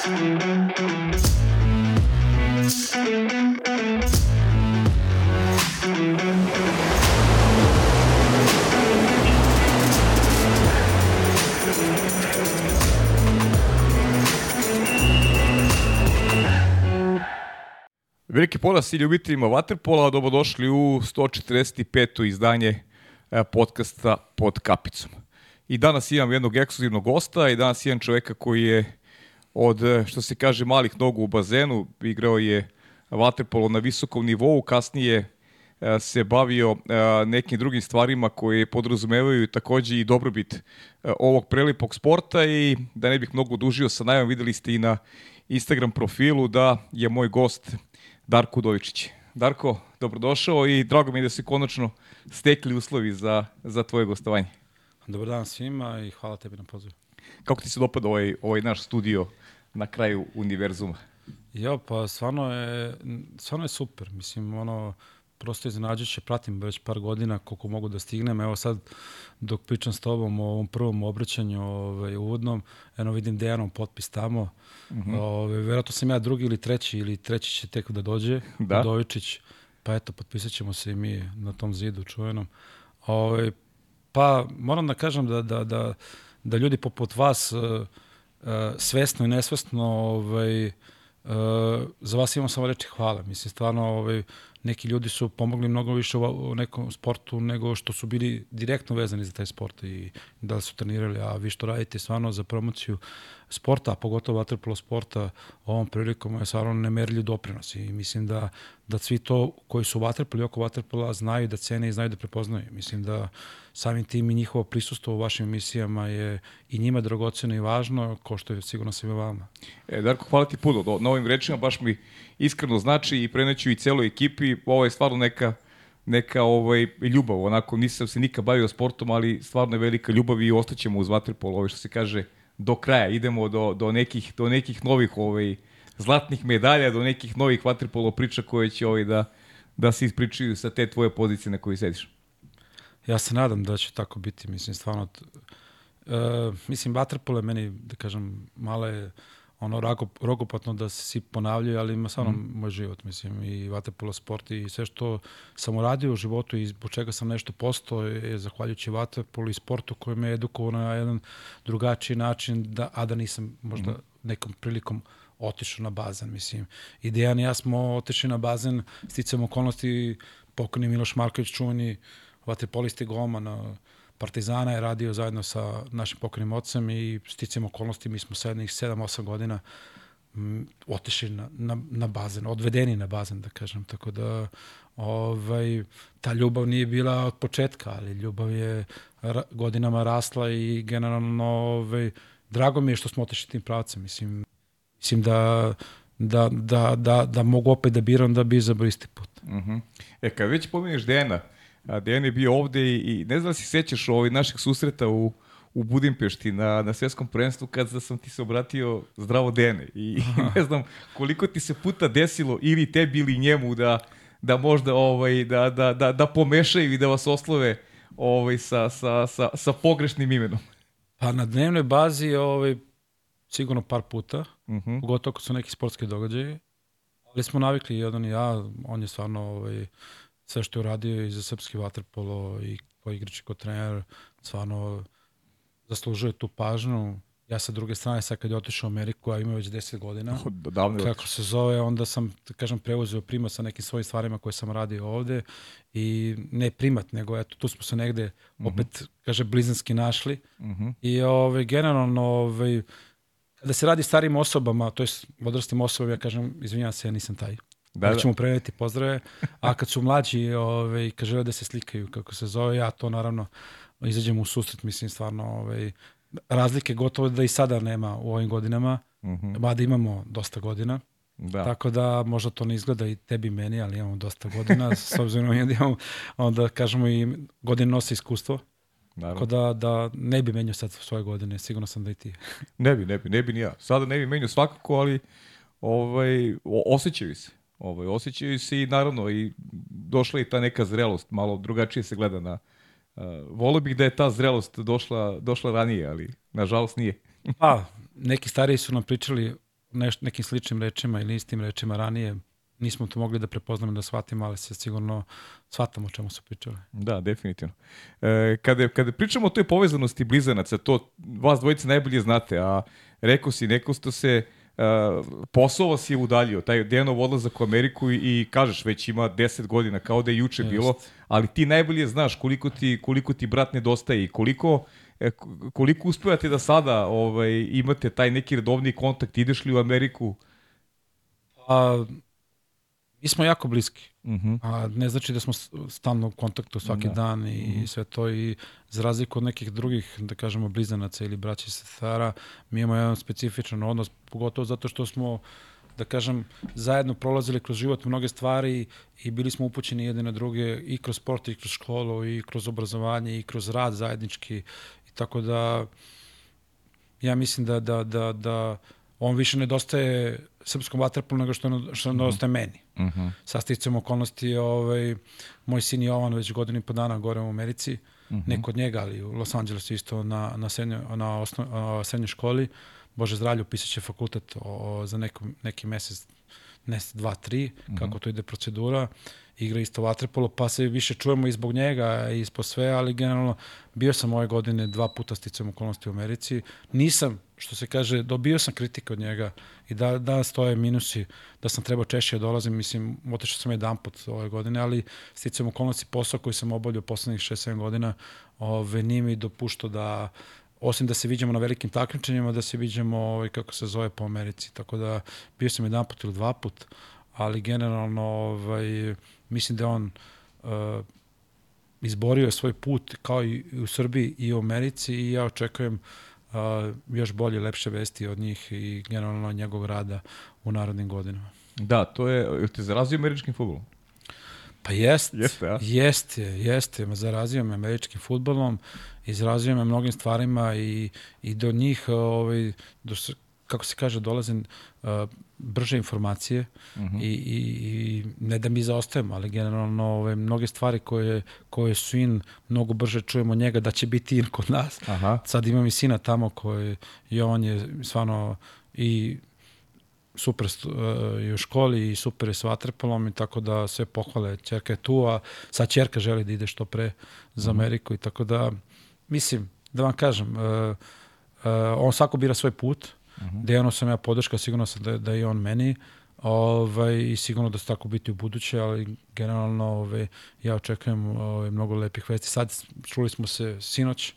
Veliki pola i ljubiteljima Waterpola, dobrodošli u 145. izdanje e, podcasta pod kapicom. I danas imam jednog ekskluzivnog gosta i danas imam čoveka koji je od, e, što se kaže, malih nogu u bazenu, igrao je Waterpolo na visokom nivou, kasnije e, se bavio nekim drugim stvarima koje podrazumevaju takođe i dobrobit ovog prelipog sporta i da ne bih mnogo dužio sa najavom, videli ste i na Instagram profilu da je moj gost Darko Udovičić. Darko, dobrodošao i drago mi je da se konačno stekli uslovi za, za tvoje gostovanje. Dobar dan svima i hvala tebi na pozivu. Kako ti se dopada ovaj, ovaj naš studio na kraju univerzuma? Jo, pa stvarno je, stvarno je super. Mislim, ono, prosto iznenađujuće, pratim već par godina koliko mogu da stignem. Evo sad, dok pričam s tobom o ovom prvom obraćanju ovaj, uvodnom, eno vidim Dejanom potpis tamo. Uh mhm. -huh. ovaj, verovatno sam ja drugi ili treći, ili treći će tek da dođe, da. Udovičić. Pa eto, potpisat ćemo se i mi na tom zidu čuvenom. Ovaj, pa moram da kažem da, da, da, da ljudi poput vas uh, svesno i nesvesno ovaj, uh, za vas imam samo reči hvala. Mislim, stvarno, ovaj, neki ljudi su pomogli mnogo više u nekom sportu nego što su bili direktno vezani za taj sport i da su trenirali, a vi što radite stvarno za promociju sporta, pogotovo vaterpolo sporta, ovom prilikom je stvarno nemerljiv doprinos i mislim da, da svi to koji su vaterpoli oko vaterpola znaju da cene i znaju da prepoznaju. Mislim da samim tim i njihovo prisustvo u vašim emisijama je i njima dragoceno i važno, ko što je sigurno svima vama. E, Darko, hvala ti puno. Na ovim rečima baš mi iskreno znači i preneću i celoj ekipi. Ovo je stvarno neka neka ovaj, ljubav, onako nisam se nikad bavio sportom, ali stvarno je velika ljubav i ostaćemo uz vaterpolo, ovo što se kaže, do kraja, idemo do, do, nekih, do nekih novih ovaj, zlatnih medalja, do nekih novih vaterpolo priča koje će ovaj, da, da se ispričaju sa te tvoje pozicije na kojoj sediš. Ja se nadam da će tako biti, mislim, stvarno, uh, mislim, vaterpolo je meni, da kažem, male, ono rago, rogopatno da se svi ponavljaju, ali ima stvarno mm. moj život, mislim, i vaterpolo sport i sve što sam uradio u životu i zbog čega sam nešto postao je zahvaljujući vaterpolu i sportu koji me edukovao na jedan drugačiji način, da, a da nisam možda mm. nekom prilikom otišao na bazen, mislim. I Dejan i ja smo otišli na bazen, sticam okolnosti, pokojni Miloš Marković, čuveni vaterpolisti Goma na Partizana je radio zajedno sa našim pokojnim ocem i sticam okolnosti, mi smo sa jednih 7-8 godina otišli na, na, na bazen, odvedeni na bazen, da kažem. Tako da ovaj, ta ljubav nije bila od početka, ali ljubav je ra, godinama rasla i generalno ovaj, drago mi je što smo otišli tim pravcem. Mislim, mislim da, da, da, da, da mogu opet da biram da bi izabrao isti put. Uh mhm. -huh. E, kad već pominješ Dejana, A Dejan je bio ovde i, i ne znam da si sećaš ovaj našeg susreta u, u Budimpešti na, na svjetskom prvenstvu kad sam ti se obratio zdravo Dene i ne znam koliko ti se puta desilo ili tebi ili njemu da, da možda ovaj, da, da, da, da pomešaju i da vas oslove ovaj, sa, sa, sa, sa pogrešnim imenom. Pa na dnevnoj bazi ovaj, sigurno par puta, uh mhm. -huh. pogotovo ako su neki sportski događaji, ali smo navikli jedan i ja, on je stvarno ovaj, sve što je uradio i za srpski vaterpolo i kao igrač i kao trener, stvarno zaslužuje tu pažnju. Ja sa druge strane, sad kad je otišao u Ameriku, a ima već 10 godina, Davno kako se zove, onda sam, da kažem, preuzeo primat sa nekim svojim stvarima koje sam radio ovde i ne primat, nego eto, tu smo se negde uh mhm. -huh. opet, kaže, blizanski našli uh mhm. -huh. i ove, ovaj, generalno, ove, ovaj, kada se radi starim osobama, to je odrastim osobama, ja kažem, izvinjam se, ja nisam taj. Da, da. ćemo preneti pozdrave. A kad su mlađi, ovaj, kad žele da se slikaju, kako se zove, ja to naravno izađem u susret, mislim stvarno, ovaj, razlike gotovo da i sada nema u ovim godinama, mhm. -huh. mada imamo dosta godina. Da. Tako da možda to ne izgleda i tebi i meni, ali imamo dosta godina, s obzirom da imamo, onda kažemo i godine nose iskustvo. Naravno. Tako da, da ne bi menio sad svoje godine, sigurno sam da i ti. ne bi, ne bi, ne bi ni ja. Sada ne bi menio svakako, ali ovaj, osjećaju se. Ovaj, osjećaju se i naravno i došla i ta neka zrelost, malo drugačije se gleda na... Uh, volio bih da je ta zrelost došla, došla ranije, ali nažalost nije. pa, neki stariji su nam pričali neš, nekim sličnim rečima ili istim rečima ranije, nismo to mogli da prepoznamo da shvatimo, ali se sigurno shvatamo o čemu su pričali. Da, definitivno. E, kada, kada pričamo o toj povezanosti blizanaca, to vas dvojice najbolje znate, a rekao si, neko ste se uh, posao vas je udaljio, taj Dejanov odlazak u Ameriku i, i kažeš već ima 10 godina, kao da je juče Just. bilo, ali ti najbolje znaš koliko ti, koliko ti brat nedostaje i koliko e, koliko uspevate da sada ovaj, imate taj neki redovni kontakt, ideš li u Ameriku? Pa, Mi smo jako bliski. Uh -huh. A ne znači da smo stalno u kontaktu svaki da. dan i uh -huh. sve to i za razliku od nekih drugih, da kažemo, blizanaca ili braća i sestara, mi imamo jedan specifičan odnos, pogotovo zato što smo da kažem, zajedno prolazili kroz život mnoge stvari i bili smo upućeni jedne na druge i kroz sport i kroz školu i kroz obrazovanje i kroz rad zajednički i tako da ja mislim da, da, da, da on više nedostaje srpskom vaterpolu nego što, što mm -hmm. nedostaje meni. Mm -hmm. Sa sticam okolnosti, ovaj, moj sin Jovan već godinu i po dana gore u Americi, mm -hmm. ne kod njega, ali u Los Angelesu isto na, na, srednjo, na osno, a, srednjoj školi. Bože zdravlje, upisat će fakultet o, za neko, neki mesec, mesec, dva, tri, mm -hmm. kako to ide procedura igra isto vaterpolo, pa se više čujemo i zbog njega i ispod sve, ali generalno bio sam ove godine dva puta sticam okolnosti u Americi. Nisam, što se kaže, dobio sam kritike od njega i da, da stoje minusi, da sam trebao češće da dolazim, mislim, otišao sam jedan put ove godine, ali sticam okolnosti posao koji sam obavljao poslednjih 6-7 godina, ove, nije mi dopušto da osim da se viđamo na velikim takmičenjima, da se viđamo, ovaj, kako se zove, po Americi. Tako da bio sam jedan put ili dva put, ali generalno ovaj, mislim da on uh, izborio je svoj put kao i u Srbiji i u Americi i ja očekujem uh, još bolje, lepše vesti od njih i generalno njegovog rada u narodnim godinama. Da, to je, te zarazio američkim futbolom? Pa jest, jeste, ja? jeste, jeste, zarazio me američkim futbolom, izrazio me mnogim stvarima i, i do njih, ovaj, do, kako se kaže, dolaze uh, brže informacije uh mhm. -huh. i, i, i ne da mi zaostajemo, ali generalno ove, mnoge stvari koje, koje su in, mnogo brže čujemo njega da će biti in kod nas. Aha. Sad imam i sina tamo koji i on je stvarno i super uh, i u školi i super je s vaterpolom i tako da sve pohvale. Čerka je tu, a sad čerka želi da ide što pre za mhm. Ameriku uh -huh. i tako da, mislim, da vam kažem, uh, uh, on svako bira svoj put, Uh -huh. Dejano sam ja podrška, sigurno sam da, da je on meni ovaj, i sigurno da će tako biti u buduće, ali generalno ovaj, ja očekujem ovaj, mnogo lepih vesti. Sad čuli smo se sinoć,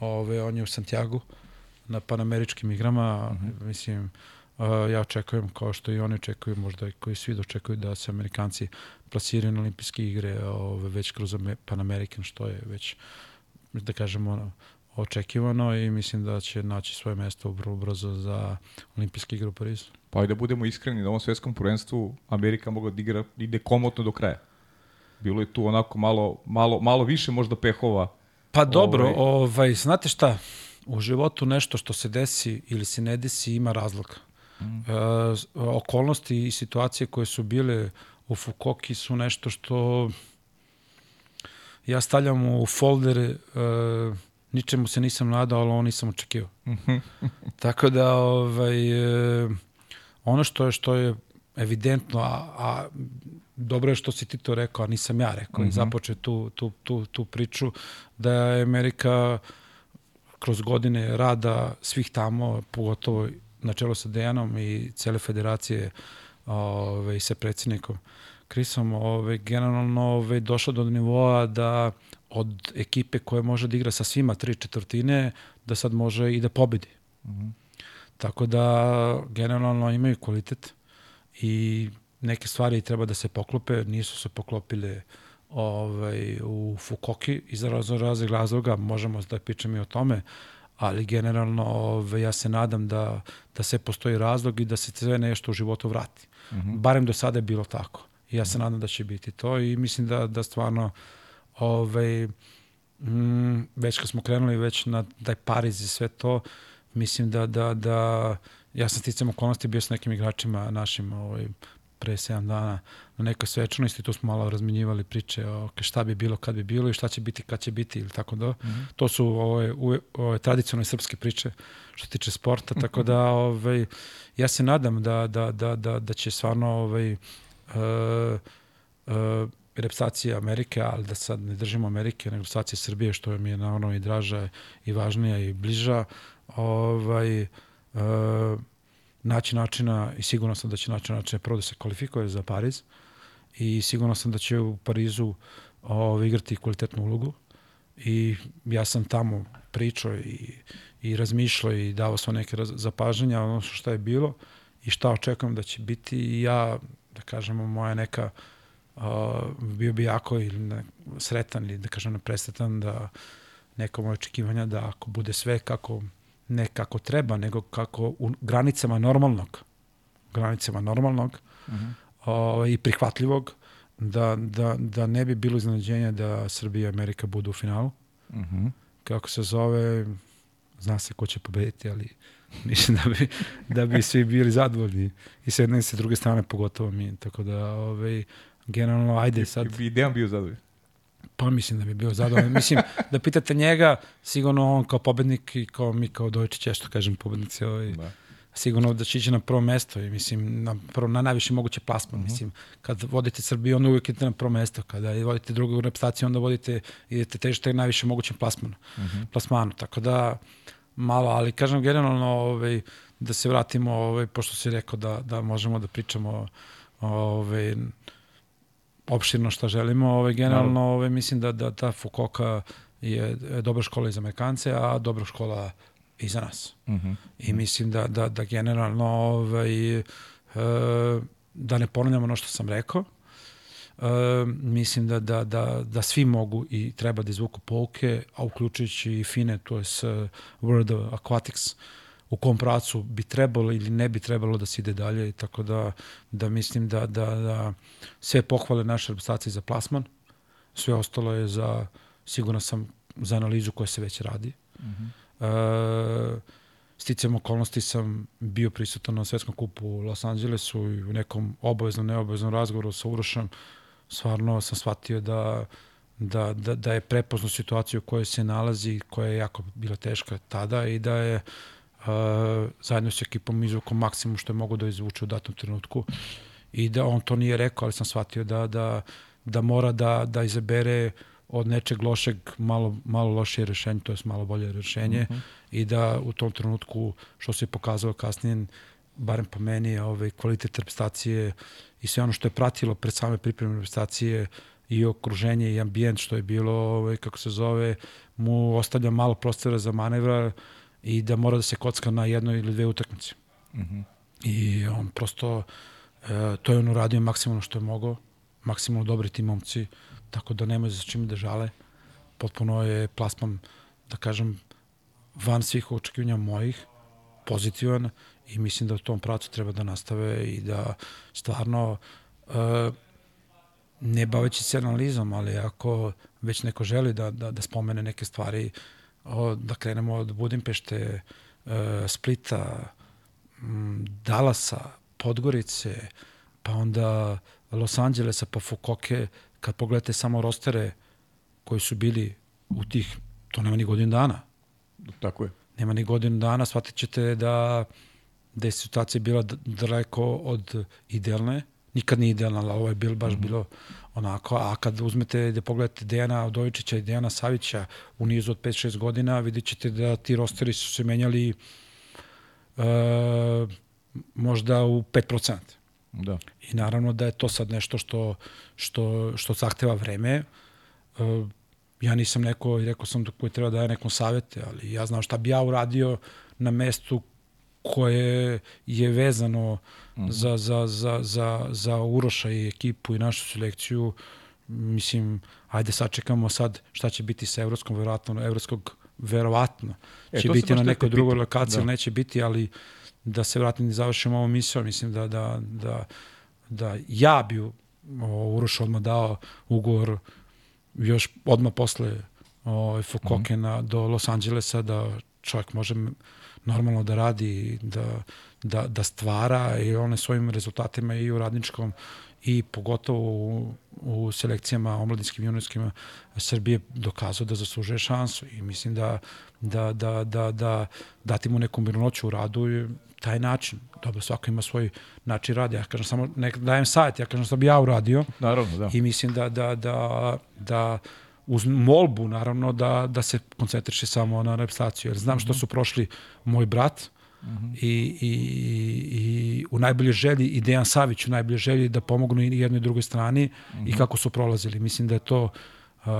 ovaj, on je u Santiago na panameričkim igrama, uh -huh. mislim, Uh, ja očekujem, kao što i oni očekuju, možda i koji svi dočekuju da se Amerikanci plasiraju na olimpijske igre ove, već kroz Pan American, što je već, da kažemo, očekivano i mislim da će naći svoje mesto vrlo brzo za olimpijske igre u Parizu. Pa i da budemo iskreni, na ovom svetskom prvenstvu Amerika mogla da igra, ide komotno do kraja. Bilo je tu onako malo, malo, malo više možda pehova. Pa dobro, ovaj, ovaj, znate šta, u životu nešto što se desi ili se ne desi ima razloga. Mm. E, okolnosti i situacije koje su bile u Fukoki su nešto što ja stavljam u folder e, ničemu se nisam nadao, ali ovo nisam očekivao. Tako da, ovaj, e, ono što je, što je evidentno, a, a dobro je što si ti to rekao, a nisam ja rekao, mm -hmm. i mhm. započeo tu, tu, tu, tu priču, da je Amerika kroz godine rada svih tamo, pogotovo na čelo sa Dejanom i cele federacije ove, i sa predsjednikom Krisom, ove, generalno ove, došlo do nivoa da od ekipe koja može da igra sa svima tri četvrtine, da sad može i da pobedi. Mm -hmm. Tako da generalno imaju kvalitet i neke stvari treba da se poklope, nisu se poklopile ovaj, u Fukoki iz raznih razloga, možemo da pričamo i o tome, ali generalno ovaj, ja se nadam da, da se postoji razlog i da se sve nešto u životu vrati. Mm -hmm. Barem do sada je bilo tako. I ja se nadam da će biti to i mislim da, da stvarno uh, ovaj, mm, već kad smo krenuli već na taj Pariz i sve to, mislim da, da, da ja sam sticam okolnosti bio s nekim igračima našim ovaj, pre 7 dana na nekoj svečanosti, tu smo malo razminjivali priče o šta bi bilo kad bi bilo i šta će biti kad će biti ili tako da. Mm -hmm. To su ove, ove, ove tradicionalne srpske priče što se tiče sporta, tako da ovaj, ja se nadam da, da, da, da, da će stvarno ovaj, uh, uh, reprezentacija Amerike, ali da sad ne držimo Amerike, nego reprezentacija Srbije, što mi je naravno i draža i važnija i bliža, ovaj, uh, naći načina i sigurno sam da će naći načina prvo da se kvalifikuje za Pariz i sigurno sam da će u Parizu ovaj, igrati kvalitetnu ulogu i ja sam tamo pričao i, i razmišljao i dao svoj neke zapažanja ono što je bilo i šta očekujem da će biti i ja, da kažemo, moja neka uh, bio bi jako ili ne, sretan ili da kažem presretan da neko moje očekivanja da ako bude sve kako ne kako treba, nego kako u granicama normalnog, granicama normalnog uh -huh. o, i prihvatljivog, da, da, da ne bi bilo iznenađenja da Srbija i Amerika budu u finalu. Uh -huh. Kako se zove, zna se ko će pobediti, ali mislim da bi, da bi svi bili zadovoljni. I s jedne i s druge strane pogotovo mi. Tako da, ovaj, generalno, ajde sad... I Dejan bio zadovoljan. Pa mislim da bi bio zadovoljan. mislim, da pitate njega, sigurno on kao pobednik i kao mi kao Dojčić, ja što kažem pobednici, ovaj, da. sigurno da će ići na prvo mesto i mislim na, prvo, na najviši moguće plasman. Uh mhm. -huh. Mislim, kad vodite Srbiju, onda uvijek idete na prvo mesto. Kada vodite drugu reprezentaciju, onda vodite, idete težite najviše mogućem plasmanu. Uh mhm. -huh. plasmanu. Tako da, malo, ali kažem generalno ovaj, da se vratimo, ovaj, pošto si rekao da, da možemo da pričamo ovaj, opširno šta želimo. Ovaj, generalno ovaj, mislim da, da ta Fukoka je dobra škola i za Amerikance, a dobra škola i za nas. Uh mhm. -huh. I mislim da, da, da generalno ovaj, e, da ne ponavljam ono što sam rekao, Uh, mislim da, da, da, da svi mogu i treba da izvuku pouke, a uključujući i FINE, to je World Aquatics, uh, u kom pracu bi trebalo ili ne bi trebalo da se ide dalje, tako da, da mislim da, da, da sve pohvale naše reprezentacije za plasman, sve ostalo je za, sigurno sam, za analizu koja se već radi. Uh -huh. e, sticam okolnosti sam bio prisutan na svetskom kupu u Los Angelesu i u nekom obaveznom, neobaveznom razgovoru sa Urošem stvarno sam shvatio da da, da, da je prepoznao situaciju u kojoj se nalazi, koja je jako bila teška tada i da je uh, zajedno s ekipom izvukom maksimum što je mogo da izvuče u datom trenutku i da on to nije rekao, ali sam shvatio da, da, da mora da, da izabere od nečeg lošeg malo, malo lošije rešenje, to je malo bolje rešenje uh mhm. -huh. i da u tom trenutku, što se je pokazalo kasnije, barem po meni, ovaj, kvalitet reprezentacije i sve ono što je pratilo pred same pripreme reprezentacije i okruženje i ambijent što je bilo, ovaj, kako se zove, mu ostavlja malo prostora za manevra, i da mora da se kocka na jednoj ili dve utakmice. Mm -hmm. I on prosto, e, to je on uradio maksimalno što je mogao, maksimalno dobri ti momci, tako da nema za čim da žale. Potpuno je plasman, da kažem, van svih očekivanja mojih, pozitivan i mislim da u tom pracu treba da nastave i da stvarno e, ne baveći se analizom, ali ako već neko želi da, da, da spomene neke stvari, od, da krenemo od Budimpešte, e, Splita, Dalasa, Podgorice, pa onda Los Angelesa, pa Fukoke, kad pogledate samo rostere koji su bili u tih, to nema ni godinu dana. Tako je. Nema ni godinu dana, shvatit ćete da, da je situacija bila daleko od idealne, nikad nije idealna, ali ovo je bilo baš mm -hmm. bilo onako, a kad uzmete da pogledate Dejana Odojičića i Dejana Savića u nizu od 5-6 godina, vidit ćete da ti rosteri su se menjali uh, možda u 5%. Da. I naravno da je to sad nešto što, što, što zahteva vreme. Uh, ja nisam neko, i rekao sam da koji treba da daje nekom savete, ali ja znam šta bi ja uradio na mestu koje je vezano mm -hmm. za, za, za, za, za Uroša i ekipu i našu selekciju, mislim, ajde sačekamo sad šta će biti sa evropskom, verovatno, evropskog, verovatno, e, će biti na nekoj drugoj lokaciji, da. neće biti, ali da se vratim i završimo ovom misijom, mislim da, da, da, da ja bi Uroš odmah dao ugovor još odmah posle o, Fukokena mm -hmm. do Los Angelesa da čovjek može normalno da radi, da, da, da stvara i one svojim rezultatima i u radničkom i pogotovo u, u selekcijama omladinskim juniorskim Srbije dokazao da zaslužuje šansu i mislim da da, da, da, da dati mu neku mirnoću u radu i taj način. Dobro, svako ima svoj način rada. Ja kažem samo, ne dajem savjet, ja kažem što bi ja uradio. Naravno, da. I mislim da, da, da, da uz molbu, naravno, da, da se koncentriše samo na reprezentaciju. Jer znam što su prošli moj brat, -huh. I, i, i u najbolje želji i Dejan Savić u najbolje želji da pomognu i jednoj i drugoj strani uh -huh. i kako su prolazili. Mislim da je to uh,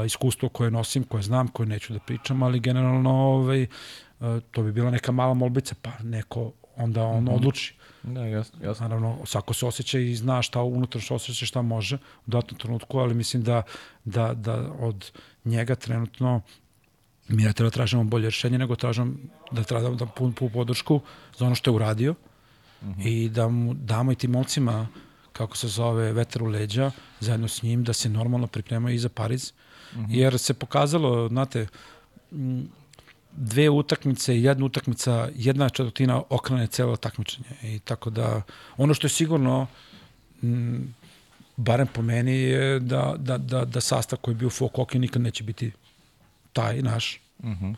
iskustvo koje nosim, koje znam, koje neću da pričam, ali generalno ovaj, uh, to bi bila neka mala molbica, pa neko onda on uh -huh. odluči. Da, jasno, jasno. Naravno, svako se osjeća i zna šta unutra što osjeća, šta može u datom trenutku, ali mislim da, da, da od njega trenutno mi ne treba da tražimo bolje rešenje, nego tražimo da treba da pun, pun podršku za ono što je uradio uh -huh. i da mu damo i tim momcima kako se zove veter u leđa, zajedno s njim, da se normalno pripremaju i za Pariz. Uh -huh. Jer se pokazalo, znate, dve utakmice i jedna utakmica, jedna četvrtina okrene celo takmičenje. I tako da, ono što je sigurno, m, barem po meni, je da, da, da, da sastav koji je bio u Fokoki nikad neće biti taj naš. Uh mhm. -huh.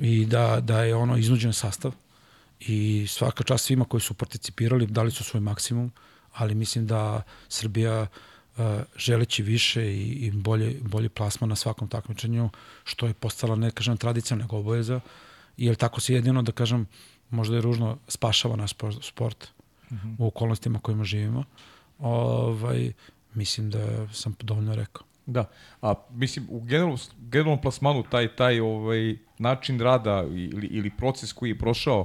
I da, da je ono iznuđen sastav. I svaka čast svima koji su participirali, dali su svoj maksimum, ali mislim da Srbija uh, želeći više i, i bolje, bolje plasma na svakom takmičenju, što je postala, ne kažem, tradicija, nego obojeza, jer tako se jedino, da kažem, možda je ružno, spašava naš sport mhm. -huh. u okolnostima kojima živimo. Ovaj, mislim da sam dovoljno rekao. Da, a mislim u generalnom, generalnom plasmanu taj taj ovaj način rada ili, ili proces koji je prošao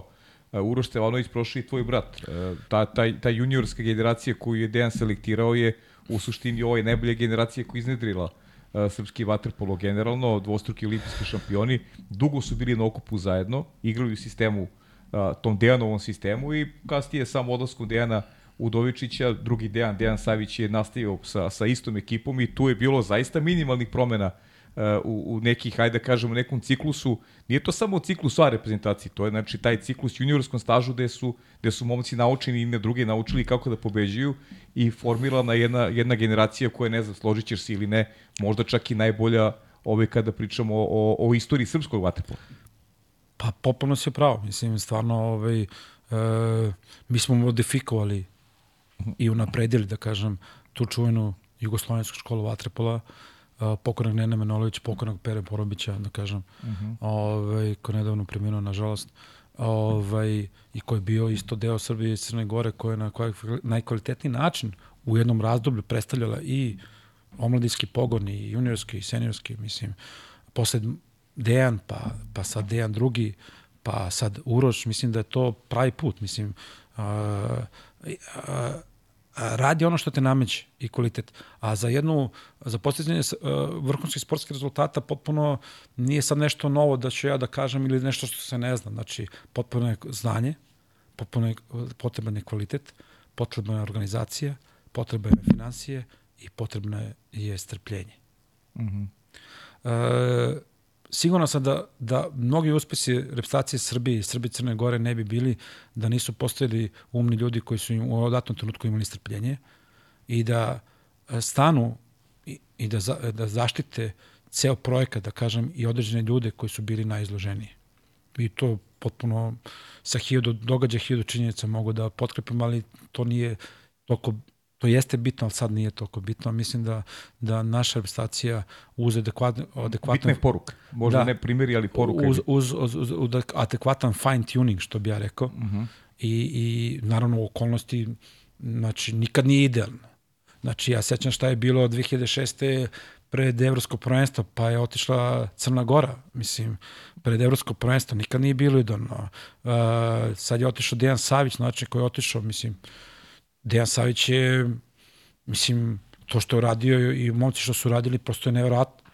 uh, Uroš Stevanović prošao i tvoj brat. Uh, ta, taj, ta juniorska generacija koju je Dejan selektirao je u suštini ove najbolje generacije koja iznedrila uh, srpski vaterpolo generalno, dvostruki olimpijski šampioni. Dugo su bili na okupu zajedno, igrali u sistemu, uh, tom Dejanovom sistemu i kasnije sam odlaskom Dejana Udovičića, drugi Dejan, Dejan Savić je nastavio sa, sa istom ekipom i tu je bilo zaista minimalnih promena u, u nekih, hajde da kažemo, nekom ciklusu. Nije to samo ciklus A reprezentaciji, to je znači taj ciklus juniorskom stažu gde su, gde su momci naučeni i na druge naučili kako da pobeđuju i formirana jedna, jedna generacija koja, ne znam, složit ćeš se ili ne, možda čak i najbolja ove kada pričamo o, o istoriji srpskog vaterpola. Pa popuno se pravo, mislim, stvarno ovaj, e, mi smo modifikovali i unapredili, da kažem, tu čuvenu jugoslovensku školu Vatrepola, pokojnog Nena Menolovića, pokojnog Pere Porobića, da kažem, uh -huh. ovaj, ko nedavno preminuo, nažalost, ovaj, i koji je bio isto deo Srbije i Crne Gore, koja je na najkvalitetniji način u jednom razdoblju predstavljala i omladinski pogon, i juniorski, i seniorski, mislim, posle Dejan, pa, pa sad Dejan drugi, pa sad Uroš, mislim da je to pravi put, mislim, uh, radi ono što te nameće i kvalitet. A za jednu, za postizanje vrhunskih sportskih rezultata potpuno nije sad nešto novo da ću ja da kažem ili nešto što se ne zna. Znači, potpuno je znanje, potpuno je potreban je kvalitet, potrebna je organizacija, potrebna je financije i potrebno je strpljenje. Mm -hmm. e, sigurno sam da, da mnogi uspesi reputacije Srbije i Srbije Crne Gore ne bi bili da nisu postojali umni ljudi koji su im u odatnom trenutku imali strpljenje i da e, stanu i, i da, za, da zaštite ceo projekat, da kažem, i određene ljude koji su bili najizloženiji. I to potpuno sa hiljadu događaja, hiljadu činjenica mogu da potkrepim, ali to nije toliko to jeste bitno, ali sad nije toliko bitno. Mislim da, da naša reprezentacija uz adekvatan... adekvatan Bitna je poruka. Možda da, ne primjeri, ali poruka. Uz, uz, uz, uz, uz adekvatan fine tuning, što bi ja rekao. Uh mhm. -huh. I, I naravno u okolnosti, znači, nikad nije idealno. Znači, ja sećam šta je bilo 2006 pred evropsko prvenstvo, pa je otišla Crna Gora, mislim, pred evropsko prvenstvo, nikad nije bilo idealno. Uh, sad je otišao Dejan Savić, znači koji je otišao, mislim, uh, Dejan Savić je, mislim, to što je uradio i momci što su radili, prosto je nevjerojatno.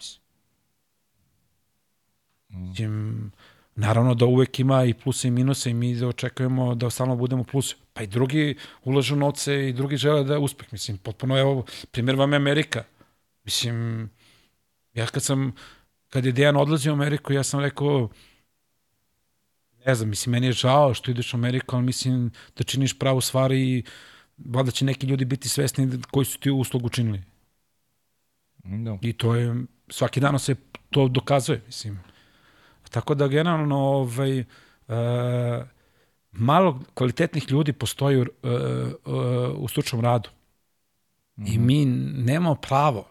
Mislim, naravno da uvek ima i pluse i minuse i mi da očekujemo da stalno budemo plus. Pa i drugi ulažu novce i drugi žele da je uspeh. Mislim, potpuno, evo, primjer vam je Amerika. Mislim, ja kad sam, kad je Dejan odlazio u Ameriku, ja sam rekao, ne znam, mislim, meni je žao što ideš u Ameriku, ali mislim da činiš pravu stvar i valjda će neki ljudi biti svesni koji su ti uslugu činili. Da. I to je, svaki dan se to dokazuje, mislim. Tako da generalno, ovaj, uh, malo kvalitetnih ljudi postoji u, uh, uh, u stručnom radu. Mm -hmm. I mi nemamo pravo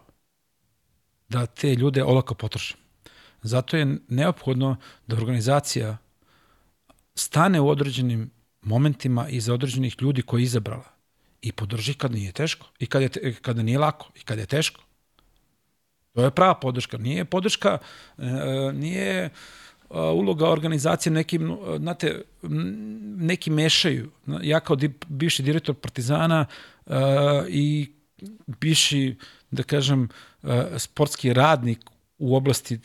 da te ljude olako potrošimo. Zato je neophodno da organizacija stane u određenim momentima iza određenih ljudi koji je izabrala i podrži kad nije teško i kad je, kada nije lako i kad je teško. To je prava podrška. Nije podrška, e, nije e, uloga organizacije nekim, znate, neki mešaju. Ja kao di, bivši direktor Partizana e, i bivši, da kažem, sportski radnik u oblasti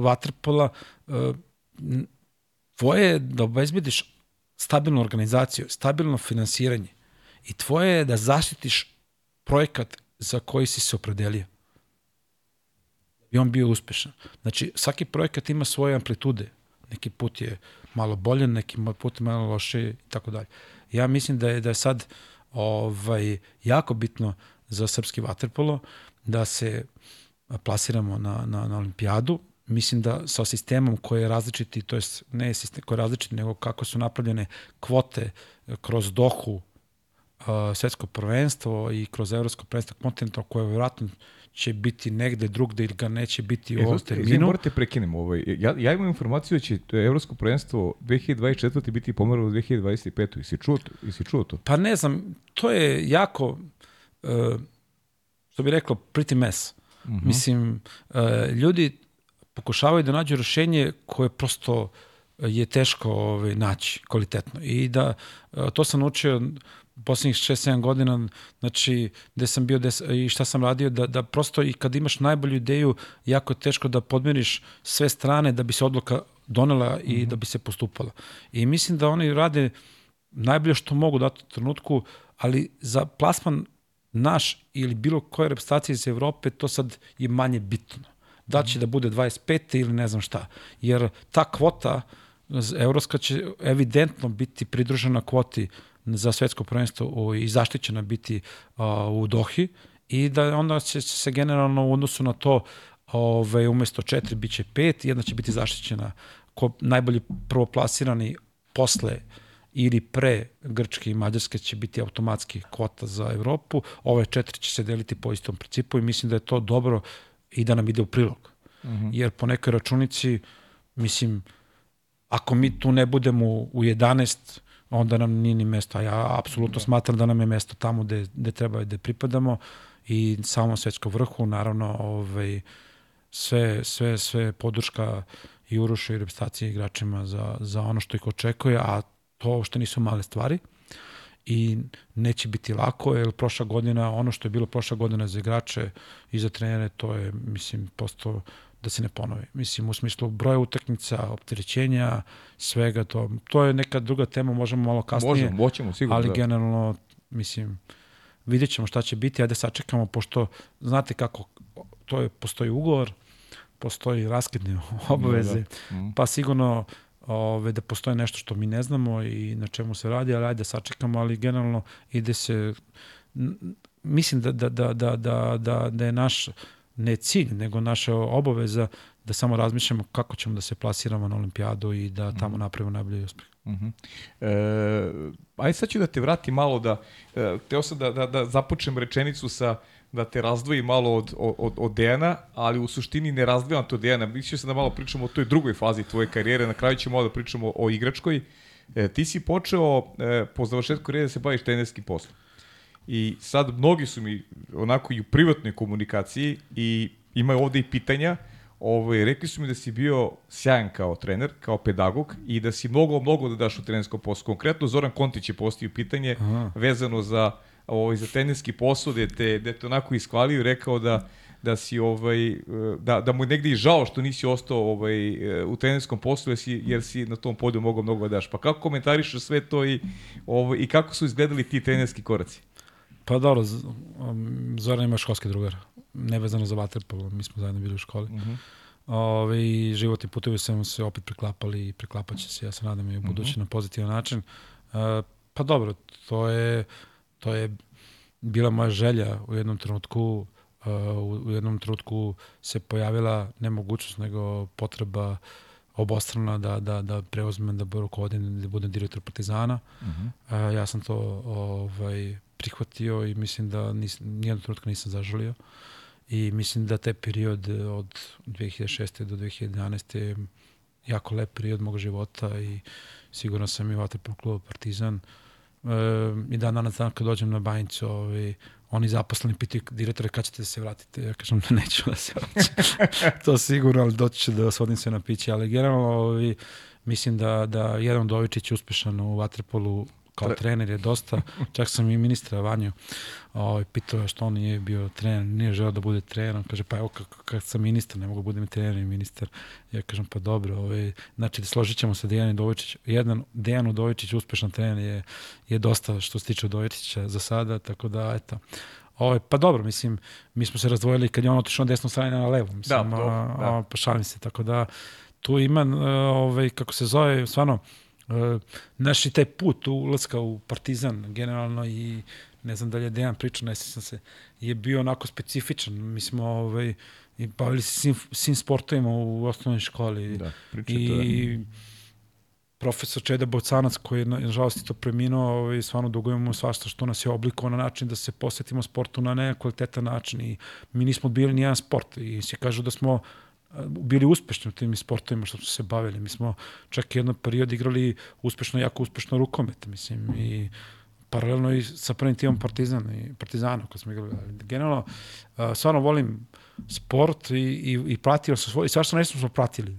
vaterpola, tvoje je da obezbediš stabilnu organizaciju, stabilno finansiranje i tvoje je da zaštitiš projekat za koji si se opredelio i on bio uspešan. Znači, svaki projekat ima svoje amplitude. Neki put je malo bolje, neki put je malo loše i tako dalje. Ja mislim da je, da je sad ovaj, jako bitno za srpski vaterpolo da se plasiramo na, na, na olimpijadu. Mislim da sa sistemom koji je različiti, to jest ne sistem koji je različiti, nego kako su napravljene kvote kroz Dohu, svetsko prvenstvo i kroz evropsko prvenstvo kontinenta koje je vjerojatno će biti negde drugde ili ga neće biti u e, ovom terminu. Izvim, morate prekinemo. Ovaj. Ja, ja imam informaciju da će Evropsko prvenstvo 2024. biti pomeralo u 2025. I si čuo to? I si čuo to? Pa ne znam, to je jako, uh, što bi reklo, pretty mess. Uh mhm. -huh. Mislim, uh, ljudi pokušavaju da nađu rešenje koje prosto je teško ovaj, naći kvalitetno. I da, uh, to sam naučio poslednjih 6-7 godina, znači, gde sam bio des, i šta sam radio, da, da prosto i kad imaš najbolju ideju, jako je teško da podmiriš sve strane da bi se odluka donela i mm -hmm. da bi se postupala. I mislim da oni rade najbolje što mogu u datom trenutku, ali za plasman naš ili bilo koje reprezentacije iz Evrope, to sad je manje bitno. Da će mm -hmm. da bude 25. ili ne znam šta. Jer ta kvota, Evropska će evidentno biti pridružena kvoti za svetsko prvenstvo i zaštićena biti u Dohi i da onda će se generalno u odnosu na to ovaj, umesto četiri biće pet, jedna će biti zaštićena ko najbolji prvoplasirani posle ili pre Grčke i Mađarske će biti automatski kvota za Evropu, ove četiri će se deliti po istom principu i mislim da je to dobro i da nam ide u prilog. Mhm. -huh. Jer po nekoj računici, mislim, ako mi tu ne budemo u 11 onda nam nije ni mesto. A ja apsolutno da. smatram da nam je mesto tamo gde, gde treba da pripadamo i samom svetskom vrhu, naravno, ovaj, sve, sve, sve podrška i Urušu i reprezentaciji igračima za, za ono što ih očekuje, a to što nisu male stvari i neće biti lako, jer prošla godina, ono što je bilo prošla godina za igrače i za trenere, to je, mislim, posto da se ne ponovi. Mislim, u smislu broja utakmica, opterećenja, svega to. To je neka druga tema, možemo malo kasnije. Možemo, moćemo, sigurno. Ali da. generalno, mislim, vidjet ćemo šta će biti, ajde sačekamo, pošto znate kako, to je, postoji ugovor, postoji raskidne obaveze, da, da. Mm. pa sigurno ove, da postoje nešto što mi ne znamo i na čemu se radi, ali ajde sačekamo, ali generalno ide se, mislim da, da, da, da, da, da, da je naš ne cilj, nego naša obaveza da samo razmišljamo kako ćemo da se plasiramo na olimpijadu i da tamo mm. napravimo najbolji uspeh. Uh mhm. -huh. e, aj sad ću da te vratim malo da, e, teo sam da, da, da započnem rečenicu sa da te razdvoji malo od, od, od Dejana, ali u suštini ne razdvojam to Dejana. Mislio sam da malo pričamo o toj drugoj fazi tvoje karijere, na kraju ćemo malo da pričamo o igračkoj. E, ti si počeo e, po završetku karijere da se baviš trenerskim poslom. I sad mnogi su mi onako i u privatnoj komunikaciji i imaju ovde i pitanja. Ovaj, rekli su mi da si bio sjajan kao trener, kao pedagog i da si mnogo, mnogo da daš u trenerskom poslu. Konkretno Zoran Kontić je postio pitanje Aha. vezano za, ovaj, za trenerski posao, gde te, gde te onako iskvalio i rekao da da si ovaj da da mu negde i žao što nisi ostao ovaj u trenerskom poslu jer si jer si na tom polju mogao mnogo da daš. Pa kako komentarišeš sve to i ovaj i kako su izgledali ti trenerski koraci? Pa dobro, um, Zoran ima školski drugar, nevezano za vaterpolo, mi smo zajedno bili u školi. Uh -huh. Ove, životni putevi su se opet preklapali i preklapat će se, ja se nadam i u budući mm -hmm. na pozitivan način. Uh, pa dobro, to je, to je bila moja želja u jednom trenutku uh, u jednom trenutku se pojavila nemogućnost nego potreba obostrana da, da, da preuzmem da rukovodim da budem direktor Partizana. Uh -huh. uh, ja sam to ovaj, prihvatio i mislim da nis, nijednog trenutka nisam zažalio. I mislim da taj period od 2006. do 2011. je jako lep period mog života i sigurno sam i u Vatrpol klubu Partizan. E, I dan danas dan kad dođem na banjicu, ovaj, oni zaposleni pitaju direktore kad ćete da se vratite. Ja kažem neću da se vraćam. to sigurno, ali doći ću da vas vodim se na piće. Ali generalno ovaj, mislim da, da jedan Dovičić je uspešan u Vatrepolu kao trener je dosta, čak sam i ministra Vanju ovaj, pitao što on nije bio trener, nije želeo da bude trener, kaže pa evo kad, kad sam ministar, ne mogu da budem trener i ministar, ja kažem pa dobro, ovaj, znači složit ćemo se Dejan Udovičić, jedan Dejan Udovičić uspešan trener je, je dosta što se tiče Udovičića za sada, tako da eto, Ovaj, pa dobro, mislim, mi smo se razdvojili kad je on otišao na desnu stranu na levu, mislim, da, a, da. a, pa šalim se, tako da tu ima, ovaj, kako se zove, stvarno, Uh, naš i taj put ulaska u Partizan generalno i ne znam da li je Dejan pričao, ne sam se, je bio onako specifičan. Mi smo ovaj, i bavili se svim, svim sportovima u osnovnoj školi. Da, I da. profesor Čeda Bocanac koji je nažalost to preminuo, ovaj, stvarno dugujemo svašta što nas je oblikovao na način da se posvetimo sportu na nekvalitetan način i mi nismo bili nijedan sport i se kažu da smo bili uspešni u tim sportovima što smo se bavili. Mi smo čak jedan period igrali uspešno, jako uspešno rukomet, mislim, i paralelno i sa prvim timom Partizan i Partizana kad smo igrali. Generalno, stvarno volim sport i, i, i pratio sam svoj, i svašta nešto smo pratili.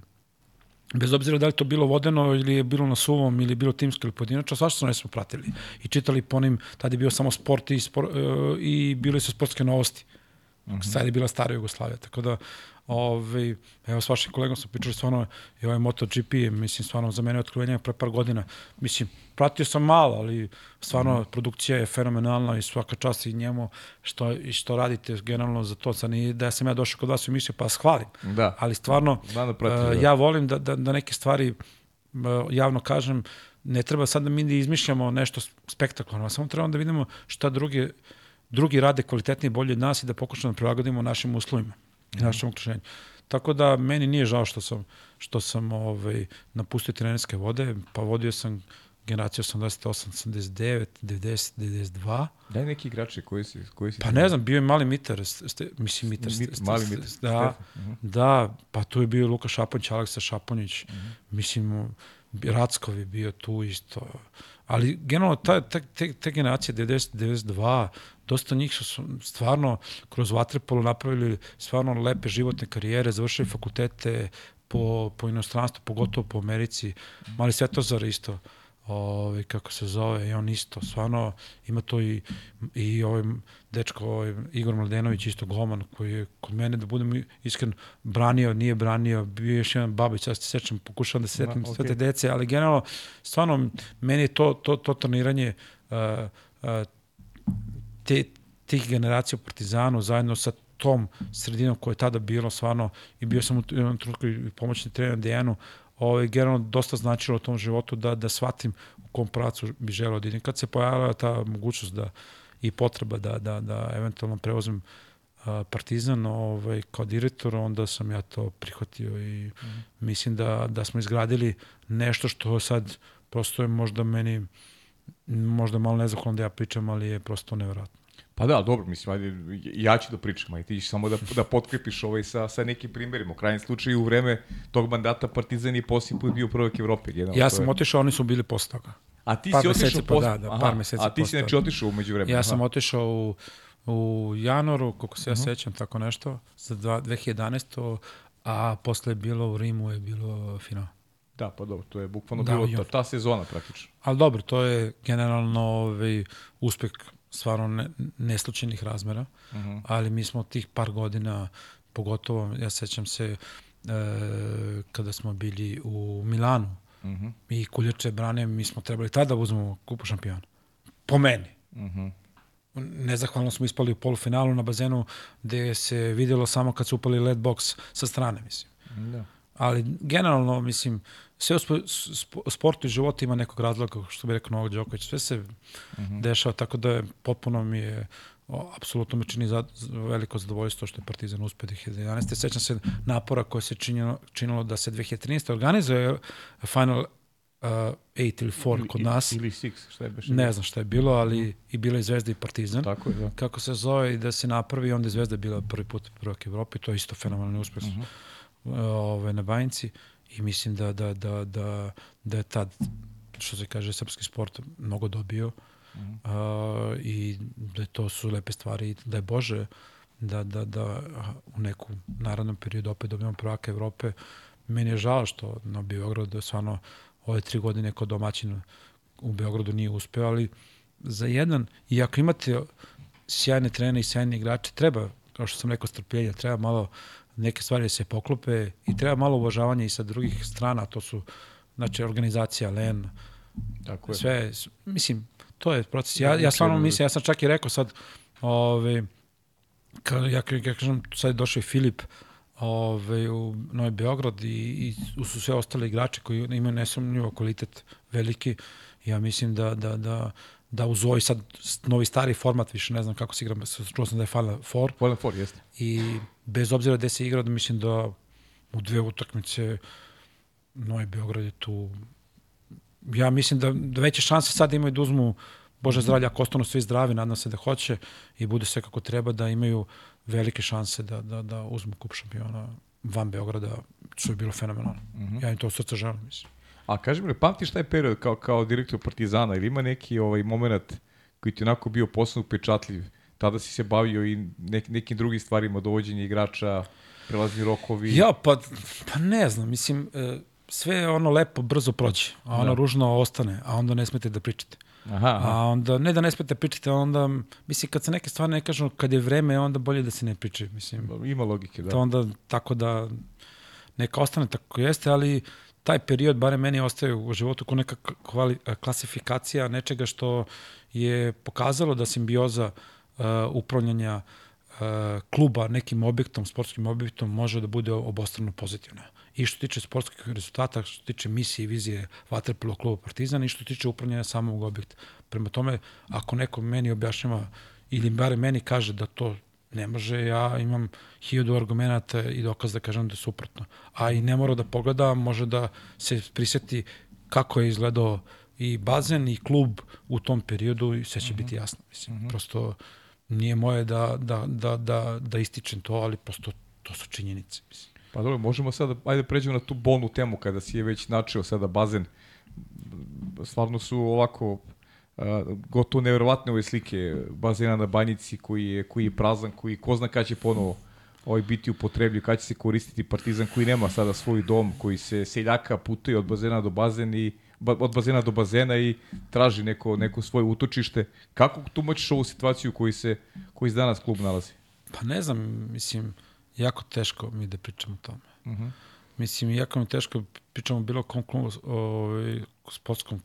Bez obzira da li to bilo vodeno ili je bilo na suvom ili je bilo timsko ili pojedinačno, svašta ne smo pratili. I čitali po onim, tada je bio samo sport i, spor, i bile su sportske novosti. Mm -hmm. Sad je bila stara Jugoslavija, tako da Ove, ovaj, evo, s vašim kolegom smo pričali stvarno i ovaj MotoGP, mislim, stvarno za mene otkrivenje pre par godina. Mislim, pratio sam malo, ali stvarno mm. produkcija je fenomenalna i svaka čast i njemu što, i što radite generalno za to. Sad ni da sam ja došao kod vas u emisiju pa vas hvalim. Da. Ali stvarno, da pratim, uh, ja volim da, da, da neke stvari uh, javno kažem, ne treba sad da mi izmišljamo nešto spektakularno, samo trebamo da vidimo šta drugi, drugi rade kvalitetnije i bolje od nas i da pokušamo da prilagodimo našim uslovima i našem okruženju. Tako da meni nije žao što sam što sam ovaj napustio trenerske vode, pa vodio sam generaciju 88, 89, 90, 92. Daj neki igrači koji si koji si Pa ne znam, bio je mali Mitar, ste, mislim Mitar, Mit, ste, mali Mitar. Da, uh -huh. da, pa tu je bio Luka Šaponjić, Aleksa Šaponjić. Uh -huh. Mislim Rackov je bio tu isto. Ali generalno ta, ta, te, te generacije 90, 92, dosta njih su stvarno kroz vaterpolo napravili stvarno lepe životne karijere, završili fakultete po, po inostranstvu, pogotovo po Americi. Mali Svetozar isto, ovaj, kako se zove, i on isto, stvarno ima to i, i ovaj dečko, ovaj, Igor Mladenović, isto Goman, koji je kod mene, da budem iskren, branio, nije branio, bio je još jedan babić, ja se sećam, pokušavam da se setim okay. sve te dece, ali generalno, stvarno, meni je to, to, to treniranje uh, uh, te, tih generacija u Partizanu zajedno sa tom sredinom koja je tada bilo stvarno i bio sam u jednom trenutku i pomoćni trener Dejanu, ovaj, generalno dosta značilo u tom životu da, da shvatim u kom pracu bi želeo da idem. Kad se pojavila ta mogućnost da i potreba da, da, da eventualno preuzmem a, Partizan ovaj, kao direktor, onda sam ja to prihvatio i mm -hmm. mislim da, da smo izgradili nešto što sad prosto je možda meni možda malo nezahvalno da ja pričam, ali je prosto nevjerojatno. Pa da, dobro, mislim, ajde, ja ću da pričam, ajde, ti ćeš samo da, da potkrepiš ovaj sa, sa nekim primjerima. U krajnjem slučaju, u vreme tog mandata Partizan je posljednji put bio prvak Evrope. Jedan, ja sam je... otišao, oni su bili posle toga. A ti par si otišao posle? Pa, da, da, par meseci A ti si znači otišao umeđu vremena? Ja sam otišao u, u januaru, koliko se ja uh mhm. -huh. sećam, tako nešto, za 2011. A posle je bilo u Rimu, je bilo final. Da, pa dobro, to je bukvalno da, bilo ta, ta sezona praktično. Ali dobro, to je generalno ovaj, uspeh stvarno ne, neslučajnih razmera, uh mhm. -huh. ali mi smo tih par godina, pogotovo, ja sećam se e, kada smo bili u Milanu, uh mhm. -huh. i Kuljače brane, mi smo trebali tada da uzmemo kupu šampiona. Po meni. Uh mhm. -huh. Nezahvalno smo ispali u polufinalu na bazenu gde se videlo samo kad su upali led box sa strane, mislim. Da. Ali generalno, mislim, sve u spo- spo- sportu i životu ima nekog razloga, što bi rekao Novak Đoković, sve se dešava, tako da je potpuno mi je o, apsolutno mi čini za, veliko zadovoljstvo što je Partizan uspeo 2011. Sećam se napora koje se činilo, činilo da se 2013. organizuje Final uh, 8 ili 4 kod nas. Ili Six, šta je beše? Ne znam šta je bilo, ali i bila je Zvezda i Partizan. Tako je, da. Kako se zove i da se napravi, onda je Zvezda bila prvi put prvak Evrope, to je isto fenomenalni uspeh uh ove, na Banjici i mislim da, da, da, da, da je tad, što se kaže, srpski sport mnogo dobio. A, i da to su lepe stvari. I da je Bože da, da, da u neku narodnom periodu opet dobijemo prvaka Evrope. Meni je žao što na Beogradu stvarno ove tri godine kod domaćina u Beogradu nije uspeo, ali za jedan, i ako imate sjajne trenere i sjajne igrače, treba, kao što sam rekao, strpljenja, treba malo neke stvari se poklope i treba malo uvažavanja i sa drugih strana, to su znači organizacija, LEN, Tako je. sve, mislim, to je proces. Ja, Da, ja stvarno mislim, ja sam čak i rekao sad, ove, ka, ja, ja kažem, sad je došao i Filip ove, u Novi Beograd i, i su sve ostale igrače koji imaju nesumnjivo kvalitet veliki. Ja mislim da, da, da, da uz ovaj sad novi stari format, više ne znam kako se igra, čuo sam da je Final Four, Final Four, jeste. i bez obzira gde se igra, da mislim da u dve utakmice Novi Beograd je tu ja mislim da, da veće šanse sad imaju da uzmu Bože zdravlja, ako ostanu svi zdravi, nadam se da hoće i bude sve kako treba, da imaju velike šanse da, da, da uzmu kup šampiona van Beograda, što je bilo fenomenalno. Ja im to od srca želim, mislim. A kaži mi, pamtiš taj period kao, kao direktor Partizana ili ima neki ovaj moment koji ti onako bio posebno upečatljiv? Tada si se bavio i nek, nekim drugim stvarima, dovođenje igrača, prelazni rokovi. Ja, pa, pa ne znam, mislim, e, sve ono lepo brzo prođe, a ono Da. ružno ostane, a onda ne smete da pričate. Aha, aha. A onda, ne da ne smete pričati, onda, mislim, kad se neke stvari ne kažu, kad je vreme, onda bolje da se ne priče, mislim. Ima logike, da. To onda tako da neka ostane tako jeste, ali taj period, bare meni ostaje u životu kao neka kvali, klasifikacija nečega što je pokazalo da simbioza uh, upravljanja uh, kluba nekim objektom, sportskim objektom može da bude obostrano pozitivna. I što tiče sportskih rezultata, što tiče misije i vizije Vaterpolo kluba Partizan i što tiče upravljanja samog objekta. Prema tome, ako neko meni objašnjava ili bare meni kaže da to ne može, ja imam hiljadu argumenta i dokaz da kažem da je suprotno. A i ne mora da pogleda, može da se priseti kako je izgledao i bazen i klub u tom periodu i sve će biti jasno. Mislim, prosto nije moje da, da, da, da, da ističem to, ali prosto to su činjenice. Mislim. Pa dobro, možemo sada, ajde pređemo na tu bolnu temu kada si je već načeo sada bazen. Stvarno su ovako gotovo neverovatne ove slike bazena na banjici koji je, koji je prazan, koji ko zna kada će ponovo ovaj biti upotrebljiv, kada će se koristiti partizan koji nema sada svoj dom, koji se seljaka putuje od bazena do bazen i ba, od bazena do bazena i traži neko, neko svoje utočište. Kako tumačiš ovu situaciju koji se koji se danas klub nalazi? Pa ne znam, mislim, jako teško mi da pričamo o tome. Uh -huh. Mislim, jako mi teško pričamo o bilo kom klubu, ovaj, sportskom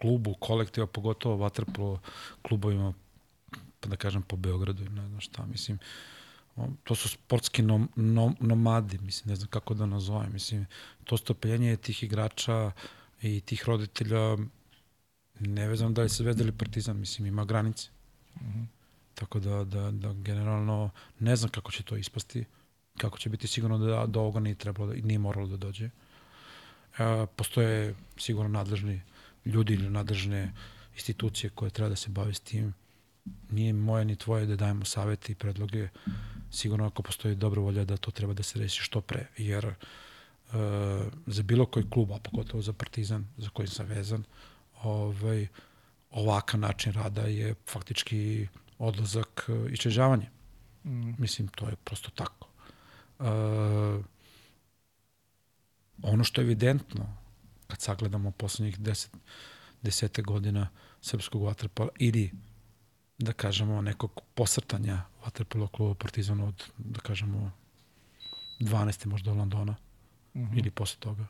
klubu, kolektiva, pogotovo vaterpolo klubovima, pa da kažem po Beogradu i ne znam šta, mislim, to su sportski nom, nom, nomadi, mislim, ne znam kako da nazovem, mislim, to stopenje tih igrača i tih roditelja, ne znam da li se vedeli partizan, mislim, ima granice. Mm -hmm. Tako da, da, da generalno ne znam kako će to ispasti, kako će biti sigurno da do ovoga nije trebalo, da, nije moralo da dođe. E, postoje sigurno nadležni ljudi ili nadležne institucije koje treba da se bave s tim. Nije moje ni tvoje da dajemo savete i predloge. Sigurno ako postoji dobra volja da to treba da se reši što pre, jer e, za bilo koji klub, a pogotovo za Partizan, za koji sam vezan, ovaj, ovakav način rada je faktički odlazak i čežavanje. Mm. Mislim, to je prosto tako. E, ono što je evidentno, kad sagledamo poslednjih deset, desete godina srpskog vaterpola ili da kažemo nekog posrtanja vaterpola kluba Partizana od, da kažemo, 12. možda Londona mm -hmm. ili posle toga.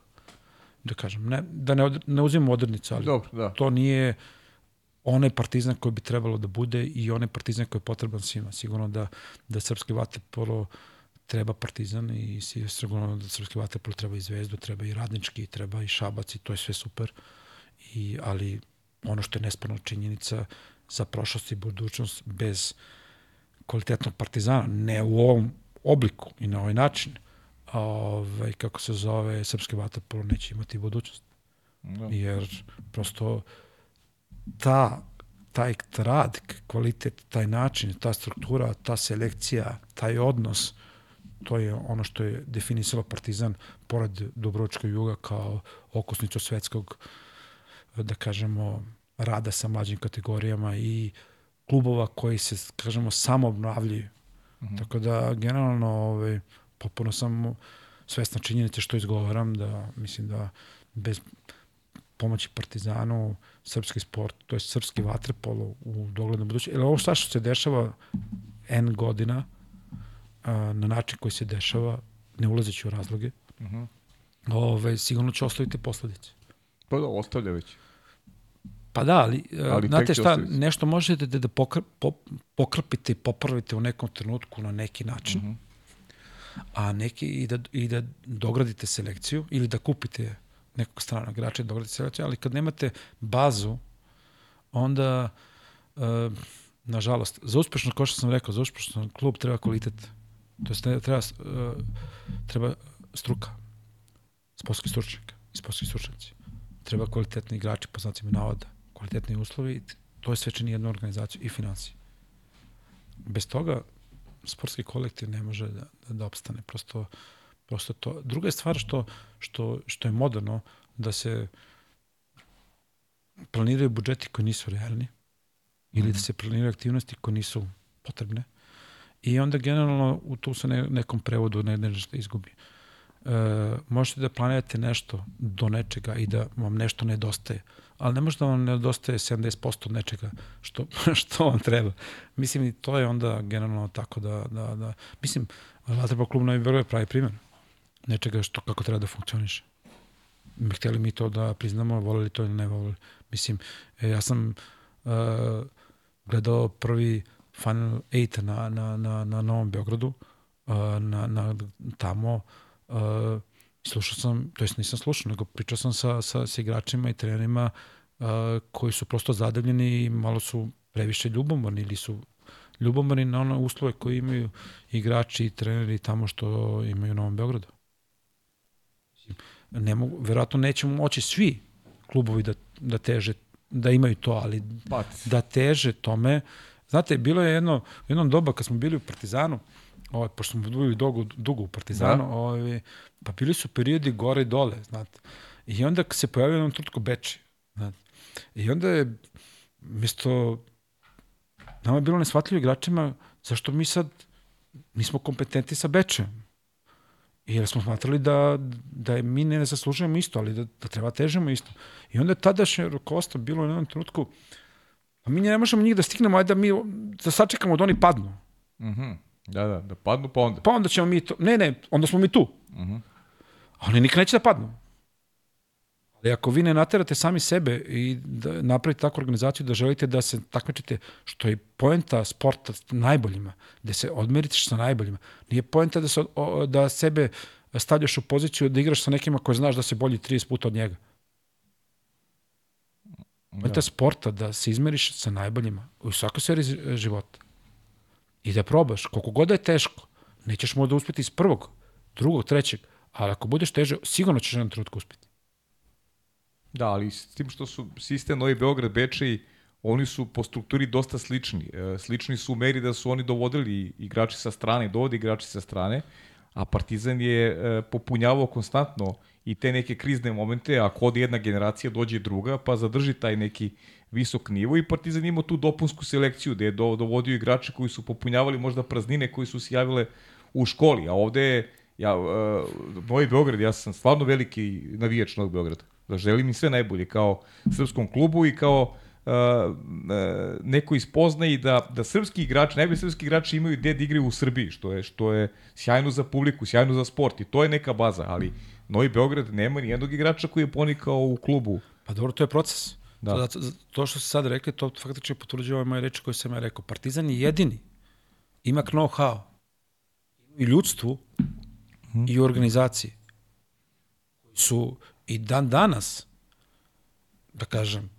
Da kažem, ne, da ne, od, ne uzimamo odrednicu, ali Dobro, da. to nije onaj partizan koji bi trebalo da bude i onaj partizan koji je potreban svima. Sigurno da, da srpski vaterpolo treba Partizan i sigurno da srpski vaterpolo treba i Zvezdu, treba i Radnički, treba i Šabac i to je sve super. I, ali ono što je nesporna činjenica za prošlost i budućnost bez kvalitetnog Partizana, ne u ovom obliku i na ovaj način, ovaj, kako se zove, srpski vaterpolo neće imati budućnost. Da. Jer prosto ta taj rad, kvalitet, taj način, ta struktura, ta selekcija, taj odnos, to je ono što je definisalo Partizan pored Dobročkog juga kao okosnicu svetskog, da kažemo, rada sa mlađim kategorijama i klubova koji se, kažemo, samo obnavljaju. Mm -hmm. Tako da, generalno, ovaj, potpuno sam svesna činjenice što izgovaram, da mislim da bez pomoći Partizanu, srpski sport, to je srpski vaterpolo u doglednom budućnosti. Jer ovo šta što se dešava N godina, a, na način koji se dešava, ne ulazeći u razloge, uh mhm. -huh. ove, sigurno će ostaviti posledice. Pa da, ostavlja već. Pa da, ali, ali znate šta, ostaviti. nešto možete da, da pokr, po, pokrpite i popravite u nekom trenutku na neki način, uh mhm. -huh. a neki i da, i da dogradite selekciju ili da kupite nekog stranog igrača i dogradite selekciju, ali kad nemate bazu, onda, uh, nažalost, za uspešno, kao što sam rekao, za uspešno klub treba kvalitet. To je treba, uh, treba struka, sportski stručnjak i sportski stručnjaci. Treba kvalitetni igrači, po znacima navoda, kvalitetni uslovi, to je sve čini jednu organizaciju i financije. Bez toga sportski kolektiv ne može da, da, da opstane. Prosto Prosto to. Druga je stvar što, što, što je moderno da se planiraju budžeti koji nisu realni ili da mhm. se planiraju aktivnosti koje nisu potrebne i onda generalno u tu se ne, nekom prevodu ne, nešto izgubi. E, možete da planirate nešto do nečega i da vam nešto nedostaje, ali ne može da vam nedostaje 70% nečega što, što vam treba. Mislim i to je onda generalno tako da, da, da mislim, Vatrpa klub Novi Beograd pravi primjer nečega što kako treba da funkcioniše. Hteli mi to da priznamo, voleli to ili ne voleli. Mislim, e, ja sam uh, gledao prvi Final 8 na, na, na, na Novom Beogradu, uh, na, na, tamo, uh, slušao sam, to jest nisam slušao, nego pričao sam sa, sa, sa igračima i trenerima uh, koji su prosto zadavljeni i malo su previše ljubomorni ili su ljubomorni na one uslove koje imaju igrači i treneri tamo što imaju u Novom Beogradu ne mogu, verovatno nećemo moći svi klubovi da, da teže, da imaju to, ali But. da teže tome. Znate, bilo je jedno, jednom doba kad smo bili u Partizanu, ovaj, pošto smo bili dugo, dugo u Partizanu, da. ovaj, pa bili su periodi gore i dole, znate. I onda se pojavio jednom tutko Beči, znate. I onda je, mesto, nama je bilo nesvatljivo igračima, zašto mi sad, mi smo kompetenti sa Bečem, Jer smo smatrali da, da mi ne zaslužujemo isto, ali da, da treba težemo isto. I onda je tadašnje rukovodstvo bilo u jednom trenutku, pa mi ne možemo njih da stignemo, ajde da mi da sačekamo da oni padnu. Mm -hmm. Da, da, da padnu pa onda. Pa onda ćemo mi to, ne, ne, onda smo mi tu. Mm -hmm. Oni nikad neće da padnu. Ali ako vi ne naterate sami sebe i da napravite takvu organizaciju da želite da se takmičite, što je poenta sporta najboljima, da se odmerite sa najboljima. Nije poenta da, se, da sebe stavljaš u poziciju da igraš sa nekima koji znaš da se bolji 30 puta od njega. Poenta da. sporta da se izmeriš sa najboljima u svakoj sferi života. I da probaš, koliko god da je teško, nećeš možda uspeti iz prvog, drugog, trećeg, ali ako budeš teže, sigurno ćeš jedan trenutku uspeti. Da, ali s tim što su sistem Novi Beograd, Bečej, oni su po strukturi dosta slični. E, slični su u meri da su oni dovodili igrači sa strane, dovodi igrači sa strane, a Partizan je e, popunjavao konstantno i te neke krizne momente, ako ode jedna generacija, dođe druga, pa zadrži taj neki visok nivo i Partizan imao tu dopunsku selekciju gde je dovodio igrače koji su popunjavali možda praznine koji su se javile u školi, a ovde je ja, uh, Novi Beograd, ja sam stvarno veliki navijač Novog Beograda da želim im sve najbolje kao srpskom klubu i kao uh, uh, neko ispozna i da, da srpski igrači, najbolji srpski igrači imaju gde da igraju u Srbiji, što je, što je sjajno za publiku, sjajno za sport i to je neka baza, ali Novi Beograd nema ni jednog igrača koji je ponikao u klubu. Pa dobro, to je proces. Da. To, to što ste sad rekli, to faktično potvrđuje ove moje reči koje sam ja rekao. Partizan je jedini. Ima know-how. i ljudstvu i u organizaciji. Su i dan danas, da kažem,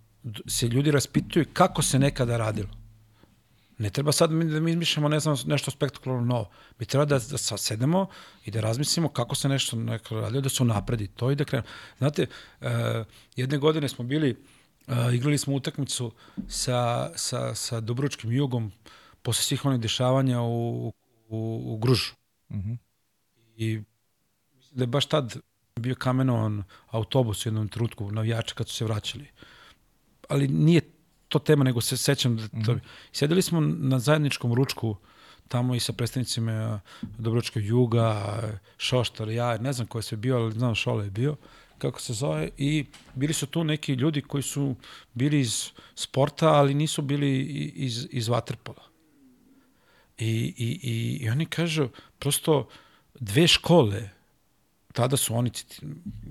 se ljudi raspituju kako se nekada radilo. Ne treba sad mi da mi izmišljamo ne znam, nešto spektakularno novo. Mi treba da, da sad sedemo i da razmislimo kako se nešto radilo, da se unapredi to i da krenemo. Znate, uh, jedne godine smo bili, uh, igrali smo utakmicu sa, sa, sa Dobručkim jugom posle svih onih dešavanja u, u, u Gružu. Mhm. I mislim da je baš tad bio kamenovan autobus u jednom trenutku navijača kad su se vraćali. Ali nije to tema, nego se sećam da to... Sedeli smo na zajedničkom ručku tamo i sa predstavnicima Dobročkog juga, Šoštar, ja, ne znam ko je sve bio, ali znam Šole je bio, kako se zove, i bili su tu neki ljudi koji su bili iz sporta, ali nisu bili iz, iz vaterpola. I, i, i, I oni kažu, prosto dve škole, tada su oni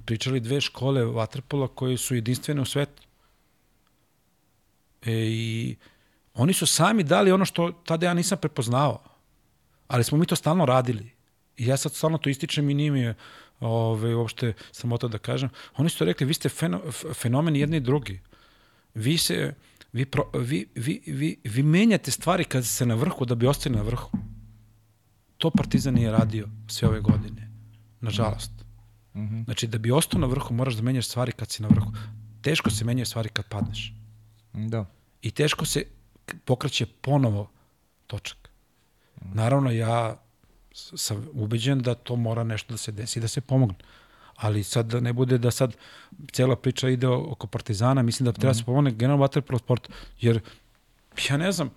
pričali dve škole vaterpola koje su jedinstvene u svetu. E, I oni su sami dali ono što tada ja nisam prepoznao. Ali smo mi to stalno radili. I ja sad stalno to ističem i nije mi je ove, uopšte samota da kažem. Oni su rekli, vi ste feno, fenomen jedni i drugi. Vi se, vi, pro, vi, vi, vi, vi menjate stvari kad ste na vrhu da bi ostali na vrhu. To Partizan nije radio sve ove godine. Nažalost. Mhm. Znači, da bi ostao na vrhu, moraš da menjaš stvari kad si na vrhu. Teško se menjaju stvari kad padneš. Da. I teško se pokreće ponovo točak. Naravno, ja sam ubeđen da to mora nešto da se desi i da se pomogne. Ali sad da ne bude da sad cela priča ide oko Partizana, mislim da treba da se pomogne generalno vaterpolo sport, jer ja ne znam,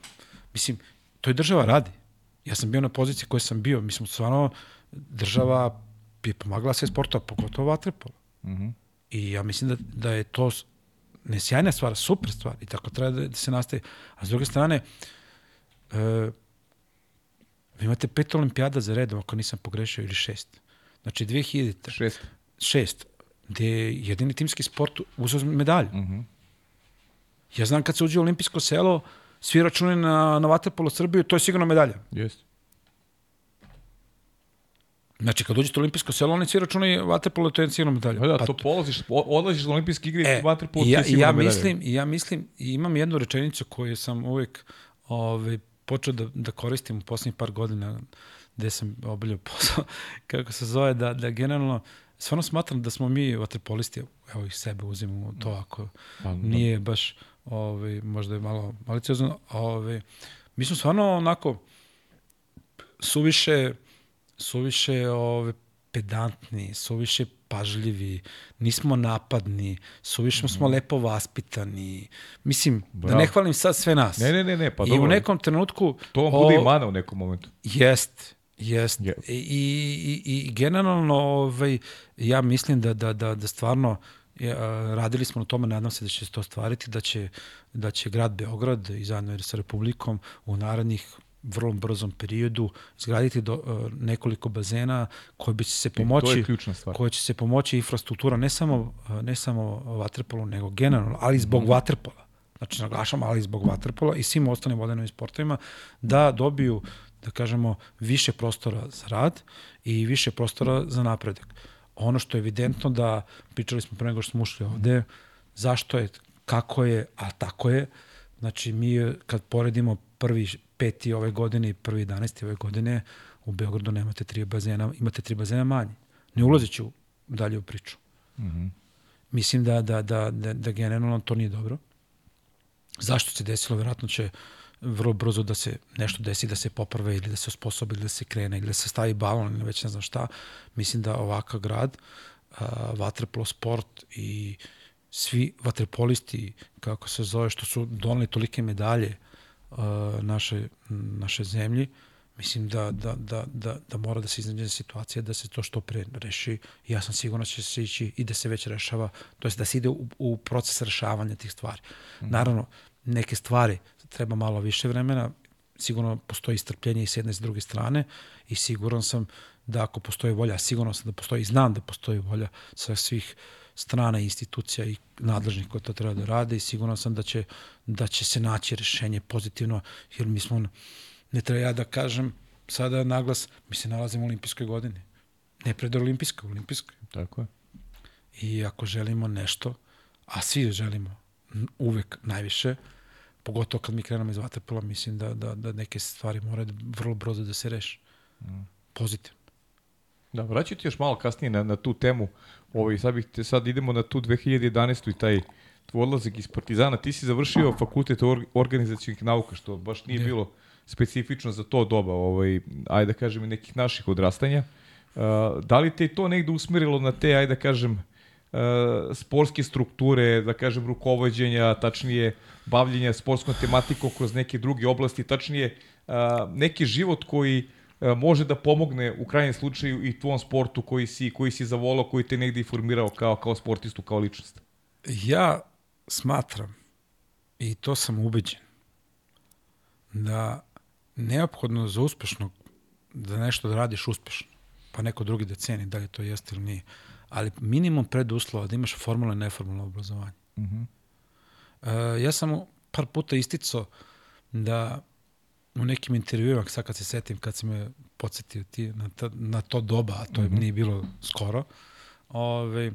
mislim, to i država radi. Ja sam bio na poziciji koje sam bio, mislim, stvarno država je pomagala sve sportova, pogotovo vaterpolo. Mhm. I ja mislim da, da je to ne sjajna stvar, super stvar i tako treba da, da se nastaje. A s druge strane, e, vi imate pet olimpijada za redom, ako nisam pogrešio, ili šest. Znači 2000, Šest. šest, gde je jedini timski sport uzeo medalju. Mhm. Ja znam kad se uđe u olimpijsko selo, svi račune na, na Vaterpolo Srbiju, to je sigurno medalja. Jeste. Znači, kad uđete u olimpijsko selo, oni svi računaju Vaterpolo, to je sigurno medalja. Pa da, to polaziš, odlaziš na olimpijske igre E, i vaterpolo i ja, ti i ja mislim, i ja mislim, i imam jednu rečenicu koju sam uvek ovaj, počeo da, da koristim u poslednjih par godina gde sam obavljao posao, kako se zove, da, da generalno, stvarno smatram da smo mi vaterpolisti, evo ih sebe uzimamo to ako Pa, da. nije baš, ovaj, možda je malo maliciozno, ovaj, mi smo stvarno onako suviše, suviše ove, pedantni, suviše pažljivi, nismo napadni, suviše smo lepo vaspitani. Mislim, da Bravo. ne hvalim sad sve nas. Ne, ne, ne, ne, pa I dobro. u nekom trenutku... To vam bude o, i mana u nekom momentu. Jest, jest. Je. I, i, i, i generalno ovaj, ja mislim da, da, da, da stvarno radili smo na tome, nadam se da će se to stvariti, da će, da će grad Beograd i zajedno sa Republikom u narednih vrlo brzom periodu izgraditi do, uh, nekoliko bazena koji bi se pomoći ključna stvar. koje će se pomoći infrastruktura ne samo uh, ne samo vaterpolu nego generalno ali zbog vaterpola. Znači naglašam ali zbog vaterpola i svim ostalim vodenim sportovima da dobiju da kažemo više prostora za rad i više prostora za napredak. Ono što je evidentno da pričali smo pre nego što smo ušli ovde zašto je kako je a tako je. Znači mi kad poredimo prvi peti ove godine i prvi 11. ove godine u Beogradu nemate tri bazena, imate tri bazena manje. Ne ulazeći u, dalje u priču. Mhm. -hmm. Mislim da, da, da, da, da generalno to nije dobro. Zašto se desilo? Verovatno će vrlo brzo da se nešto desi, da se poprave ili da se osposobi ili da se krene ili da se stavi balon ili već ne znam šta. Mislim da ovakav grad, uh, vaterpolo sport i svi vaterpolisti, kako se zove, što su doneli tolike medalje uh, naše, naše zemlji, mislim da, da, da, da, da mora da se iznađe situacija da se to što pre reši. Ja sam siguran da će se ići i da se već rešava, to jest da se ide u, u proces rešavanja tih stvari. Mm. Naravno, neke stvari treba malo više vremena, sigurno postoji strpljenje i s jedne i s druge strane i siguran sam da ako postoji volja, sigurno sam da postoji i znam da postoji volja sa svih strana institucija i nadležnih koji to treba da rade i siguran sam da će, da će se naći rešenje pozitivno, jer mi smo, ne treba ja da kažem, sada naglas, mi se nalazimo u olimpijskoj godini. Ne pred olimpijskoj, olimpijskoj. Tako je. I ako želimo nešto, a svi želimo uvek najviše, pogotovo kad mi krenemo iz vaterpola, mislim da, da, da neke stvari moraju vrlo brzo da se reše. Mm. Pozitivno. Da, vraću ti još malo kasnije na, na tu temu. Ovaj, sad, bih te, sad idemo na tu 2011. i taj tvoj odlazak iz Partizana. Ti si završio fakultet or, organizacijnih nauka, što baš nije ne. bilo specifično za to doba, ovaj, ajde da kažem, nekih naših odrastanja. Uh, da li te to negde usmerilo na te, ajde da kažem, uh, sportske strukture, da kažem, rukovodđenja, tačnije bavljenja sportskom tematikom kroz neke druge oblasti, tačnije uh, neki život koji uh, može da pomogne u krajnjem slučaju i tvom sportu koji si, koji si zavolao, koji te negde i formirao kao, kao sportistu, kao ličnost? Ja smatram, i to sam ubeđen, da neophodno za uspešnog, da nešto da radiš uspešno, pa neko drugi da ceni da li to jeste ili nije, ali minimum preduslova da imaš formalno i neformalno obrazovanje. -huh. uh, ja sam par puta isticao da u nekim intervjuima, sad kad se setim, kad si me podsjetio ti na, ta, na to doba, a to uh -huh. nije bilo skoro, ove,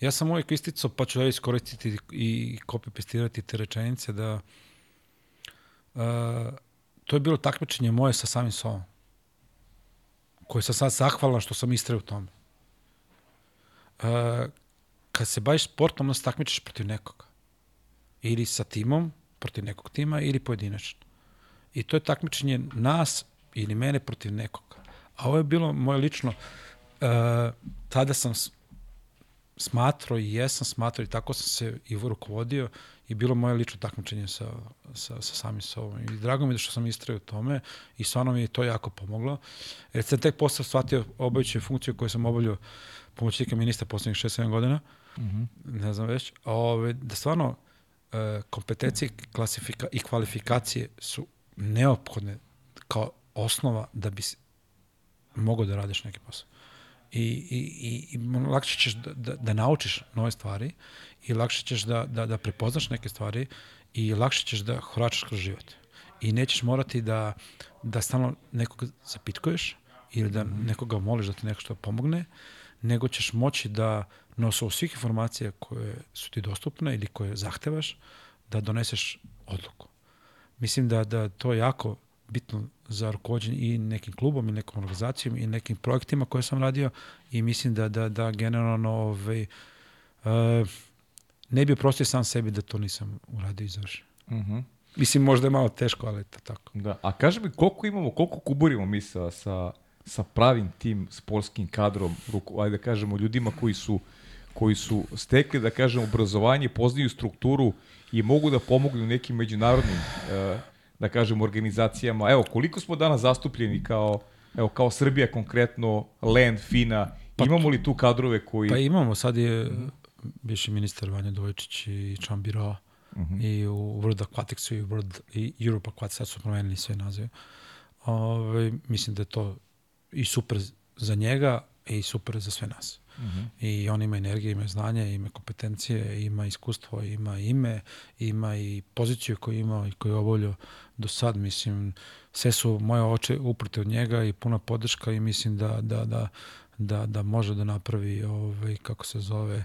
ja sam uvijek isticao, pa ću da iskoristiti i copy-pastirati te rečenice da uh, to je bilo takmičenje moje sa samim sobom. Koje sam sad zahvalan što sam istrao u tome. Uh, kad se baviš sportom, onda se takmičeš protiv nekoga. Ili sa timom, protiv nekog tima, ili pojedinačno. I to je takmičenje nas ili mene protiv nekoga. A ovo je bilo moje lično, uh, tada sam smatrao i jesam smatrao i tako sam se i rukovodio i bilo moje lično takmičenje sa, sa, sa samim sobom. I drago mi je da što sam istrao u tome i stvarno mi je to jako pomoglo. Jer sam tek posle shvatio obajuću funkciju koju sam obavljao pomoćnika ministra poslednjih 6-7 godina, mm -hmm. ne znam već, ove, da stvarno e, kompetencije klasifika, i kvalifikacije su neophodne kao osnova da bi mogao da radiš neki posao i, i, i, i lakše ćeš da, da, da naučiš nove stvari i lakše ćeš da, da, da prepoznaš neke stvari i lakše ćeš da horačaš kroz život. I nećeš morati da, da stalno nekoga zapitkuješ ili da nekoga moliš da ti nešto pomogne, nego ćeš moći da na osnovu svih informacija koje su ti dostupne ili koje zahtevaš, da doneseš odluku. Mislim da, da to je jako bitno za rukovodđenje i nekim klubom i nekom organizacijom i nekim projektima koje sam radio i mislim da, da, da generalno ovaj, uh, ne bi oprostio sam sebi da to nisam uradio i završio. Uh mhm. -huh. Mislim, možda je malo teško, ali to tako. Da. A kaži mi, koliko imamo, koliko kuburimo mi sa, sa, sa pravim tim sportskim kadrom, ruku, ajde da kažemo, ljudima koji su koji su stekli, da kažemo, obrazovanje, poznaju strukturu i mogu da pomognu nekim međunarodnim uh, da kažem, organizacijama. Evo, koliko smo danas zastupljeni kao, evo, kao Srbija konkretno, Land, Fina, pa, imamo li tu kadrove koji... Pa imamo, sad je bivši ministar Vanja Dojčić i član biroa mm -hmm. i u World Aquaticsu i, World, i Europe Aquatics, sad su promenili sve nazive. Ove, mislim da je to i super za njega i super za sve nas. Mm -hmm. I on ima energije, ima znanje, ima kompetencije, ima iskustvo, ima ime, ima i poziciju koju ima i koju je do sad. Mislim, sve su moje oče uprte od njega i puna podrška i mislim da, da, da, da, da može da napravi, ovaj, kako se zove,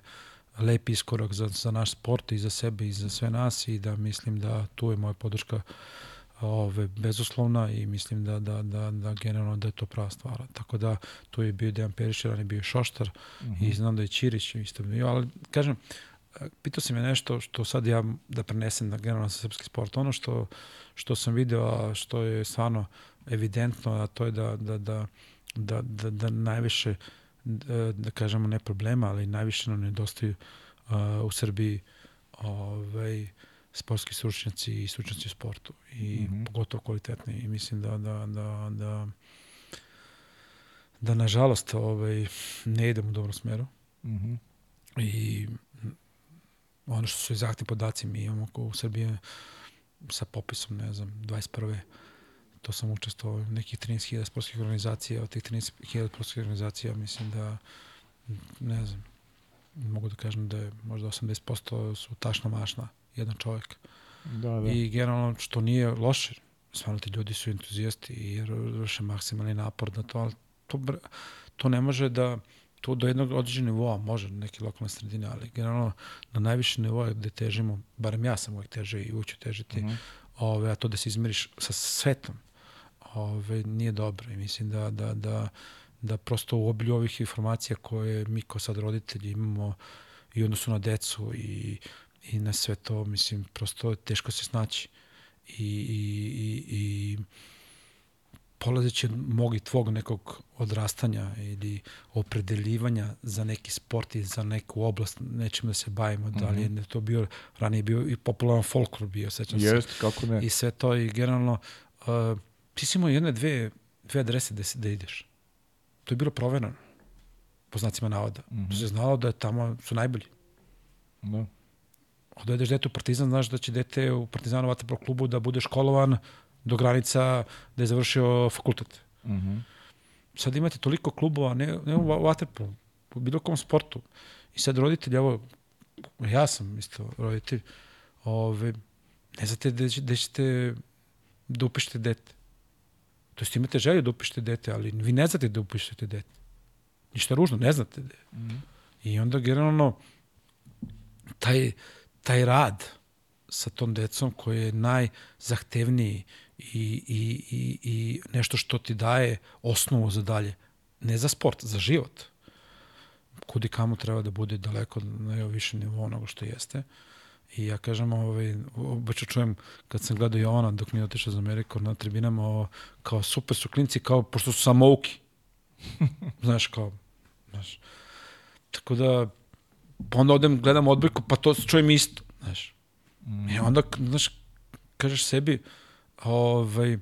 lep iskorak za, za naš sport i za sebe i za sve nas i da mislim da tu je moja podrška uh, ove, bezuslovna i mislim da, da, da, da generalno da je to prava stvar. Tako da tu je bio Dejan Perišer, on je bio Šoštar uh -huh. i mhm. znam da je Ćirić isto bio, ali kažem, pitao si me nešto što sad ja da prenesem na generalno sa srpski sport. Ono što, što sam video, a što je stvarno evidentno, a to je da, da, da, da, da, da najviše, da, da kažemo ne problema, ali najviše nam nedostaju uh, u Srbiji ovaj, sportski stručnjaci i stručnjaci u sportu i mm -hmm. pogotovo kvalitetni i mislim da da da da da nažalost ovaj ne idemo u dobrom smeru. Mm -hmm. I ono što su egzaktni podaci mi imamo u Srbiji sa popisom, ne znam, 21. To sam učestvovao nekih 13.000 sportskih organizacija, od tih 13.000 sportskih organizacija mislim da ne znam, mogu da kažem da je možda 80% su tašna mašna jedan čovjek. Da, da. I generalno što nije loše, stvarno ti ljudi su entuzijasti i vrše maksimalni napor na to, ali to, to ne može da, to do jednog određenog nivoa može neke lokalne sredine, ali generalno na najviše nivoa gde težimo, barem ja sam uvek teže i uću težiti, mm -hmm. ove, a to da se izmeriš sa svetom, ove, nije dobro i mislim da, da, da, da prosto u obilju ovih informacija koje mi kao sad roditelji imamo i odnosu na decu i, i na sve to, mislim, prosto teško se snaći. I, i, i, i polazeći od mog i tvog nekog odrastanja ili opredeljivanja za neki sport i za neku oblast, nečim da se bavimo, mm -hmm. da li je mhm. to bio, ranije bio i popularan folklor bio, sećam Jest, se. kako ne. I sve to i generalno, uh, ti si imao jedne, dve, dve adrese da, da ideš. To je bilo proverano, po znacima navoda. Mm -hmm. To se znalo da je tamo su najbolji. Da. No. Odvedeš dete u Partizan, znaš da će dete u Partizanu Vatrpro klubu da bude školovan do granica da je završio fakultet. Mm -hmm. Sad imate toliko klubova, ne, ne u Vatrpro, u bilo kom sportu. I sad roditelji, evo, ja sam isto roditelj, ove, ne znate gde, gde ćete da upišete dete. To jest imate želju da upišete dete, ali vi ne znate da upišete dete. Ništa ružno, ne znate. Da. Mm -hmm. I onda generalno taj, taj rad sa tom decom koji je najzahtevniji i, i, i, i nešto što ti daje osnovu za dalje. Ne za sport, za život. Kudi kamo treba da bude daleko na više nivo onoga što jeste. I ja kažem, ovaj, obaču čujem kad sam gledao Jovana dok mi je otišao za Ameriku na tribinama, o, kao super su klinci, kao, pošto su samouki. znaš, kao, znaš. Tako da, pa onda odem, gledam odbojku, pa to čujem isto, znaš. Mm. I onda, znaš, kažeš sebi, ovaj,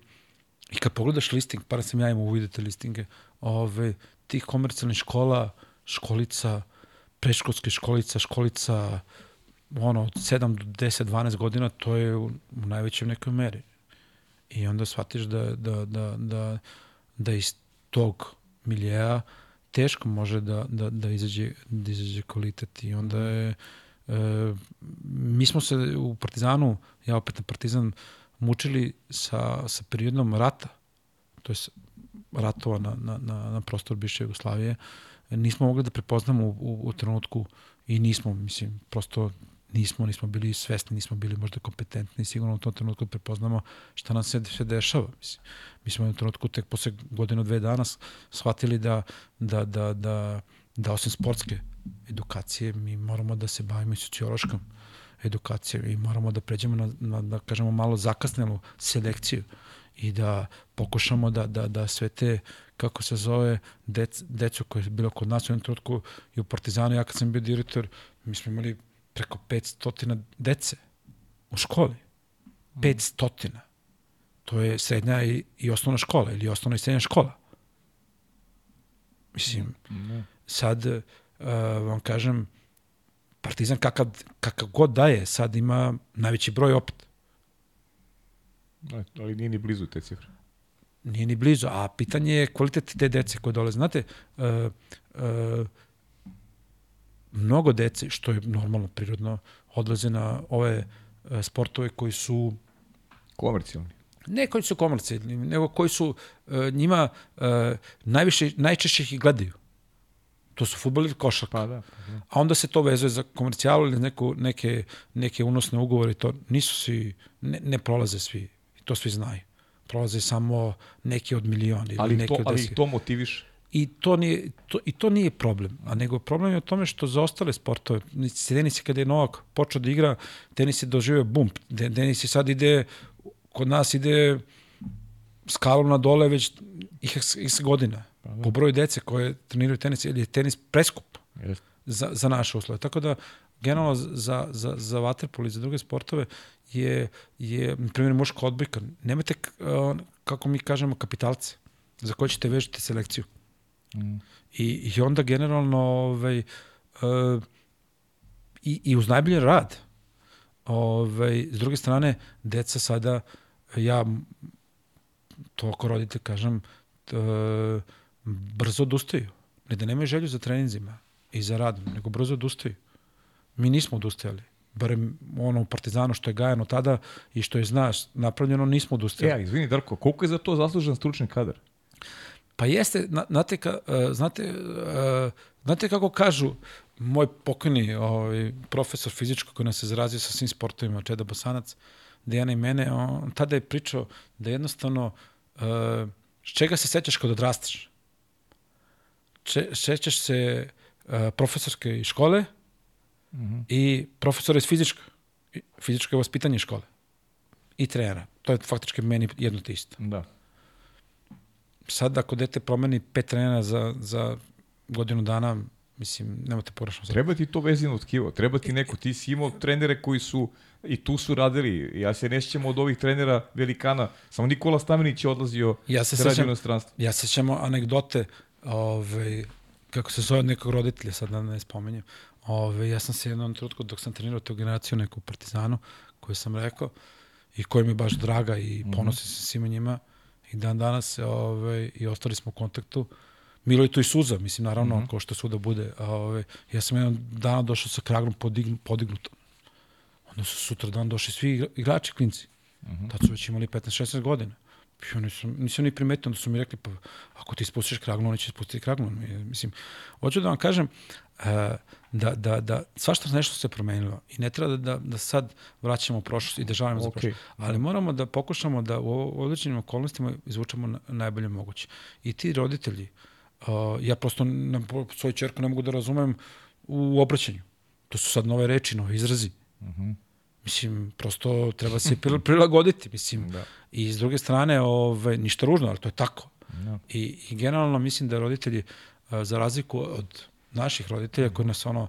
i kad pogledaš listing, para sam ja imao uvidite listinge, ovaj, tih komercijalnih škola, školica, preškolske školica, školica, ono, od 7 do 10, 12 godina, to je u, u najvećoj nekoj meri. I onda shvatiš da, da, da, da, da iz tog miljeja teško može da, da, da, izađe, da izađe kvalitet i onda je e, mi smo se u Partizanu, ja opet na Partizan, mučili sa, sa periodom rata, to je ratova na, na, na, na prostor bivše Jugoslavije, nismo mogli da prepoznamo u, u, u trenutku i nismo, mislim, prosto nismo, nismo bili svesni, nismo bili možda kompetentni, sigurno u tom trenutku prepoznamo šta nam se, se dešava. Mislim. Mi smo u trenutku tek posle godinu, dve dana shvatili da, da, da, da, da osim sportske edukacije mi moramo da se bavimo i sociološkom edukacijom i moramo da pređemo na, na da kažemo, malo zakasnelu selekciju i da pokušamo da, da, da sve te, kako se zove, dec, decu koje je bilo kod nas u jednom trenutku i u Partizanu, ja kad sam bio direktor, mi smo imali preko 500 dece u školi. 500. To je srednja i, i osnovna škola ili osnovna i srednja škola. Mislim, sad uh, vam kažem, Partizan kakav, kakav god daje, sad ima najveći broj opet. Ali nije ni blizu te cifre. Nije ni blizu, a pitanje je kvalitet te dece koje dolaze. Znate, uh, uh, mnogo dece, što je normalno, prirodno, odlaze na ove uh, sportove koji su... Komercijalni. Ne koji su komercijalni, nego koji su uh, njima uh, najviše, najčešće ih gledaju. To su futbol ili košarka. Pa da, pa da. A onda se to vezuje za komercijalu ili neku, neke, neke unosne ugovore. To nisu svi, ne, ne prolaze svi. I to svi znaju. Prolaze samo neki od miliona. Ili ali, neki to, od ali to motiviš? I to, nije, to, I to nije problem. A nego problem je u tome što za ostale sportove, tenis je kada je Novak počeo da igra, tenis je doživio bump. Tenis je sad ide, kod nas ide skalom na dole već x, x godina. Pa, da. Po broju dece koje treniraju tenis, ili je tenis preskup yes. za, za naše uslove. Tako da, generalno za, za, za vaterpol i za druge sportove je, je na primjer, muška odbojka. Nemate, kako mi kažemo, kapitalce za koje ćete vežiti selekciju. I, I onda generalno ovaj, uh, i, i uz najbolji rad ovaj, s druge strane deca sada ja to ako rodite kažem uh, brzo odustaju. Ne da nemaju želju za treninzima i za radom, nego brzo odustaju. Mi nismo odustajali. barem ono u Partizanu što je gajano tada i što je, znaš, napravljeno, nismo odustali. E, a, izvini Darko, koliko je za to zaslužen stručni kadar? Pa jeste, na, znate, ka, uh, znate, uh, znate kako kažu, moj pokojni ovaj, profesor fizičko koji nas je zarazio sa svim sportovima, Čeda Bosanac, Dejana i mene, on tada je pričao da jednostavno, uh, čega se sećaš kad odrastaš? Če, sećaš se uh, profesorske škole mm -hmm. i profesora iz fizička, fizičko je vaspitanje škole i trenera. To je faktički meni jedno te isto. Da. Sad ako dete promeni pet trenera za, za godinu dana, mislim, nemate pogrešno sad. Treba ti to vezino tkivo, treba ti neko, ti si imao trenere koji su i tu su radili. Ja se ne sjećam od ovih trenera velikana, samo Nikola Stamenić je odlazio ja se da sećam, u inostranstvo. Ja se sećam anegdote, ovaj, kako se zove nekog roditelja, sad da ne spomenjem. Ove, ja sam se jednom trenutku dok sam trenirao tu generaciju neku Partizanu, koju sam rekao, i koja mi je baš draga i ponosim se svima njima, i dan danas ove, i ostali smo u kontaktu. Milo je tu i suza, mislim, naravno, mm -hmm. ko što suda bude. A, ove, ja sam jedan dana došao sa kragnom podignu, podignutom. Onda su sutra dan došli svi igrači klinci. Mm -hmm. Tad su već imali 15-16 godina. Ja nisam, nisam ni primetio, onda su mi rekli, pa ako ti spustiš kragnu, oni će spustiti kragnu. Mislim, hoću da vam kažem, uh, da, da, da svašta nešto se promenilo i ne treba da, da, da sad vraćamo u prošlost i da žalimo okay. za prošlost, ali moramo da pokušamo da u određenim okolnostima izvučemo na, najbolje moguće. I ti roditelji, uh, ja prosto na svoju čerku ne mogu da razumem u obraćanju. To su sad nove reči, nove izrazi. Uh Mhm. -huh. Mislim, prosto treba se prilagoditi, mislim. Da. I s druge strane, ove, ništa ružno, ali to je tako. Da. I, I generalno mislim da roditelji, a, za razliku od naših roditelja koji nas ono,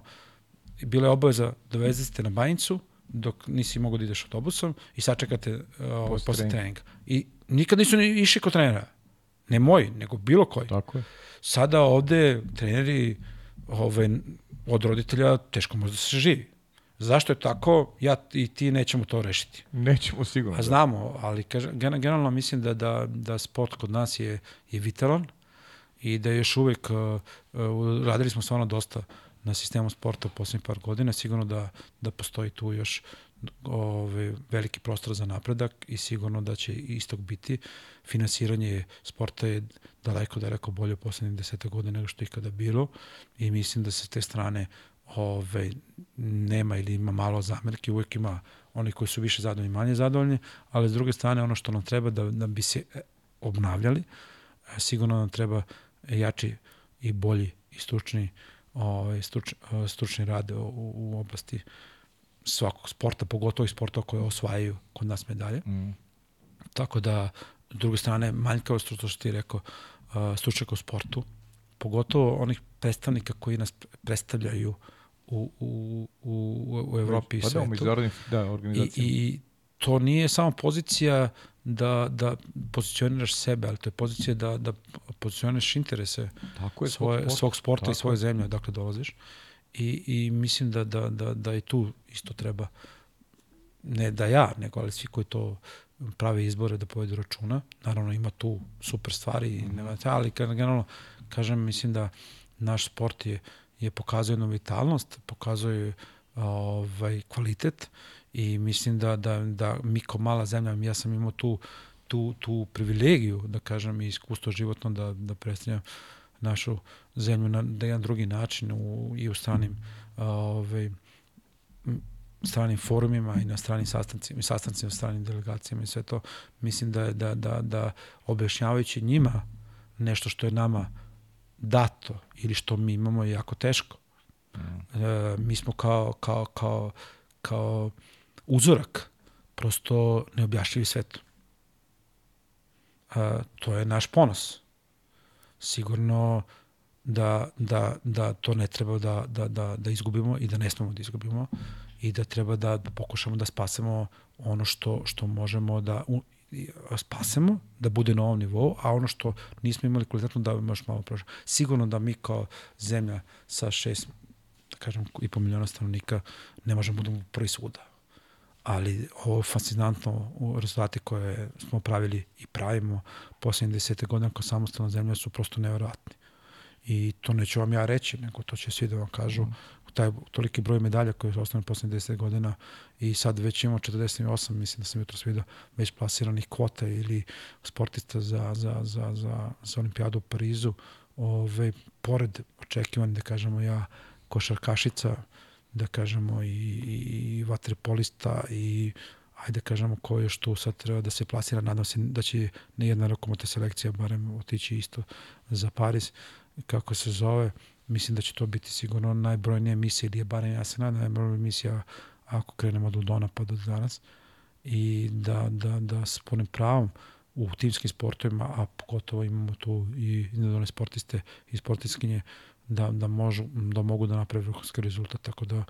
bile obaveza da vezete na banjicu dok nisi mogao da ideš autobusom i sačekate ovaj, Posle posle treninga. I nikad nisu ni išli kod trenera. Ne moj, nego bilo koji. Tako je. Sada ovde treneri ove, od roditelja teško može da se živi. Zašto je tako? Ja i ti nećemo to rešiti. Nećemo sigurno. A znamo, ali kaže, gen- generalno mislim da, da, da sport kod nas je, je vitalan i da još uvek uh, uh, radili smo stvarno dosta na sistemu sporta u poslednjih par godina. Sigurno da, da postoji tu još ove, veliki prostor za napredak i sigurno da će istog biti. Finansiranje sporta je daleko, daleko bolje u poslednjih deseta godina nego što je ikada bilo i mislim da se s te strane ove, nema ili ima malo zamerke, uvek ima oni koji su više zadovoljni, manje zadovoljni, ali s druge strane ono što nam treba da, da bi se e, obnavljali, e, sigurno nam treba jači i bolji i stručni, ovaj, struč, e, stručni rad u, u oblasti svakog sporta, pogotovo i sporta koje osvajaju kod nas medalje. Mm. Tako da, s druge strane, manjkavo što što ti rekao, uh, stručnjaka u sportu, pogotovo onih predstavnika koji nas predstavljaju u, u, u, u Evropi i pa da, svetu. da, I, organizacijama. I to nije samo pozicija da, da pozicioniraš sebe, ali to je pozicija da, da pozicioniraš interese Tako je, svoje, sport. svog sporta Tako i svoje je. zemlje odakle dolaziš. I, I mislim da, da, da, da i tu isto treba, ne da ja, nego ali svi koji to prave izbore da povedu računa. Naravno ima tu super stvari, i nema, ali generalno kažem, mislim da naš sport je, je pokazuje jednu vitalnost, pokazuje ovaj, kvalitet i mislim da, da, da mi kao mala zemlja, ja sam imao tu, tu, tu privilegiju, da kažem, i iskustvo životno da, da predstavljam našu zemlju na, na jedan drugi način u, i u stranim ovaj, stranim forumima i na stranim sastancima sastancima, stranim delegacijama i sve to. Mislim da, da, da, da objašnjavajući njima nešto što je nama dato ili što mi imamo je jako teško. Mm. E, mi smo kao, kao, kao, kao uzorak prosto neobjašnjivi svetu. E, to je naš ponos. Sigurno da, da, da to ne treba da, da, da, da izgubimo i da ne smemo da izgubimo i da treba da, da pokušamo da spasemo ono što, što možemo da u, spasemo, da bude na ovom nivou, a ono što nismo imali kvalitetno da još malo prošlo. Sigurno da mi kao zemlja sa šest, da kažem, i po miliona stanovnika ne možemo da budemo prvi svuda. Ali ovo fascinantno, rezultate koje smo pravili i pravimo poslednje desete godine kao samostalna zemlja su prosto nevjerojatni. I to neću vam ja reći, nego to će svi da vam kažu. Mm. Taj toliki broj medalja koji je osnovno poslednje 10 godina i sad već imamo 48, mislim da sam jutro vidio, već plasiranih kvota ili sportista za, za, za, za, za olimpijadu u Parizu. Ove, pored očekivanja, da kažemo ja, košarkašica, da kažemo i, i, i vaterpolista i ajde kažemo ko je što sad treba da se plasira, nadam se da će nejedna rokomota selekcija barem otići isto za Paris, kako se zove, mislim da će to biti sigurno najbrojnija emisija ili je barem ja se nadam najbrojnija emisija ako krenemo od Udona pa do danas i da, da, da s punim pravom u timskim sportovima, a pogotovo imamo tu i individualne sportiste i sportiskinje da, da, možu, da mogu da naprave vrhunski rezultat, tako da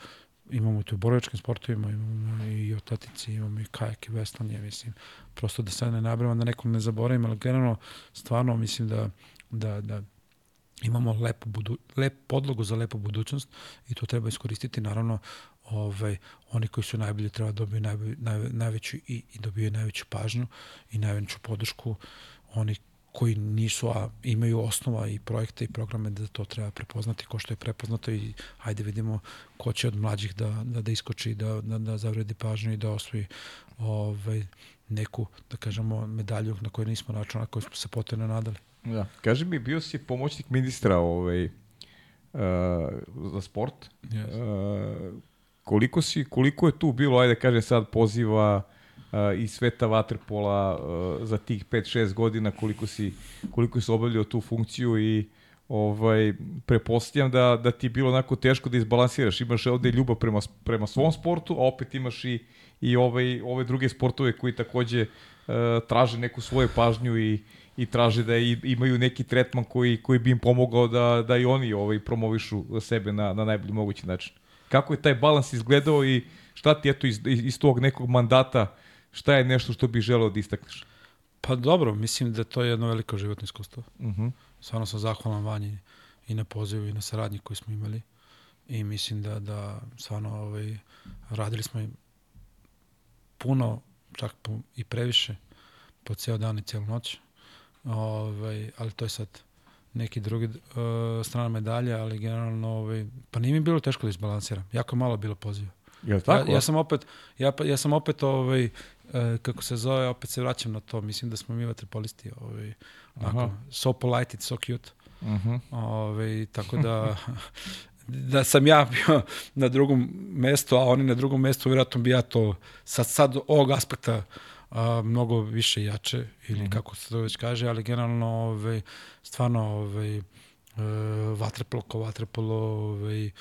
imamo tu u borovačkim sportovima, imamo i otatici, imamo i kajak i veslanje, mislim, prosto da sad ne nabramo, da nekog ne zaboravim, ali generalno, stvarno mislim da, da, da imamo lepu budu, lep podlogu za lepu budućnost i to treba iskoristiti, naravno, ovaj, oni koji su najbolji treba da dobiju naj, naj, najveću i, i dobiju najveću pažnju i najveću podršku, oni koji nisu, a imaju osnova i projekte i programe da to treba prepoznati ko što je prepoznato i ajde vidimo ko će od mlađih da, da, da iskoči, da, da, da zavredi pažnju i da osvoji ovaj, neku, da kažemo, medalju na kojoj nismo računali, na kojoj smo se potrebno nadali. Da. Kaži mi, bio si pomoćnik ministra ovaj, uh, za sport. Yes. Uh, koliko, si, koliko je tu bilo, ajde kažem sad, poziva uh, uh, iz sveta vaterpola uh, za tih 5-6 godina koliko si, koliko si obavljao tu funkciju i ovaj, prepostavljam da, da ti je bilo onako teško da izbalansiraš. Imaš ovde ljubav prema, prema svom sportu, a opet imaš i, i ovaj, ove druge sportove koji takođe uh, traže neku svoju pažnju i, i traže da i, imaju neki tretman koji, koji bi im pomogao da, da i oni ovaj, promovišu sebe na, na najbolji mogući način. Kako je taj balans izgledao i šta ti eto iz, iz tog nekog mandata šta je nešto što bih želeo da istakneš? Pa dobro, mislim da to je jedno veliko životno iskustvo. Uh mhm. -huh. Stvarno sam zahvalan Vanji i na pozivu i na saradnji koju smo imali. I mislim da, da stvarno ovaj, radili smo puno, čak i previše, po ceo dan i celu noć. Ovaj, ali to je sad neki drugi uh, strana medalje, ali generalno, ovaj, pa nije mi bilo teško da izbalansiram. Jako malo bilo poziva. Je tako? Ja, ja sam opet, ja, ja sam opet ovaj, e, kako se zove, opet se vraćam na to. Mislim da smo mi vaterpolisti, ovaj, onako, so polite, so cute. Uh -huh. ovaj, tako da, da sam ja bio na drugom mestu, a oni na drugom mestu, vjerojatno bi ja to sad, sad ovog aspekta a, mnogo više jače, ili uh -huh. kako se to već kaže, ali generalno ovaj, stvarno ovaj, e, vatrepolo ko vatrepolo, ovaj,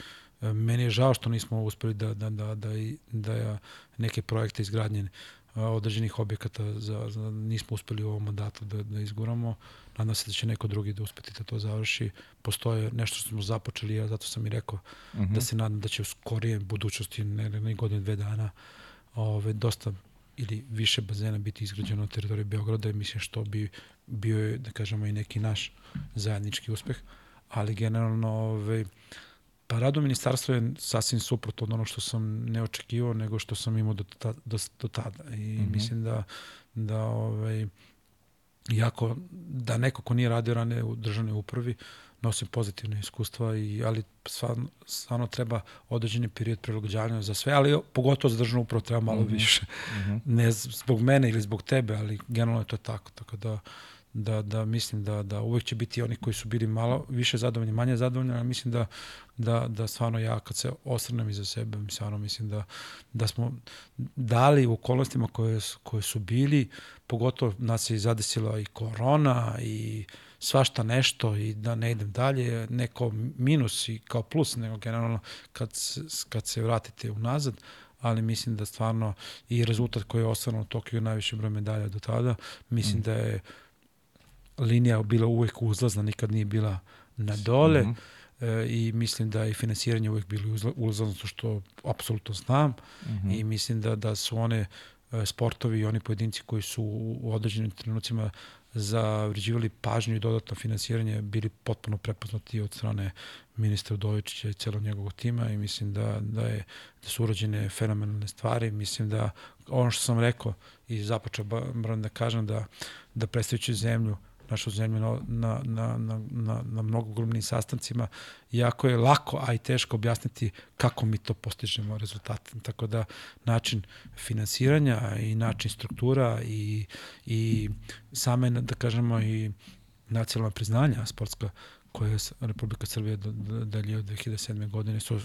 Meni je žao što nismo uspeli da, da, da, da, da neke projekte izgradnje određenih objekata za, za, nismo uspeli u ovom mandatu da, da izguramo. Nadam se da će neko drugi da uspeti da to završi. Postoje nešto što smo započeli, ja zato sam i rekao uh -huh. da se nadam da će u skorije budućnosti, ne, ne godine, dve dana, ove, dosta ili više bazena biti izgrađeno na teritoriji Beograda i mislim što bi bio je, da kažemo, i neki naš zajednički uspeh. Ali generalno, ove, Pa rado ministarstvo je sasvim suprotno od ono što sam ne očekivao, nego što sam imao do, ta, do, do tada. I mm -hmm. mislim da, da ovaj, jako, da neko ko nije radio rane u državnoj upravi, nosim pozitivne iskustva, i, ali stvarno, stvarno treba određeni period prilagođavanja za sve, ali pogotovo za državnu upravu treba malo mm -hmm. više. Mm -hmm. Ne zbog mene ili zbog tebe, ali generalno je to tako. Tako da, da, da mislim da, da uvek će biti oni koji su bili malo više zadovoljni, manje zadovoljni, ali mislim da, da, da stvarno ja kad se osvrnem iza sebe, stvarno mislim da, da smo dali u okolnostima koje, koje su bili, pogotovo nas je zadesila i korona i svašta nešto i da ne idem dalje, neko minus i kao plus, nego generalno kad, kad se vratite unazad, ali mislim da stvarno i rezultat koji je ostvarno u Tokiju najviše broj medalja do tada, mislim mm. da je linija bila uvek uzlazna, nikad nije bila na dole. Mm -hmm. e, i mislim da je finansiranje uvek bilo ulazno, što apsolutno znam mm -hmm. i mislim da, da su one e, sportovi i oni pojedinci koji su u određenim trenucima zavređivali pažnju i dodatno finansiranje bili potpuno prepoznati od strane ministra Udovičića i celog njegovog tima i mislim da, da, je, da su urađene fenomenalne stvari. Mislim da ono što sam rekao i započeo moram da kažem da, da predstavljajući zemlju našu zemlju na, na, na, na, na, na mnogo grubnim sastancima. Jako je lako, a i teško objasniti kako mi to postižemo rezultate. Tako da način finansiranja i način struktura i, i same, da kažemo, i nacionalna priznanja sportska koje je Republika Srbija dalje od 2007. godine su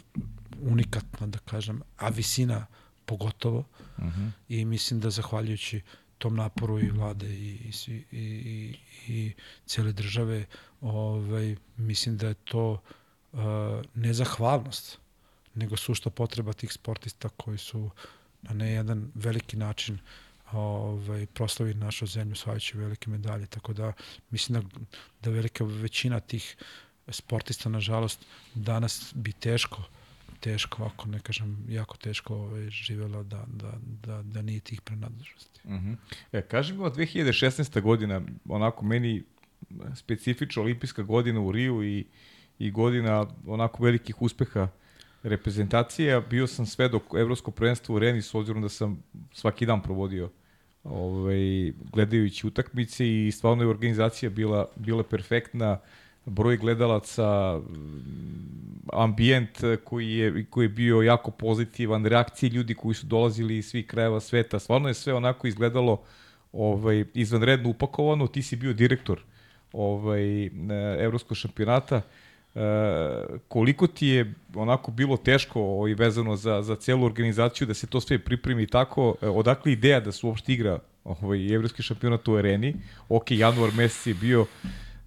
unikatna, da kažem, a visina pogotovo. Uh mhm. -huh. I mislim da zahvaljujući tom naporu i vlade i, i, i, i, cijele države, ovaj, mislim da je to uh, nezahvalnost, nego sušta potreba tih sportista koji su na ne jedan veliki način ovaj, proslavi našu zemlju svajajući velike medalje. Tako da mislim da, da velika većina tih sportista, nažalost, danas bi teško uh, teško, ako ne kažem, jako teško ovaj, živela da, da, da, da nije tih prenadležnosti. Uh mhm. -huh. e, kaži mi, 2016. godina, onako meni specifično olimpijska godina u Riju i, i godina onako velikih uspeha reprezentacije, bio sam svedok evropskog prvenstva u Reni s obzirom da sam svaki dan provodio ovaj, gledajući utakmice i stvarno je organizacija bila, bila perfektna, broj gledalaca, ambijent koji je, koji je bio jako pozitivan, reakcije ljudi koji su dolazili iz svih krajeva sveta, stvarno je sve onako izgledalo ovaj, izvanredno upakovano, ti si bio direktor ovaj, evropskog šampionata, e, koliko ti je onako bilo teško ovaj, vezano za, za celu organizaciju da se to sve pripremi tako, e, odakle ideja da se uopšte igra ovaj, evropski šampionat u areni, ok, januar mesec je bio,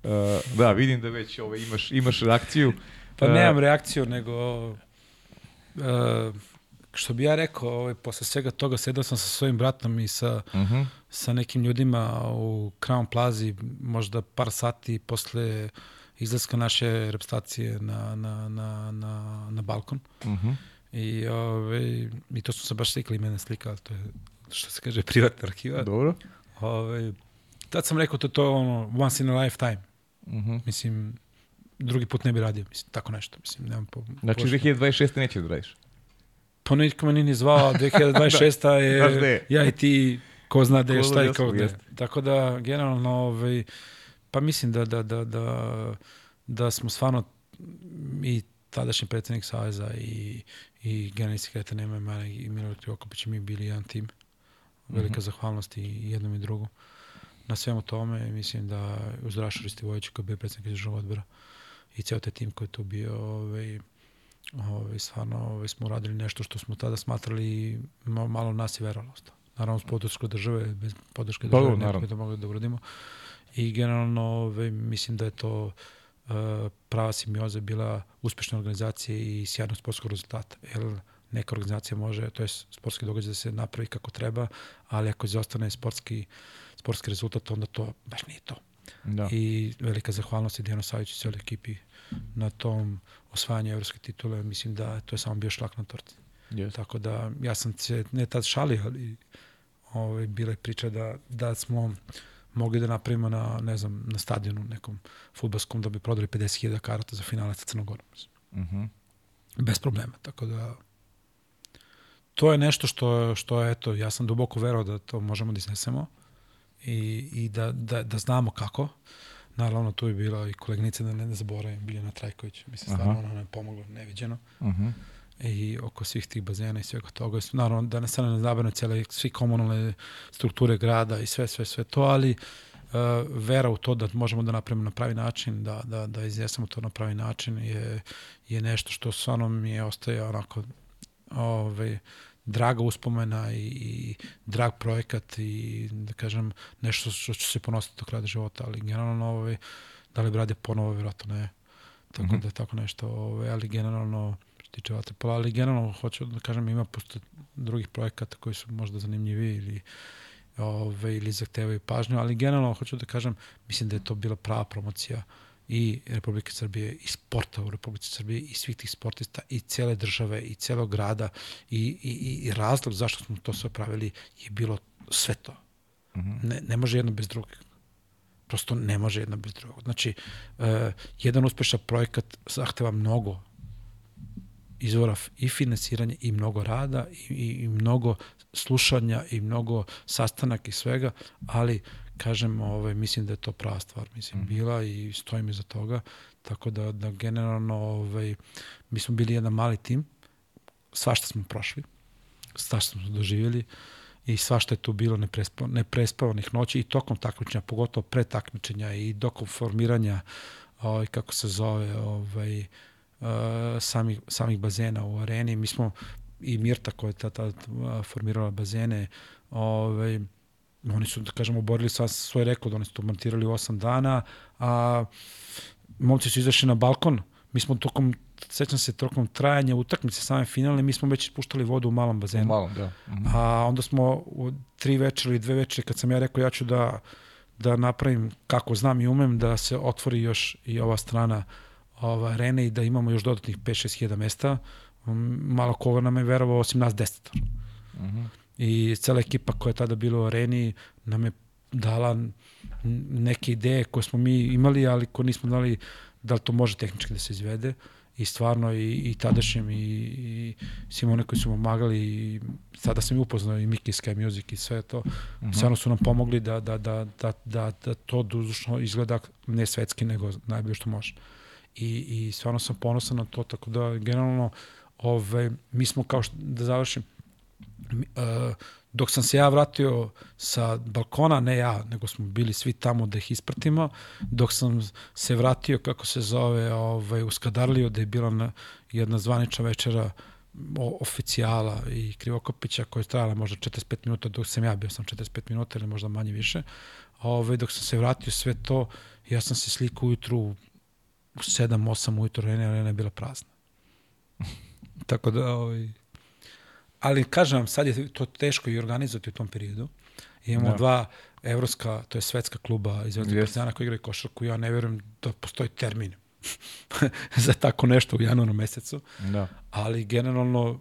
Uh, da, vidim da već ovaj, imaš, imaš reakciju. Pa nemam reakciju, nego uh, što bi ja rekao, ovaj, posle svega toga sedao sam sa svojim bratom i sa, uh mhm. -huh. sa nekim ljudima u Crown Plazi, možda par sati posle izlaska naše repstacije na, na, na, na, na balkon. Uh mhm. -huh. I, ovaj, I to su se baš slikali mene slika, to je što se kaže privatna arhiva. Dobro. Ovaj, tad sam rekao to, to ono once in a lifetime. -huh. Mislim, drugi put ne bi radio, mislim, tako nešto. Mislim, nemam po, znači, 2026. nećeš da radiš? Pa nećko me ni zvao, 2026. da. je ja i ti, ko zna da je šta i kako da. Tako da, generalno, ovaj, pa mislim da, da, da, da, da smo stvarno i tadašnji predsednik Saveza i, i generalni sekretar MMA i Milorad Krivokapić mi bili jedan tim. Velika mm -hmm. zahvalnost i jednom i drugom na svemu tome. Mislim da uz Raša Ristivojevića koji je bio predsednik državnog odbora i ceo taj tim koji je tu bio, ovaj, ovaj, stvarno ovaj, smo uradili nešto što smo tada smatrali malo nas i verovalo. Naravno, s države, bez podrške države, pa, bi to mogli da uradimo. I generalno, ovaj, mislim da je to uh, prava simioza bila uspešna organizacija i sjajnog sportskog rezultata. Jer neka organizacija može, to je sportski događaj da se napravi kako treba, ali ako izostane sportski uh, sportski rezultat, onda to baš nije to. Da. I velika zahvalnost i Dijano Savić i cijeloj ekipi na tom osvajanju evropske titule. Mislim da to je samo bio šlak na torti. Yes. Tako da ja sam se ne tad šalio, ali ovaj, bila je priča da, da smo mogli da napravimo na, ne znam, na stadionu nekom futbolskom da bi prodali 50.000 karata za finale sa Crnogorom. Uh mhm. -huh. Bez problema, tako da to je nešto što, što eto, ja sam duboko verao da to možemo da iznesemo i, i da, da, da znamo kako. Naravno, tu je bila i kolegnica, da ne, ne zaboravim, Biljana Trajković. Mislim, stvarno ona je pomogla neviđeno. Uh -huh. I oko svih tih bazena i svega toga. Naravno, da ne stane nezabrano cele, svi komunalne strukture grada i sve, sve, sve to, ali uh, vera u to da možemo da napravimo na pravi način, da, da, da izjesamo to na pravi način je, je nešto što stvarno mi je ostaje onako ovaj, draga uspomena i, i drag projekat i da kažem nešto što će se ponositi do kraja života, ali generalno ovaj, da li bi radio ponovo, vjerojatno ne. Tako mm -hmm. da tako nešto, ovaj, ali generalno što tiče vaterpola, ali generalno hoću da kažem ima posto drugih projekata koji su možda zanimljivi ili ove, ili zahtevaju pažnju, ali generalno hoću da kažem, mislim da je to bila prava promocija uh, i Republike Srbije i sporta u Republike Srbije i svih tih sportista i cele države i celog grada i, i, i razlog zašto smo to sve pravili je bilo sve to. Mm -hmm. ne, ne može jedno bez drugog. Prosto ne može jedno bez drugog. Znači, uh, jedan uspešan projekat zahteva mnogo izvora i finansiranja i mnogo rada i, i, i mnogo slušanja i mnogo sastanak i svega, ali kažem, ovaj, mislim da je to prava stvar, mislim, mm. bila i stojim iza toga, tako da, da generalno ovaj, mi smo bili jedan mali tim, svašta smo prošli, svašta smo doživjeli i svašta je tu bilo neprespa, neprespavanih noći i tokom takmičenja, pogotovo pre takmičenja i dokom formiranja, ovaj, kako se zove, ovaj, uh, samih, samih bazena u areni. Mi smo i Mirta koja je tada formirala bazene, ovaj, oni su, da kažemo, borili sva svoj rekord, oni su to montirali u 8 dana, a momci su izašli na balkon, mi smo tokom, sećam se, tokom trajanja utakmice same finalne, mi smo već ispuštali vodu u malom bazenu. U malom, da. -hmm. A onda smo u tri večeri ili dve večeri, kad sam ja rekao ja ću da, da napravim kako znam i umem, da se otvori još i ova strana ova arene i da imamo još dodatnih 5-6 hiljada mesta, malo koga nam je verovao osim nas desetor. -hmm i cela ekipa koja je tada bila u areni nam je dala neke ideje koje smo mi imali, ali ko nismo znali da li to može tehnički da se izvede i stvarno i, i tadašnjem i, i svim one koji su pomagali i sada sam i upoznao i Miki Sky Music i sve to. Mhm. -huh. Stvarno su nam pomogli da, da, da, da, da, da to duzušno izgleda ne svetski nego najbolje što može. I, i stvarno sam ponosan na to, tako da generalno ove, mi smo kao što, da završim, dok sam se ja vratio sa balkona, ne ja, nego smo bili svi tamo da ih ispratimo, dok sam se vratio, kako se zove, ovaj, u Skadarliju, da je bila na, jedna zvanična večera oficijala i Krivokopića koja je trajala možda 45 minuta, dok sam ja bio sam 45 minuta ili možda manje više. Ovaj, dok sam se vratio sve to, ja sam se slikao ujutru u 7-8 ujutru, arena, arena je bila prazna. Tako da, ovaj, ali kažem vam, sad je to teško i organizovati u tom periodu. Imamo da. dva evropska, to je svetska kluba iz Evropske yes. partizana koji igraju košarku. Ja ne verujem da postoji termin za tako nešto u januaru mesecu. Da. Ali generalno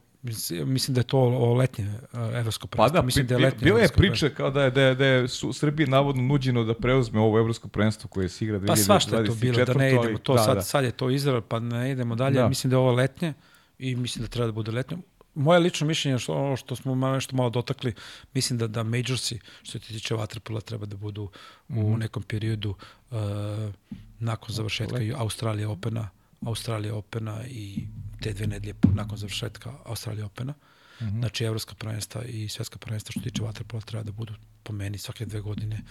mislim da je to o letnje evropsko prvenstvo. Pa da, mislim da je letnje bila je priča kao da je, da je, da je su Srbiji navodno nuđeno da preuzme ovo evropsko prvenstvo koje se igra 2024. Pa svašta je to bilo, da ne idemo to, da, sad, da. sad je to Izrael, pa ne idemo dalje. Da. Mislim da je ovo letnje i mislim da treba da bude letnje moje lično mišljenje, što, ono što smo malo, nešto malo dotakli, mislim da, da majorsi, što se tiče Waterpola, treba da budu mm. u mhm. nekom periodu uh, nakon završetka i Australija Opena, Australija Opena i te dve nedelje nakon završetka Australija Opena. Mm -hmm. Znači, evropska prvenstva i svetska prvenstva što se tiče Waterpola treba da budu po meni svake dve godine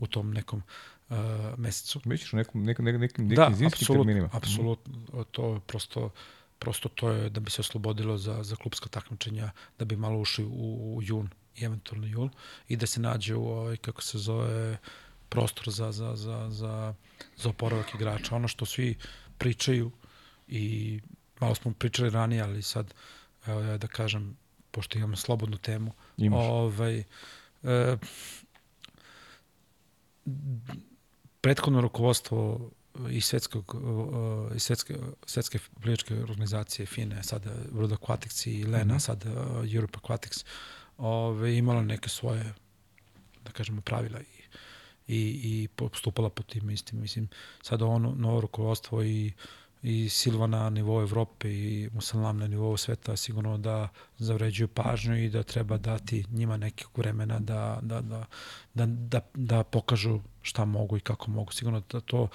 u tom nekom uh, mesecu. Misliš u nekom, nekom, nekim, nekim, nekim da, zimskim terminima? Da, apsolutno. Mm -hmm. To je prosto prosto to je da bi se oslobodilo za, za klubska takmičenja, da bi malo ušli u, u jun i eventualno jul i da se nađe u ovaj, kako se zove, prostor za, za, za, za, za oporavak igrača. Ono što svi pričaju i malo smo pričali ranije, ali sad, evo ja da kažem, pošto imamo slobodnu temu, Imaš. ovaj, e, prethodno rukovodstvo i svetskog i svetske svetske plivačke organizacije FINE sada World Aquatics i Lena mm -hmm. sada Europe Aquatics ove imala neke svoje da kažemo pravila i i i postupala po tim istim mislim sada ono novo rukovodstvo i i Silva na nivou Evrope i Musalam na nivou sveta sigurno da zavređuju pažnju i da treba dati njima nekog vremena da, da, da, da, da, da pokažu šta mogu i kako mogu. Sigurno da to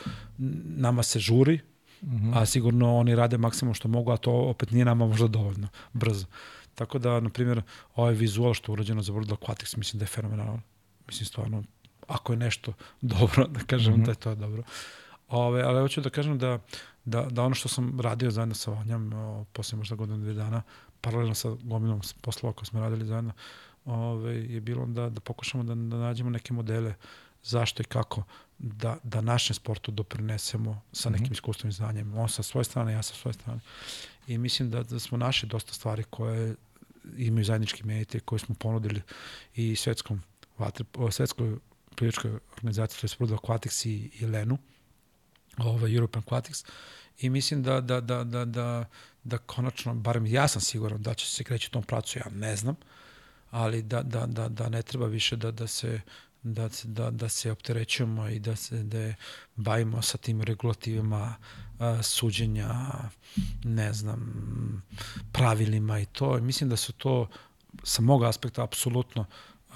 nama se žuri, mm -hmm. a sigurno oni rade maksimum što mogu, a to opet nije nama možda dovoljno brzo. Tako da, na primjer, ovaj vizual što je urađeno za World Aquatics, mislim da je fenomenalno. Mislim, stvarno, ako je nešto dobro, da kažem mm -hmm. da je to dobro. Ove, ali hoću da kažem da, da, da ono što sam radio zajedno sa Vanjom, o, posle možda godinu dve dana, paralelno sa gomilom poslova koje smo radili zajedno, ove, je bilo da, da pokušamo da, da nađemo neke modele zašto i kako da, da našem sportu doprinesemo sa mhm. nekim mm -hmm. iskustvom i znanjem. On sa svoje strane, ja sa svoje strane. I mislim da, da smo našli dosta stvari koje imaju zajednički menite koje smo ponudili i svetskom vatre, svetskoj plivačkoj organizaciji, to je World Aquatics i, i Lenu, ovaj, European Aquatics, i mislim da, da, da, da, da, da konačno, barem ja sam siguran da će se kreći u tom pracu, ja ne znam, ali da, da, da, da ne treba više da, da se da, da, da se opterećujemo i da se da bavimo sa tim regulativima a, suđenja, ne znam, pravilima i to. Mislim da su to sa mog aspekta apsolutno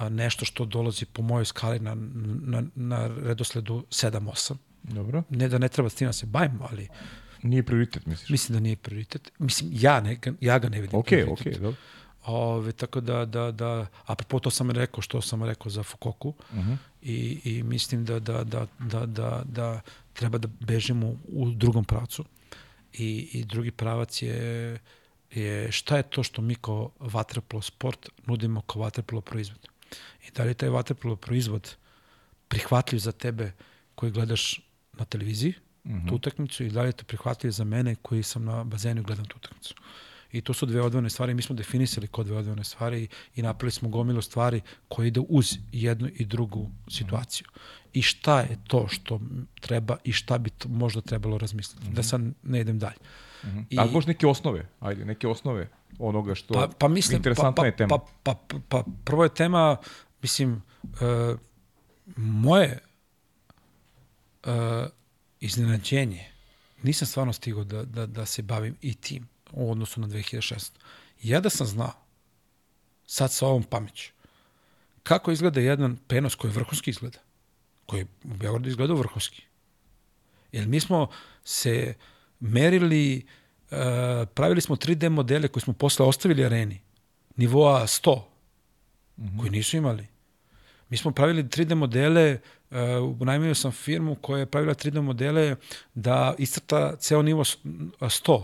nešto što dolazi po mojoj skali na, na, na redosledu 7-8. Dobro. Ne da ne treba s tim da se bavimo, ali Nije prioritet, misliš? mislim da nije prioritet. Mislim, ja, ne, ja ga ne vidim Ok, prioritet. ok, dobro. Ove, tako da, da, da, apropo to sam rekao, što sam rekao za Fukoku Uh -huh. i, i mislim da, da, da, da, da, da treba da bežimo u drugom pravcu. I, i drugi pravac je, je šta je to što mi kao vaterpolo sport nudimo kao vaterpolo proizvod. I da li je taj vaterpolo proizvod prihvatljiv za tebe koji gledaš na televiziji, uh -huh. tu utakmicu i da li je to prihvatljiv za mene koji sam na bazenu i gledam tu utakmicu. I to su dve odvojene stvari. Mi smo definisali kod dve odvojene stvari i napravili smo gomilu stvari koje ide uz jednu i drugu situaciju. I šta je to što treba i šta bi to možda trebalo razmisliti. Da sad ne idem dalje. I... Ali možda neke osnove, ajde, neke osnove onoga što Pa, pa mislim, interesantna pa, je tema. Pa, pa, pa, pa, prvo je tema, mislim, uh, moje uh, iznenađenje, nisam stvarno stigao da, da, da se bavim i tim u odnosu na 2006. Ja da sam znao, sad sa ovom pameću, kako izgleda jedan prenos koji vrhunski izgleda, koji u Beogradu izgleda vrhunski. Jer mi smo se merili, uh, pravili smo 3D modele koje smo posle ostavili areni, nivoa 100, mm -hmm. koji nisu imali. Mi smo pravili 3D modele, uh, sam firmu koja je pravila 3D modele da iscrta ceo nivo s- 100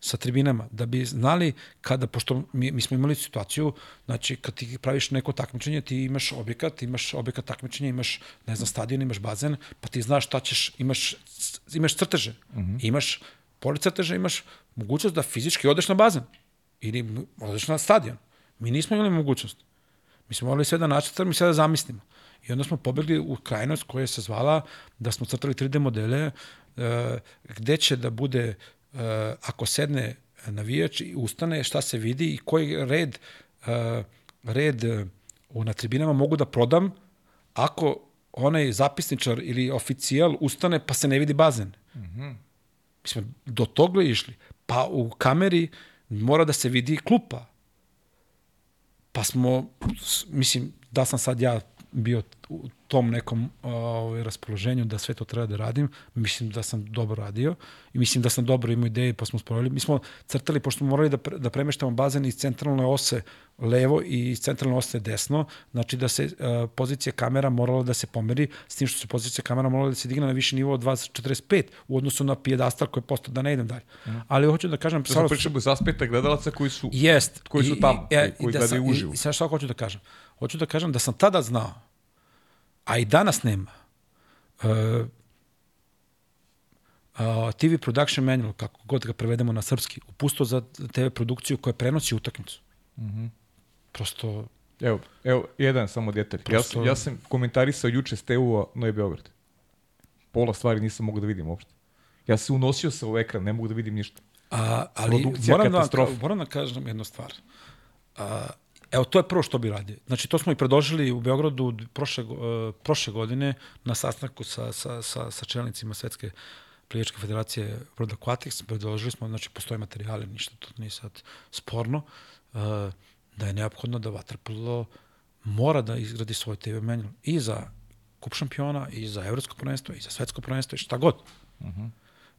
sa tribinama, da bi znali kada, pošto mi, mi smo imali situaciju, znači kad ti praviš neko takmičenje, ti imaš objekat, imaš objekat takmičenja, imaš, ne znam, stadion, imaš bazen, pa ti znaš šta ćeš, imaš, imaš crteže, mm -hmm. imaš, pored crteža imaš mogućnost da fizički odeš na bazen ili odeš na stadion. Mi nismo imali mogućnost. Mi smo morali sve da načrtamo i sve da zamislimo. I onda smo pobegli u krajnost koja se zvala da smo crtali 3D modele uh, gde će da bude uh, ako sedne navijač i ustane, šta se vidi i koji red, uh, red uh, na tribinama mogu da prodam ako onaj zapisničar ili oficijal ustane pa se ne vidi bazen. Mm -hmm. Mi smo do toga išli. Pa u kameri mora da se vidi klupa. Pa smo, mislim, da sam sad ja bio tom nekom ovaj, raspoloženju da sve to treba da radim, mislim da sam dobro radio i mislim da sam dobro imao ideje pa smo sproveli. Mi smo crtali, pošto smo morali da, pre, da premeštamo bazen iz centralne ose levo i iz centralne ose desno, znači da se uh, pozicija kamera morala da se pomeri, s tim što se pozicija kamera morala da se digne na viši nivo od 2.45 u odnosu na pijedastal koji je postao da ne idem dalje. Ali hoću da kažem... Da smo stvarno- pričamo iz aspekta gledalaca koji su... Jest. Koji su I- tamo, i- e, koji i da gledaju sam- i- uživo. I sad šta hoću da kažem? Hoću da kažem da sam tada znao, a i danas nema, uh, uh, TV Production Manual, kako god ga prevedemo na srpski, upustvo za TV produkciju koja prenosi utakmicu. Mm. -hmm. Prosto, Evo, evo, jedan samo detalj. Ja, Prosto- sam, ja sam komentarisao juče Stevu Novi Beograd. Pola stvari nisam mogao da vidim uopšte. Ja se unosio sa u ekran, ne mogu da vidim ništa. A, ali Produkcija moram da, moram da kažem jednu stvar. A, evo, to je prvo što bi radio. Znači, to smo i predložili u Beogradu prošle, uh, prošle godine na sastanku sa, sa, sa, sa čelnicima Svetske plivačke federacije World Aquatics. Predložili smo, znači, postoje materijale, ništa to nije sad sporno, uh, da je neophodno da Waterpolo mora da izgradi svoj TV manual i za kup šampiona, i za evropsko prvenstvo, i za svetsko prvenstvo, i šta god.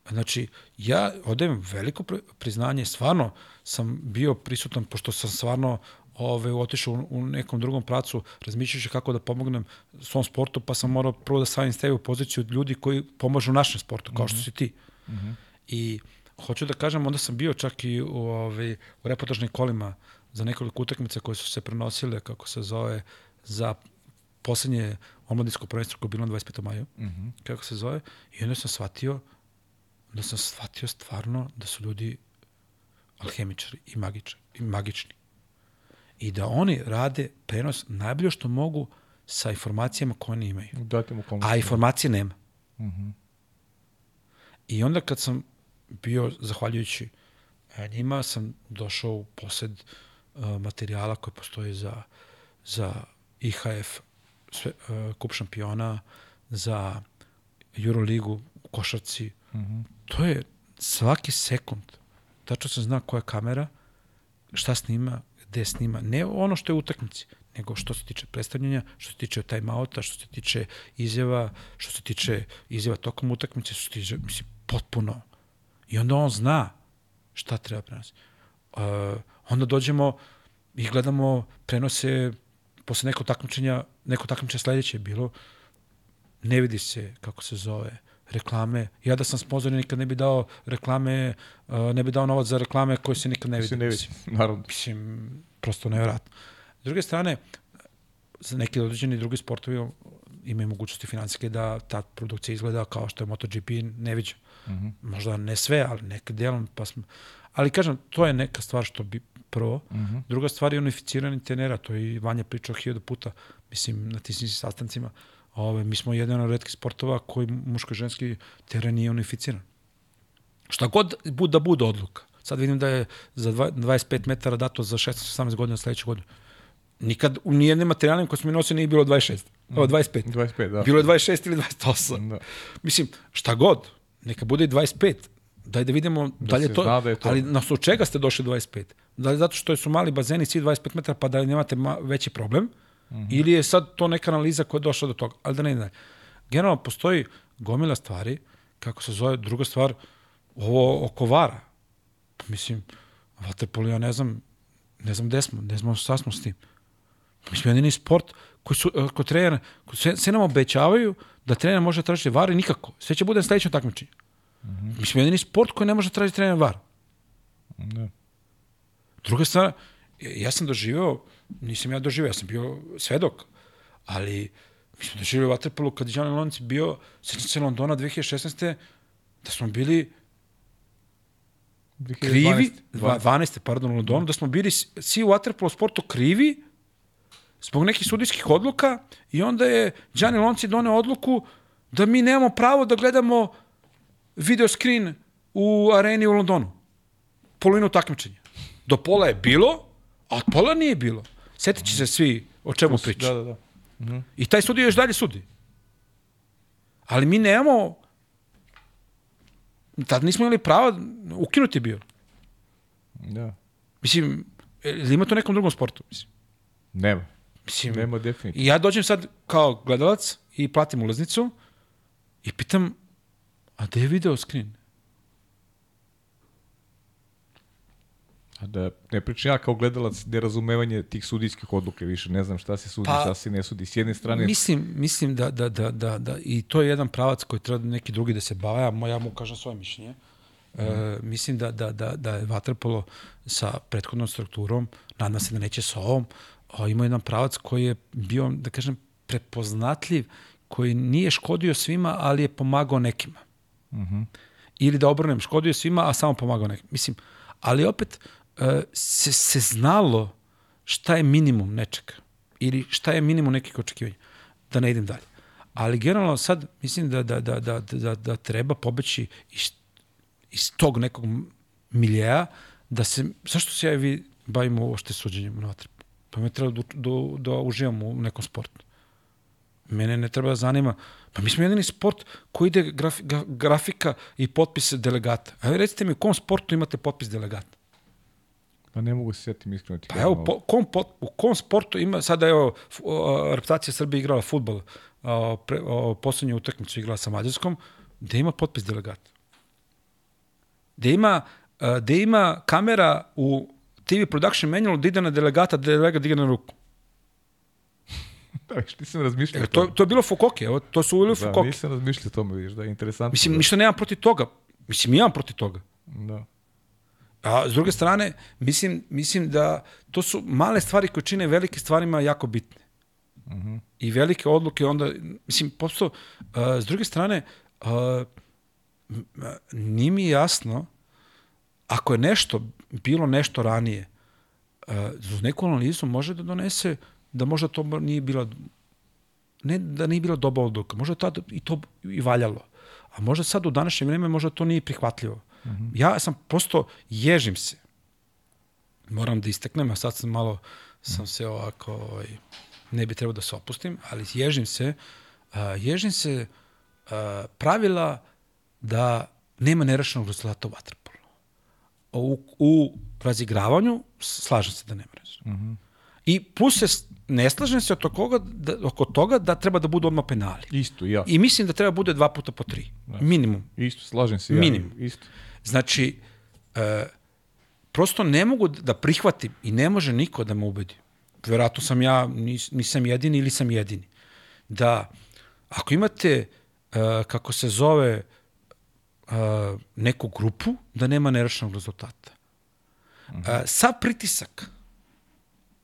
Znači, ja odajem veliko pri- priznanje, stvarno sam bio prisutan, pošto sam stvarno ove, otišao u, u nekom drugom pracu, razmišljajući kako da pomognem svom sportu, pa sam morao prvo da stavim sebe u poziciju ljudi koji pomažu našem sportu, kao što si ti. Mm -hmm. I hoću da kažem, onda sam bio čak i u, ove, u reportažnim kolima za nekoliko utakmica koje su se prenosile, kako se zove, za poslednje omladinsko prvenstvo koje je bilo na 25. maju, mm -hmm. kako se zove, i onda sam shvatio da sam shvatio stvarno da su ljudi alhemičari i magičari, i magični. I da oni rade prenos najbolje što mogu sa informacijama koje oni imaju. A informacije nema. Mm -hmm. I onda kad sam bio, zahvaljujući e, njima, sam došao u posed uh, materijala koji postoji za, za IHF sve, uh, kup šampiona, za Euroligu u košarci. Mm -hmm. To je svaki sekund. Tačno se zna koja je kamera, šta snima, gde snima. Ne ono što je u utakmici, nego što se tiče predstavljanja, što se tiče timeouta, što se tiče izjava, što se tiče izjava tokom utakmice, što se tiče, mislim, potpuno. I onda on zna šta treba prenositi. Uh, onda dođemo i gledamo prenose posle nekog takmičenja, neko takmičenje sledeće je bilo, ne vidi se kako se zove, reklame. Ja da sam sponzor nikad ne bi dao reklame, uh, ne bi dao novac za reklame koje se nikad ne vidi. Ne vidi, naravno. Mislim, prosto nevjerojatno. S druge strane, za neki određeni drugi sportovi imaju mogućnosti financijske da ta produkcija izgleda kao što je MotoGP, ne viđa. Mm -hmm. Možda ne sve, ali neka delom, pa smo... Ali kažem, to je neka stvar što bi prvo. Mm -hmm. Druga stvar je unificirani tenera, to je i Vanja pričao hiljada puta, mislim, na tisnim sastancima. Ove, mi smo jedan od redkih sportova koji muško ženski teren nije unificiran. Šta god da bude odluka. Sad vidim da je za 25 metara dato za 16-18 godina sledeće godine. Nikad u nijednim materijalima koje smo mi nosili nije bilo 26. Mm. Ovo, 25. 25, da. Bilo je 26 ili 28. Da. Mislim, šta god, neka bude i 25. Daj da vidimo da, da li je to, da je to. Ali na osnovu čega ste došli 25? Da li zato što su mali bazeni svi 25 metara pa da nemate veći problem? Mm -hmm. Ili je sad to neka analiza koja je došla do toga? Ali da ne dalje. Generalno postoji gomila stvari, kako se zove, druga stvar, ovo oko vara. Pa mislim, Vaterpolo, ja ne znam, ne znam gde smo, ne znam šta smo s tim. Mi smo jedini sport koji su, eh, ko trener, ko sve, sve nam obećavaju da trener može tražiti var i nikako. Sve će bude na sledećem takmičenju. Mm -hmm. Mi smo jedini sport koji ne može tražiti trener var. Da. Druga stvar, ja sam doživeo, nisam ja doživeo, ja sam bio svedok, ali mi smo doživeo vaterpolu kad je Gianni Lonci bio, sećam se Londona 2016. da smo bili 2012. krivi, 12. 12. pardon, u Londonu, da smo bili svi u vaterpolu sportu krivi zbog nekih sudijskih odluka i onda je Gianni Lonci doneo odluku da mi nemamo pravo da gledamo video screen u areni u Londonu. Polovinu takmičenja. Do pola je bilo, a od pola nije bilo. Sjetit će se svi o čemu priča. Da, da, da. -hmm. I taj sudija još dalje sudi. Ali mi nemamo tad nismo imali prava, ukinuti bio. Da. Mislim, ima to nekom drugom sportu? Mislim. Nema. Mislim, Nema definitivno. I ja dođem sad kao gledalac i platim ulaznicu i pitam, a gde je video screen? Da ne pričam ja kao gledalac nerazumevanje tih sudijskih odluke više, ne znam šta se sudi, pa, šta se ne sudi. S jedne strane... Mislim, mislim da, da, da, da, da, i to je jedan pravac koji treba neki drugi da se bava, ja mu kažem svoje mišljenje. Mm. E, mislim da, da, da, da je Vatrpolo sa prethodnom strukturom, nadam se da neće sa ovom, a, ima jedan pravac koji je bio, da kažem, prepoznatljiv, koji nije škodio svima, ali je pomagao nekima. Mm -hmm. Ili da obrnem, škodio svima, a samo pomagao nekima. Mislim, ali opet, se, se znalo šta je minimum nečega ili šta je minimum nekih očekivanja. Da ne idem dalje. Ali generalno sad mislim da, da, da, da, da, da treba pobeći iz, iz tog nekog miljeja da se, zašto se ja i vi bavimo ovo što je suđenjem na vatrbu? Pa me treba da, da, da uživam u nekom sportu. Mene ne treba da zanima. Pa mi smo jedini sport koji ide graf, grafika i potpise delegata. A recite mi u kom sportu imate potpis delegata? Pa ne mogu se sjetiti iskreno. Pa evo, po, kom, po, u kom sportu ima, sada evo, reputacija Srbije igrala futbol, pre, a, poslednju utakmicu igrala sa Mađarskom, gde ima potpis delegata. Gde ima, gde ima kamera u TV production manual da ide na delegata, da delegat ide na ruku. da, viš, nisam razmišljao. E, to, to je bilo Fukoke, evo, to su uvili Fukoke. Da, nisam razmišljao o tome, viš, da je interesantno. Mislim, ništa nemam protiv toga. Mislim, imam protiv toga. Da. A s druge strane, mislim, mislim da to su male stvari koje čine velike stvarima jako bitne. Uh mhm. -huh. I velike odluke onda, mislim, posto, uh, s druge strane, uh, nije mi jasno, ako je nešto, bilo nešto ranije, uh, uz neku analizu može da donese da možda to nije bila ne da nije bila doba odluka, možda tad i to i valjalo. A možda sad u današnje vreme možda to nije prihvatljivo. -hmm. Ja sam prosto, ježim se. Moram da isteknem, a sad sam malo, sam se ovako, ovaj, ne bi trebao da se opustim, ali ježim se, uh, ježim se uh, pravila da nema nerašenog rezultata u vaterpolu. U, u razigravanju slažem se da nema nerašenog. Mm -hmm. I plus se ne slažem se oko toga, da, oko toga da treba da budu odmah penali. Isto, ja. I mislim da treba bude dva puta po tri. Da. Minimum. Isto, slažem se. Ja. Minimum. Isto. Znači, e, prosto ne mogu da prihvatim i ne može niko da me ubedi. Verovatno sam ja, nis, nisam jedini ili sam jedini. Da, ako imate, e, kako se zove, e, neku grupu, da nema nerašenog rezultata. Uh -huh. e, sav pritisak,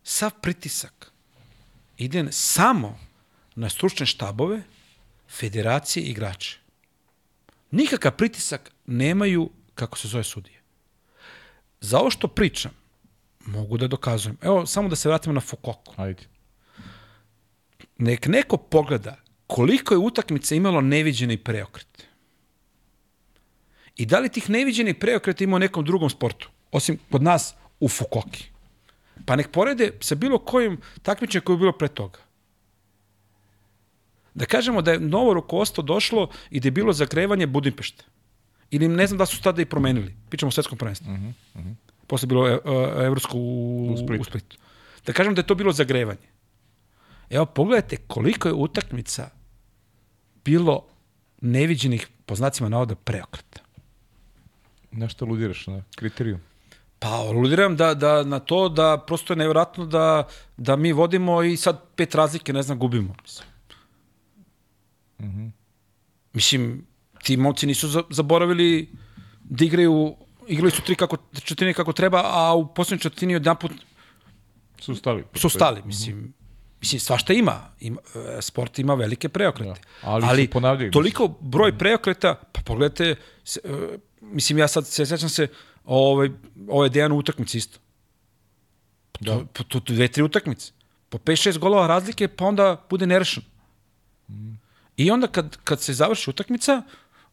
sav pritisak ide samo na stručne štabove, federacije i igrače. Nikakav pritisak nemaju, kako se zove sudije. Za ovo što pričam, mogu da dokazujem. Evo, samo da se vratimo na Fukoku. Ajde. Nek neko pogleda koliko je utakmica imalo neviđeni preokret. I da li tih neviđenih preokreta ima u nekom drugom sportu, osim kod nas u Fukoki. Pa nek porede sa bilo kojim takmičenjem koje je bilo pre toga. Da kažemo da je novo rukovodstvo došlo i da je bilo zagrevanje Budimpešte. Ili ne znam da su tada i promenili. Pričamo o svetskom prvenstvu. Uh -huh, uh -huh. Posle je bilo uh, evropsko u, u, Splitu. u Splitu. Da kažem da je to bilo zagrevanje. Evo, pogledajte koliko je utakmica bilo neviđenih, po znacima navoda, preokreta. Nešto ludiraš na kriterijum? Pa, aludiram da, da, na to da prosto je nevjerojatno da, da mi vodimo i sad pet razlike, ne znam, gubimo. Mislim. Mm -hmm. Mislim, ti momci nisu zaboravili da igraju, igrali su tri kako, četvrtine kako treba, a u poslednjoj četvrtini jedan put su stali. Su stali, mislim. Mm -hmm. Mislim, svašta ima. ima. E, sport ima velike preokrete. Da, ali ali toliko broj preokreta, pa pogledajte, e, mislim, ja sad se sećam se, ovaj, ovaj Dejan u utakmici isto. Da. To, to, to, dve, tri utakmice. Po 5-6 golova razlike, pa onda bude nerešen. Mm. I onda kad, kad se završi utakmica,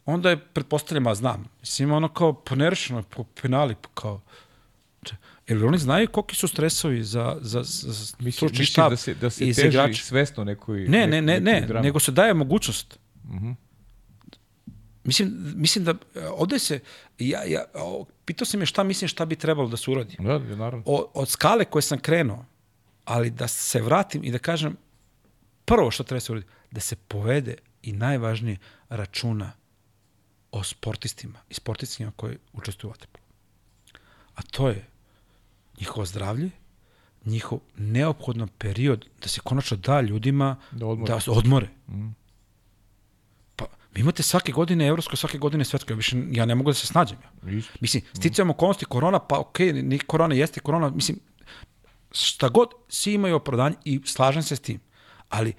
onda je, pretpostavljam, a znam, mislim, ono kao, pa nerešeno, po penali, pa kao, Jer oni znaju koliki su stresovi za, za, za stručni štab da se, da se teži igrači. svesno nekoj... Ne, ne, ne, ne, ne nego se daje mogućnost. Uh mhm. Mislim, mislim da ovde se, ja, ja, o, pitao sam je šta mislim šta bi trebalo da se uradi. Da, naravno. O, od skale koje sam krenuo, ali da se vratim i da kažem, prvo što treba da se uraditi, da se povede i najvažnije računa o sportistima i sportistima koji učestvuju u vaterpolu. A to je njihovo zdravlje, njihov neophodan period da se konačno da ljudima da odmore. Da odmore. Mm. Vi imate svake godine evropsko, svake godine svetsko. Ja, više, ja ne mogu da se snađem. Ja. Isto. Mislim, sticamo okolnosti korona, pa okej, okay, ni korona jeste korona. Mislim, šta god, svi imaju opravdanje i slažem se s tim. Ali,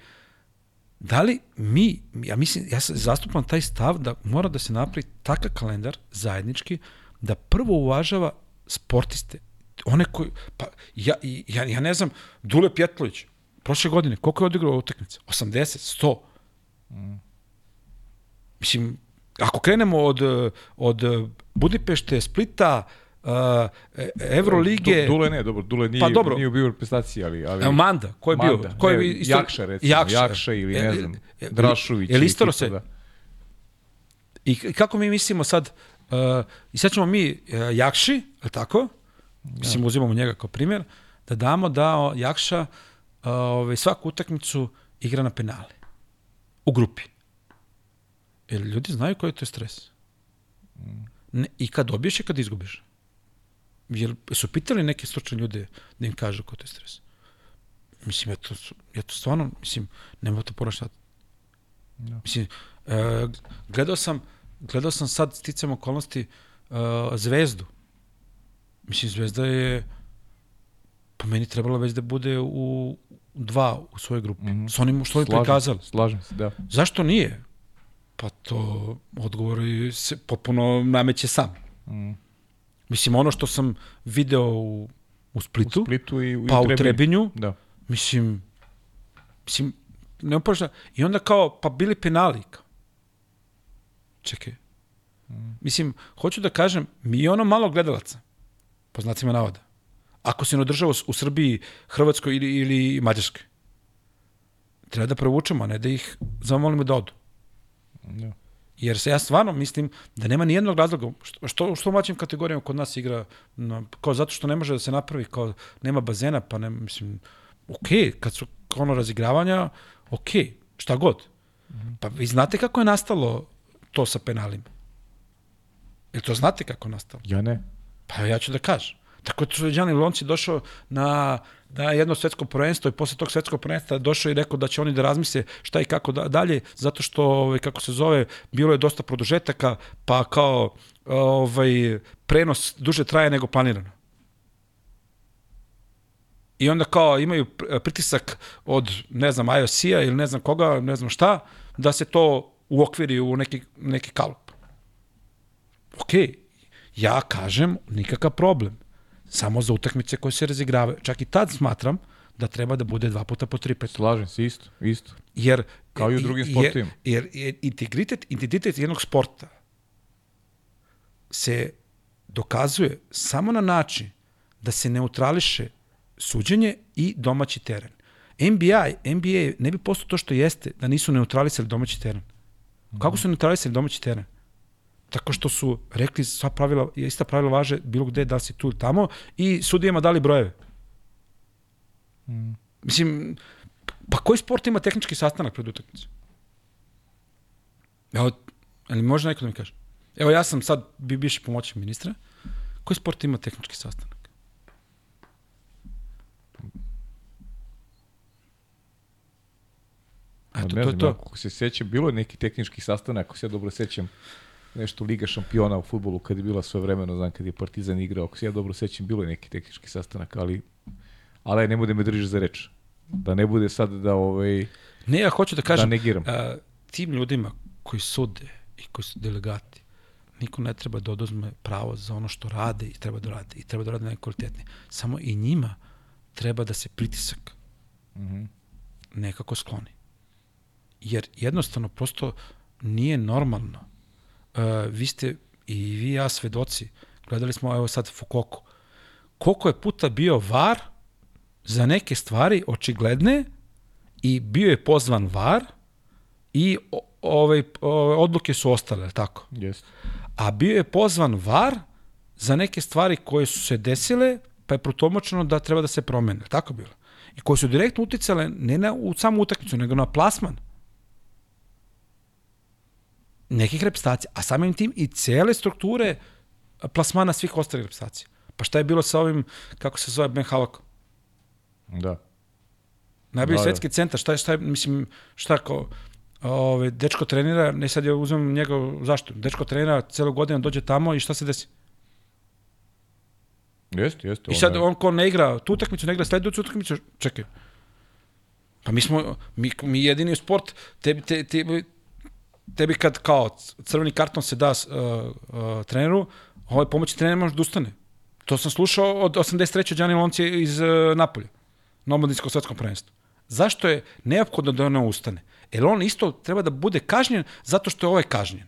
da li mi, ja mislim, ja zastupam taj stav da mora da se napravi takav kalendar zajednički da prvo uvažava sportiste, one koji, pa ja, ja, ja ne znam, Dule Pjetlović, prošle godine, koliko je odigrao utakmice? 80, 100. Mm. Mislim, ako krenemo od, od Budipešte, Splita, uh, Evrolige... Du, Dule ne, dobro, Dule nije, pa, dobro. nije bio u prestaciji, ali... ali... Manda, ko je Manda, bio? Ko je, ne, isto... Jakša, recimo, Jakša, Jakša ili ne znam, e, Drašović. Je li istoro se? Da. I kako mi mislimo sad, uh, i sad ćemo mi uh, Jakši, je tako? mislim ja. uzimamo njega kao primjer, da damo da Jakša ovaj, svaku utakmicu igra na penale. U grupi. Jer ljudi znaju koji je to stres. Ne, I kad dobiješ i kad izgubiš. Jer su pitali neke stručne ljude da im kažu koji je to stres. Mislim, ja to, ja to stvarno, mislim, nema to poraštati. Ja. Mislim, e, gledao sam, gledao sam sad sticam okolnosti e, Zvezdu Mislim, Zvezda je po meni trebala već da bude u dva u svojoj grupi. Mm -hmm. S onim što je prikazali. Slažem se, da. Zašto nije? Pa to odgovor se potpuno nameće sam. Mm. Mislim, ono što sam video u, u Splitu, u Splitu i, i pa u Trebinju, da. mislim, mislim, ne upošta. I onda kao, pa bili penali. Čekaj. Mm. Mislim, hoću da kažem, mi je ono malo gledalaca po znacima navoda. Ako se ne održava u Srbiji, Hrvatskoj ili, ili Mađarskoj. treba da provučemo, a ne da ih zamolimo da odu. Da. Jer se ja stvarno mislim da nema ni jednog razloga što što što u mlađim kategorijama kod nas igra na, kao zato što ne može da se napravi kao nema bazena pa ne mislim okej, kad su ono razigravanja, okej, šta god. Pa vi znate kako je nastalo to sa penalima? Jel to znate kako nastalo? Ja ne. Pa ja ću da kažem. Tako da Gianni Lonci došao na, na jedno svetsko prvenstvo i posle tog svetskog prvenstva došao i rekao da će oni da razmisle šta i kako da, dalje, zato što, ovaj, kako se zove, bilo je dosta produžetaka, pa kao ovaj, prenos duže traje nego planirano. I onda kao imaju pr- pritisak od, ne znam, IOC-a ili ne znam koga, ne znam šta, da se to uokviri u neki, neki kalup. Okej, ja kažem, nikakav problem. Samo za utakmice koje se razigravaju. Čak i tad smatram da treba da bude dva puta po tri pet. Slažem se, isto, isto. Jer, Kao i u drugim jer- sportovima. Jer, jer integritet, identitet jednog sporta se dokazuje samo na način da se neutrališe suđenje i domaći teren. NBA, NBA ne bi postao to što jeste da nisu neutralisali domaći teren. Kako su neutralisali domaći teren? Tako što su rekli sva pravila, ista pravila važe bilo gde, da li si tu ili tamo i sudijama dali brojeve. Mislim, pa koji sport ima tehnički sastanak pred utakmicu? Evo, ali može neko da mi kaže? Evo, ja sam sad bi bivši pomoćnik ministra. Koji sport ima tehnički sastanak? Pa Eto, ne to je to. Ako se sećam, bilo je neki tehnički sastanak, ako se ja dobro sećam, nešto Liga šampiona u futbolu kad je bila sve vremeno, znam kad je Partizan igrao, ako se ja dobro sećam, bilo je neki tehnički sastanak, ali ali ne bude me držiš za reč. Da ne bude sad da ovaj Ne, ja hoću da da kažem, negiram. a, tim ljudima koji sude i koji su delegati, niko ne treba da oduzme pravo za ono što rade i treba da rade i treba da rade najkvalitetnije. Samo i njima treba da se pritisak Mhm. nekako skloni. Jer jednostavno prosto nije normalno. Uh, vi ste i vi i ja svedoci. Gledali smo evo sad Fukoku. Koliko je puta bio VAR za neke stvari očigledne i bio je pozvan VAR i o, ovaj, ove odluke su ostale, tako? Jeste. a bio je pozvan VAR za neke stvari koje su se desile, pa je protomočeno da treba da se promene. Tako bilo. I koje su direktno uticale ne na u samu utakmicu, nego na plasman nekih reprezentacija, a samim tim i cele strukture plasmana svih ostalih reprezentacija. Pa šta je bilo sa ovim, kako se zove, Ben Halakom? Da. Najbolji Da, da. svetski centar, šta je, šta je, mislim, šta kao, ove, dečko trenira, ne sad ja uzmem njega, zašto? Dečko trenira celo godinu, dođe tamo i šta se desi? Jeste, jeste. I sad je- on ko ne igra tu utakmicu, ne igra sledeću utakmicu, čekaj. Pa mi smo, mi, mi jedini sport, tebi, te, tebi, tebi kad kao crveni karton se da uh, uh, treneru, ovaj pomoći trener može da ustane. To sam slušao od 83. Đani Lonci iz uh, Napolja, na omladinskom svetskom prvenstvu. Zašto je neophodno da ono ustane? Jer on isto treba da bude kažnjen zato što je ovaj kažnjen.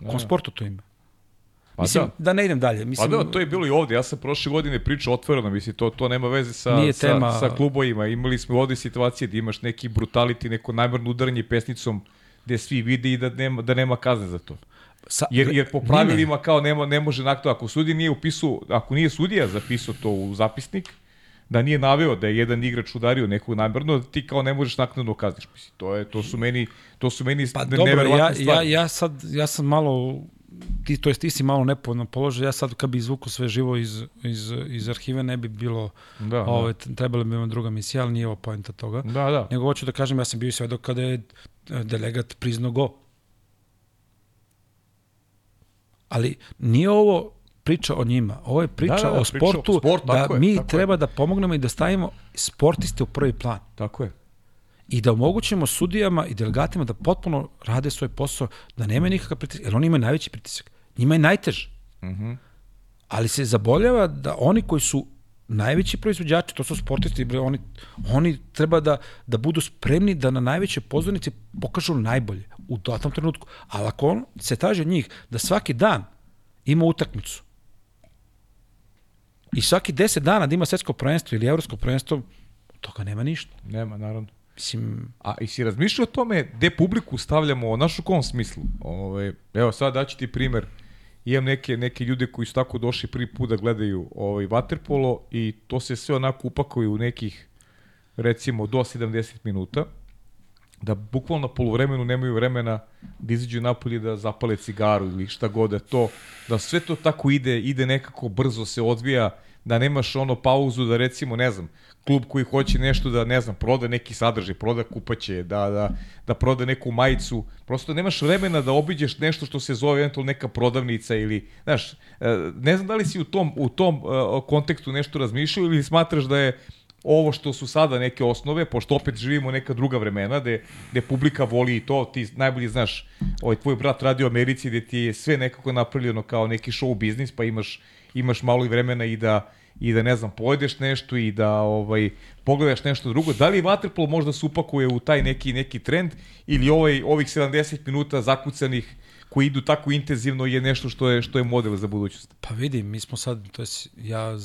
U kom sportu to ima? Pa Mislim, da. da. ne idem dalje. Pa Mislim, da, to je bilo i ovde. Ja sam prošle godine pričao otvoreno, mislim, to, to nema veze sa, Nije sa, tema- sa klubovima. Imali smo ovde situacije da imaš neki brutality, neko najmrno udaranje pesnicom gde svi vide i da nema, da nema kazne za to. sa, Jer, jer po Ne, ne. pravilima kao nema, ne može nakto, ako sudija nije upisao, ako nije sudija zapisao to u zapisnik, da nije naveo da je jedan igrač udario nekog namjerno, da ti kao ne možeš naknadno kazniš. Mislim, to, je, to su meni, to su meni Pa dobro, ja, ja, stvari. ja, sad, ja sam malo, ti, to jest ti si malo nepovoljno položaj, ja sad kad bi izvukao sve živo iz, iz, iz arhive ne bi bilo, Da, ovaj, trebala bi ima druga misija, ali nije ovo pojenta toga. da. Da, da. Nego hoću da kažem, ja sam bio svedok kada je delegat priznao go. Ali nije ovo priča o njima, ovo je priča Da, da, da, o priča sportu, sport, da je, mi je. treba da pomognemo i da stavimo sportiste u prvi plan Tako je. i da omogućimo sudijama i delegatima da potpuno rade svoj posao, da nema nikakav pritisak, jer oni imaju najveći pritisak. Njima je najteže. Mhm. Ali se zaboljava da oni koji su najveći proizvođači, to su sportisti, bre, oni, oni treba da, da budu spremni da na najvećoj pozornici pokažu najbolje u datom trenutku. Ali ako on se traži od njih da svaki dan ima utakmicu i svaki 10 dana da ima svetsko prvenstvo ili evropsko prvenstvo, toga nema ništa. Nema, naravno. Mislim, A i si razmišljao o tome gde publiku stavljamo, naš u kom smislu? Ove, evo sad daću ti primer. Imam neke, neke ljude koji su tako došli prvi put da gledaju ovaj, waterpolo i to se sve onako upakuju u nekih recimo do 70 minuta da bukvalno polovremenu nemaju vremena da izađu napolje da zapale cigaru ili šta god da je to, da sve to tako ide, ide nekako brzo se odvija, da nemaš ono pauzu da recimo, ne znam, klub koji hoće nešto da, ne znam, proda neki sadržaj, proda kupaće, da, da, da proda neku majicu, prosto nemaš vremena da obiđeš nešto što se zove eventualno neka prodavnica ili, znaš, e, ne znam da li si u tom, u tom uh, kontekstu nešto razmišljao ili smatraš da je ovo što su sada neke osnove, pošto opet živimo neka druga vremena, gde, gde publika voli i to, ti najbolje znaš, ovaj tvoj brat radi u Americi gde ti je sve nekako napravljeno kao neki show biznis, pa imaš, imaš malo i vremena i da, i da ne znam, pojedeš nešto i da ovaj pogledaš nešto drugo. Da li waterpolo možda se upakuje u taj neki neki trend ili ovaj ovih 70 minuta zakucanih koji idu tako intenzivno je nešto što je što je model za budućnost. pa vidi, mi smo sad, to je ja,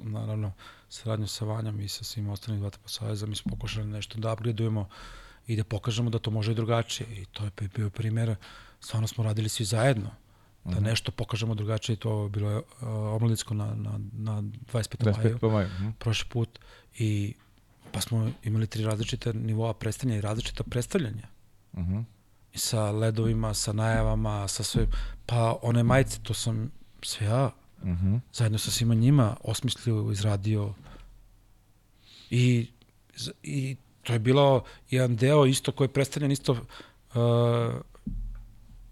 naravno, saradnju sa Vanjom i sa svim ostalim Vatrpo Saveza, mi smo pokušali nešto da upgradeujemo i da pokažemo da to može i drugačije. I to je bi- bio primjer, stvarno smo radili svi zajedno. Da nešto pokažemo drugačije, to je bilo uh, omladinsko na, na, na 25. maju, 25. maj. mhm. prošli put. I pa smo imali tri različite nivoa predstavljanja i različita predstavljanja. Mhm. I sa ledovima, sa najavama, sa sve, pa one majice, to sam sve ja Mhm. zajedno sa svima njima osmislio, izradio i, i to je bilo jedan deo isto koji je predstavljen isto uh,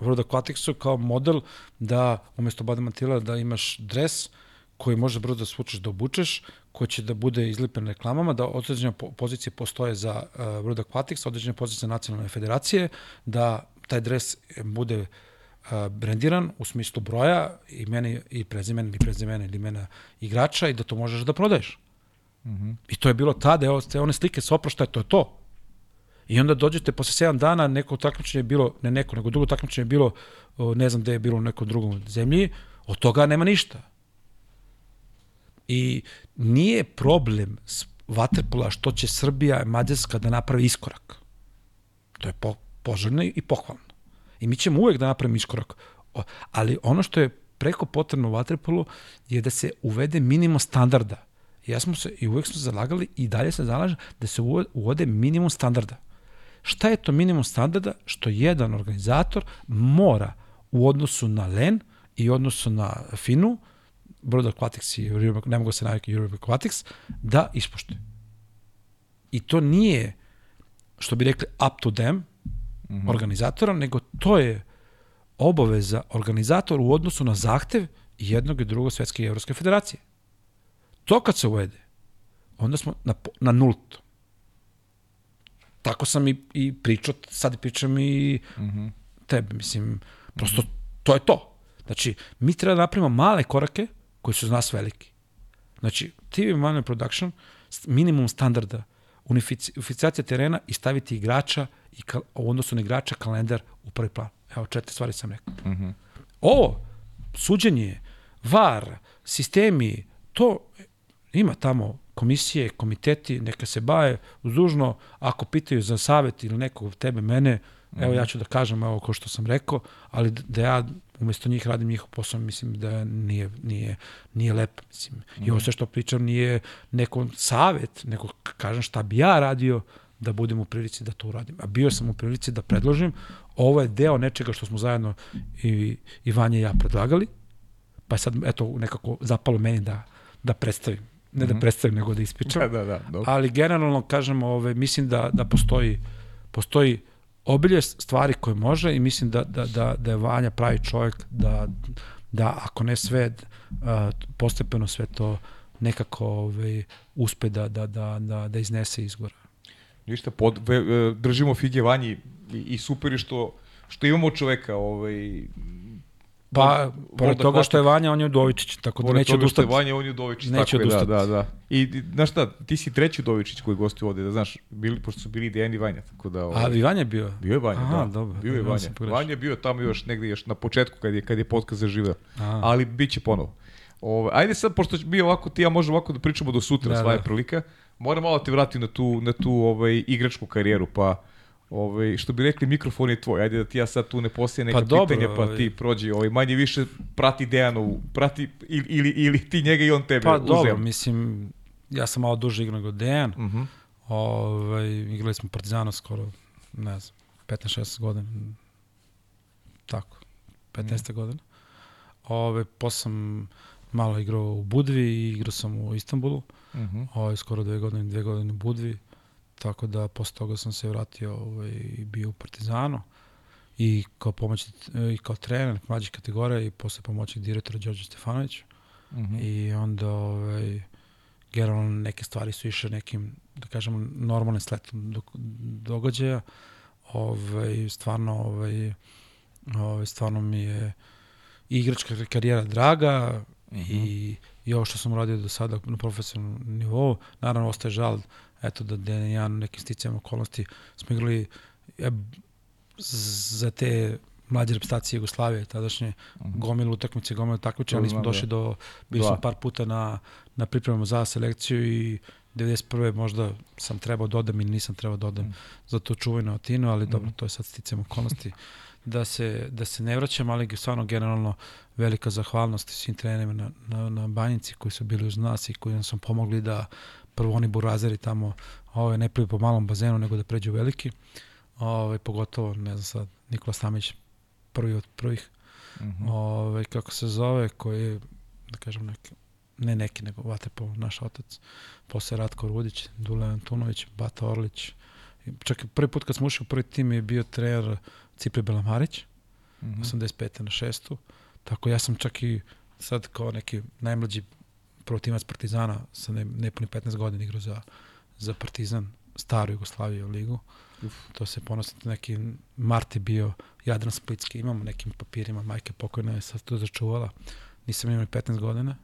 World Aquaticsu kao model da umesto bada mantila da imaš dres koji može brzo da svučeš da obučeš, koji će da bude izlipen reklamama, da određene po- pozicije postoje za uh, World Aquatics, određene pozicije nacionalne federacije, da taj dres bude uh, brendiran u smislu broja, imena i prezimena ili prezimena ili imena igrača i da to možeš da prodaješ. Mm -hmm. I to je bilo tada, evo, te one slike sa oproštaja, to je to. I onda dođete posle 7 dana, neko takmičenje je bilo, ne neko, nego drugo takmičenje je bilo, ne znam gde je bilo u nekom drugom zemlji, od toga nema ništa. I nije problem vaterpola što će Srbija i Mađarska da napravi iskorak. To je po, poželjno i pohvalno. I mi ćemo uvek da napravimo iskorak. Ali ono što je preko potrebno u vaterpolu je da se uvede minimum standarda. Ja smo se i uvek smo se zalagali i dalje se zalažem da se uvo- uvode minimum standarda. Šta je to minimum standarda? Što jedan organizator mora u odnosu na LEN i u odnosu na FINU, World Aquatics i Europe, ne mogu se navike Europe Aquatics, da ispoštuje. I to nije, što bi rekli, up to them, mm -hmm. organizatora, nego to je obaveza organizatora u odnosu na zahtev jednog i drugog svetske i evropske federacije. To kad se uvede, onda smo na, na nultu. Tako sam i, i pričao, sad pričam i mm -hmm. tebe, mislim, prosto to je to. Znači, mi treba da napravimo male korake koji su za nas veliki. Znači, TV Manual Production, minimum standarda, unificacija terena i staviti igrača i kal, na igrača kalendar u prvi plan. Evo, četiri stvari sam rekao. Mm -hmm. Ovo, suđenje, VAR, sistemi, to ima tamo komisije, komiteti, neka se baje uz dužno, ako pitaju za savet ili nekog tebe, mene, evo ja ću da kažem, evo ko što sam rekao, ali da ja umesto njih radim njihov posao, mislim da nije, nije, nije lep. Mislim. I ovo sve što pričam nije neko savet, nego k- kažem šta bi ja radio da budem u prilici da to uradim. A bio sam u prilici da predložim, ovo je deo nečega što smo zajedno i, i Vanja i ja predlagali, pa je sad eto nekako zapalo meni da, da predstavim. Ne da predstavim, nego da ispričam. Da, da, da. Dobro. Ali generalno, kažem, ove, mislim da, da postoji, postoji obilje stvari koje može i mislim da, da, da, da je Vanja pravi čovjek da, da ako ne sve, a, postepeno sve to nekako ove, uspe da, da, da, da, da iznese izgora. Ništa, pod, e, držimo fige vanji i, i super je što, što imamo čoveka, ovaj, Pa, pored Voda toga što je Vanja, on je Udovičić, tako da Pored neće toga što je odustati. Vanja, on je Udovičić. Neće tako je, odustati. Da, da, da. I, znaš šta, ti si treći Udovičić koji gostuje ovde, da znaš, bili, pošto su bili Dejan i Vanja, tako da... A Ovaj, i Vanja je bio? bio je Vanja, Aha, da. dobro. Bio je Ja Vanja. Vanja je bio tamo još negde, još na početku kad je, kad je podcast zaživeo. A. Ali bit će ponovo. Ove, ajde sad, pošto mi ovako, ti ja možemo ovako da pričamo do sutra, Da, da, sva je da. prilika, moram malo da te vratim na tu, na tu ovaj, igračku karijeru, pa ovaj, što bi rekli, mikrofon je tvoj. Ajde da ti ja sad tu ne poslije neka Pa dobro, pitanja, pa ovaj. ti prođi. Ovaj, manje više prati Dejanovu, prati ili, ili, ili ti njega i on tebe Pa uzeo. dobro, mislim, ja sam malo duže igrao nego Dejan. Uh -huh. Ovaj, igrali smo Partizana skoro, ne znam, 15-16 godina. Tako, 15 godina. Ove, posle sam malo igrao u Budvi i igrao sam u Istanbulu. Uh -huh. Ove, skoro dve godine, dve godine u Budvi. Tako da posle toga sam se vratio ovaj, i bio u Partizanu i kao pomoć i kao trener mlađih kategorija i posle pomoćnik direktora Đorđe Stefanović. Uh -huh. I onda ovaj, generalno neke stvari su išle nekim, da kažemo, normalnim sletom do, događaja. Ovaj, stvarno, ovaj, ovaj, stvarno mi je igračka karijera draga uh -huh. i, i ovo što sam radio do sada na profesionalnom nivou. Naravno, ostaje žal eto da Dejan i ja na nekim sticajem okolnosti smo igrali ja, za te mlađe reprezentacije Jugoslavije, tadašnje uh -huh. gomile utakmice, gomile takmiče, ali smo Znam, došli da. do, bili smo par puta na, na pripremama za selekciju i 91. možda sam trebao da odam ili nisam trebao da odam za to čuveno Atinu, ali dobro, to je sad sticajem okolnosti da se, da se ne vraćam, ali stvarno generalno velika zahvalnost svim trenerima na, na, na banjici koji su bili uz nas i koji nam su pomogli da prvo oni burazeri tamo ovaj, ne pliju po malom bazenu, nego da pređu veliki. Ovaj, pogotovo, ne znam sad, Nikola Stamić, prvi od prvih, uh -huh. ovaj, kako se zove, koji je, da kažem, neki, ne neki, nego Vatepo, naš otac, posle Ratko Rudić, Dule Antunović, Bata Orlić. Čak i prvi put kad smo ušli u prvi tim je bio trener Cipri Belamarić, uh -huh. 85. na 6. Tako ja sam čak i sad kao neki najmlađi protimac Partizana sa ne, nepuni 15 godina igrao za, za Partizan, staru Jugoslaviju ligu. Uf. To se ponosno neki Marti bio Jadran Splitski, imamo nekim papirima, majke pokojna je sad to začuvala. Nisam imao 15 godina.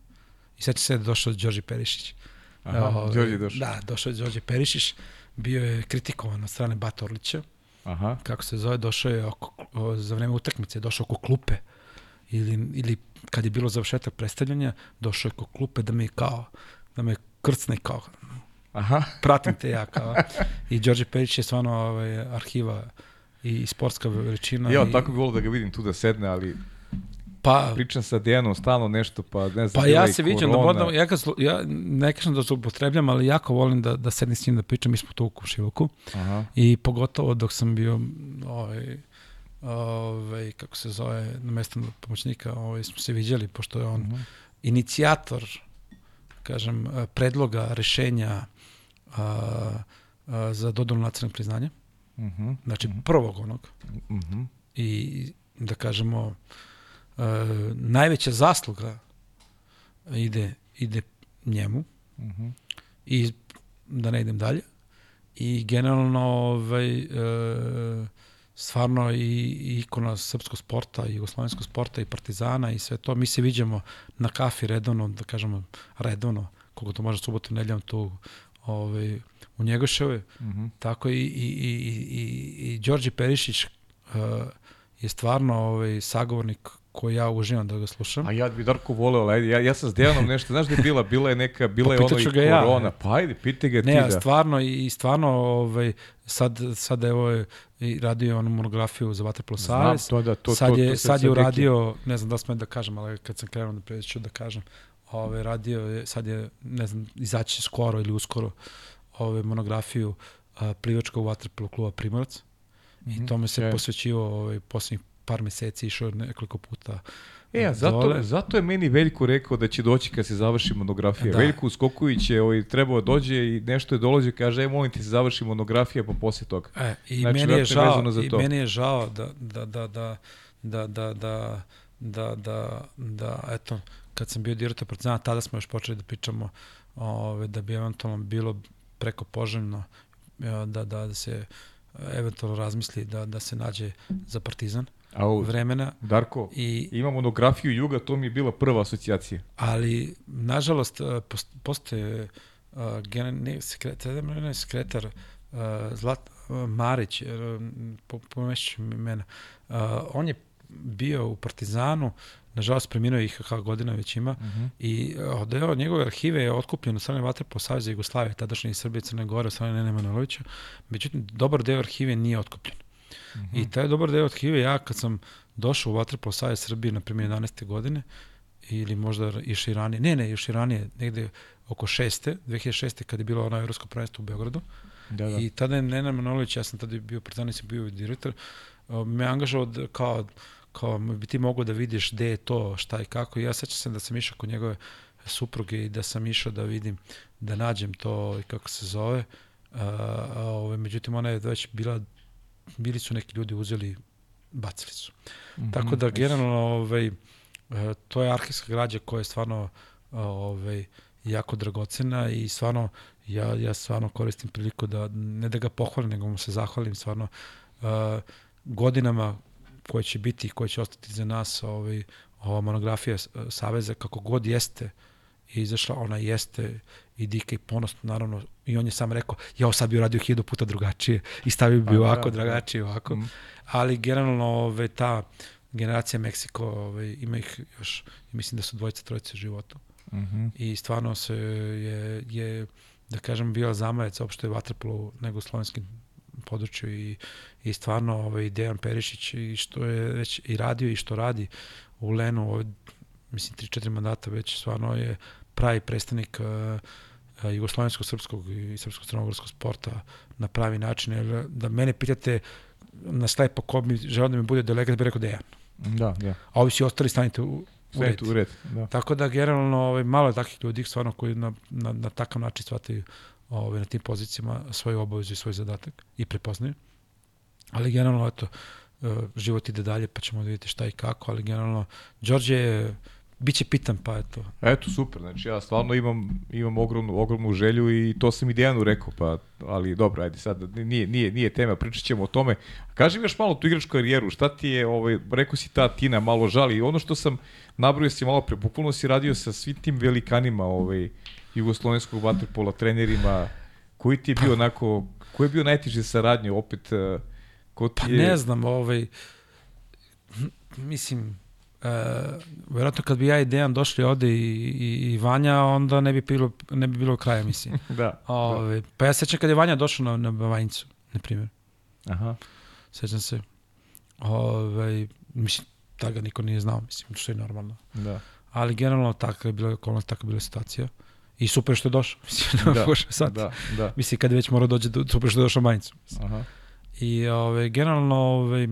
I sad će se da došao Đorđe Perišić. Aha, Evo, Đorđe došao. Da, došao je Đorđe Perišić. Bio je kritikovan od strane Bata Orlića. Aha. Kako se zove, došao je oko, o, za vreme utakmice, došao oko klupe ili, ili kad je bilo završetak predstavljanja, došao je oko klupe da me kao, da me krcne kao, Aha. pratim te ja kao. I Đorđe Perić je stvarno ovaj, arhiva i sportska veličina. Ja, i, tako bi volio da ga vidim tu da sedne, ali pa, pričam sa Dejanom stalno nešto, pa ne znam. Pa ja se viđam da možda, ja, kad, ja ne kažem da se upotrebljam, ali jako volim da, da sedem s njim da pričam, mi smo tu u Komšiluku. Aha. I pogotovo dok sam bio ovaj, ovaj, kako se zove, na mestu pomoćnika, ovaj, smo se viđali, pošto je on uh -huh. inicijator, kažem, predloga, rešenja a, a, za dodanu nacionalnog priznanja. Uh -huh. Znači, uh -huh. prvog onog. Uh -huh. I, da kažemo, a, najveća zasluga ide, ide njemu. Uh -huh. I da ne idem dalje. I generalno, ovaj, e, stvarno i, ikona srpskog sporta, jugoslovenskog sporta, i partizana i sve to. Mi se viđamo na kafi redovno, da kažemo redovno, koliko to može subotu, nedljam tu ovaj, u Njegoševe. Uh -huh. Tako i, i, i, i, i Đorđe Perišić uh, je stvarno ovaj, sagovornik koji ja uživam da ga slušam. A ja bi Darko voleo, ajde, ja, ja sam s Dejanom nešto, znaš da je bila, bila je neka, bila Pa je ono pitaću i ga ja. korona, pa ajde, pitaj ga ti Ne, ja, da. stvarno i stvarno ovaj sad sad evo je i radio onu monografiju za Vaterpolo Znam, Savez. to da, to, sad to, je to, sad je uradio, ne znam da smem da kažem, ali kad sam krenuo da preću da kažem, ovaj radio je sad je ne znam izaći skoro ili uskoro ovaj monografiju a, plivačkog vaterpolo kluba Primorac. Mm -hmm. I tome se je. posvećivao ovaj poslednjih par meseci išao nekoliko puta E, a zato, zato je meni Veljko rekao da će doći kad se završi monografija. Da. Veljko Uskoković je ovaj, trebao dođe i nešto je dolazi kaže, e, molim ti se završi monografija pa posle toga. E, i Znači, meni je žao, za i to. meni je žao da, da, da, da, da, da, da, da, da, da, eto, kad sam bio direktor Partizana, tada smo još počeli da pričamo ove, da bi eventualno bilo preko poželjno e, da, da, da se eventualno razmisli da, da se nađe za Partizan u, vremena. Darko, I, ima monografiju Juga, to mi je bila prva asocijacija. ali, nažalost, e, post- postoje uh, gen, ne, sekretar, ne, sekretar uh, Zlat, uh, Marić, uh, po, pomešću mi imena, uh, on je bio u Partizanu, nažalost preminuo ih IHH godina već ima, uh -huh. i deo njegove arhive je otkupljen od strane po Savjeza Jugoslavije, tadašnje Srbije Crne Gore, od strane Nene Manojlovića, međutim, dobar deo arhive nije otkupljen. Uh -huh. I taj dobar deo arhive, ja kad sam došao u Vatrepolo Savjez Srbije, na primjer 11. godine, ili možda još i ranije, ne, ne, još i ranije, negde oko šeste, 2006. kad je bilo ono evropsko prvenstvo u Beogradu. Da, da. I tada je Nena Manojlović, ja sam tada bio predstavnik, bio direktor, me angažao kao kao bi ti mogo da vidiš gde je to, šta i kako. I ja sećam se da sam išao kod njegove supruge i da sam išao da vidim, da nađem to i kako se zove. A, ove, međutim, ona je već bila, bili su neki ljudi uzeli, bacili su. Mm -hmm, Tako da, generalno, ovaj, to je arhivska građa koja je stvarno ovaj, jako dragocena i stvarno ja, ja stvarno koristim priliku da ne da ga pohvalim, nego mu se zahvalim stvarno uh, godinama koje će biti, koje će ostati za nas, ovaj, ova monografija Saveza, kako god jeste izašla, ona jeste i dika i ponos, naravno, i on je sam rekao, ja sad bi uradio hiljadu puta drugačije i stavio bi pa, ovako, da, drugačije, ovako. Mm. Ali generalno ove, ta generacija Meksiko, ove, ima ih još, mislim da su dvojice, trojice u životu. Mm -hmm. I stvarno se je, je, da kažem, bio zamajac opšte je vaterpolo nego u slovenskim području i, i stvarno ovaj, Dejan Perišić i što je već i radio i što radi u Lenu, ovaj, mislim 3-4 mandata već stvarno je pravi predstavnik uh, jugoslovenskog, srpskog i srpsko-crnogorskog sporta na pravi način. Jer da mene pitate na slepo ko bi želeo da mi bude delegat, bi rekao Dejan. Da, da. A ovi svi ostali stanite u, u red. U red da. Tako da generalno ovaj, malo je takvih ljudi stvarno koji na, na, na takav način shvataju ovaj, na tim pozicijama svoju obavezu i svoj zadatak i prepoznaju. Ali generalno, eto, e, život ide dalje, pa ćemo da vidite šta i kako, ali generalno, Đorđe je Biće pitan, pa eto. Eto, super, znači ja stvarno imam, imam ogromnu, ogromnu želju i to sam i Dejanu rekao, pa, ali dobro, ajde sad, nije, nije, nije tema, pričat ćemo o tome. Kaži mi još malo tu igračku karijeru, šta ti je, ovaj, rekao si ta Tina malo žali, ono što sam nabrojio si malo pre, bukvalno si radio sa svim tim velikanima ovaj, jugoslovenskog vaterpola, trenerima, koji ti je bio pa, onako, koji je bio najteži saradnje opet, uh, ko ti pa je... ne znam, ovaj, mislim, Uh, verovatno kad bi ja i Dejan došli ovde i, i, i Vanja, onda ne bi bilo, ne bi bilo kraja, mislim. da, Ove, da. Pa ja sećam kad je Vanja došao na, na Vanjicu, na primjer. Aha. Sećam se. Ove, mislim, da ga niko nije znao, mislim, što je normalno. Da. Ali generalno tako je bila okolnost, tako je bila situacija. I super što je došao, mislim, da, sad. Da, da. Mislim, kad je već morao dođe, super što je došao Vanjicu. Aha. I ove, generalno, ove,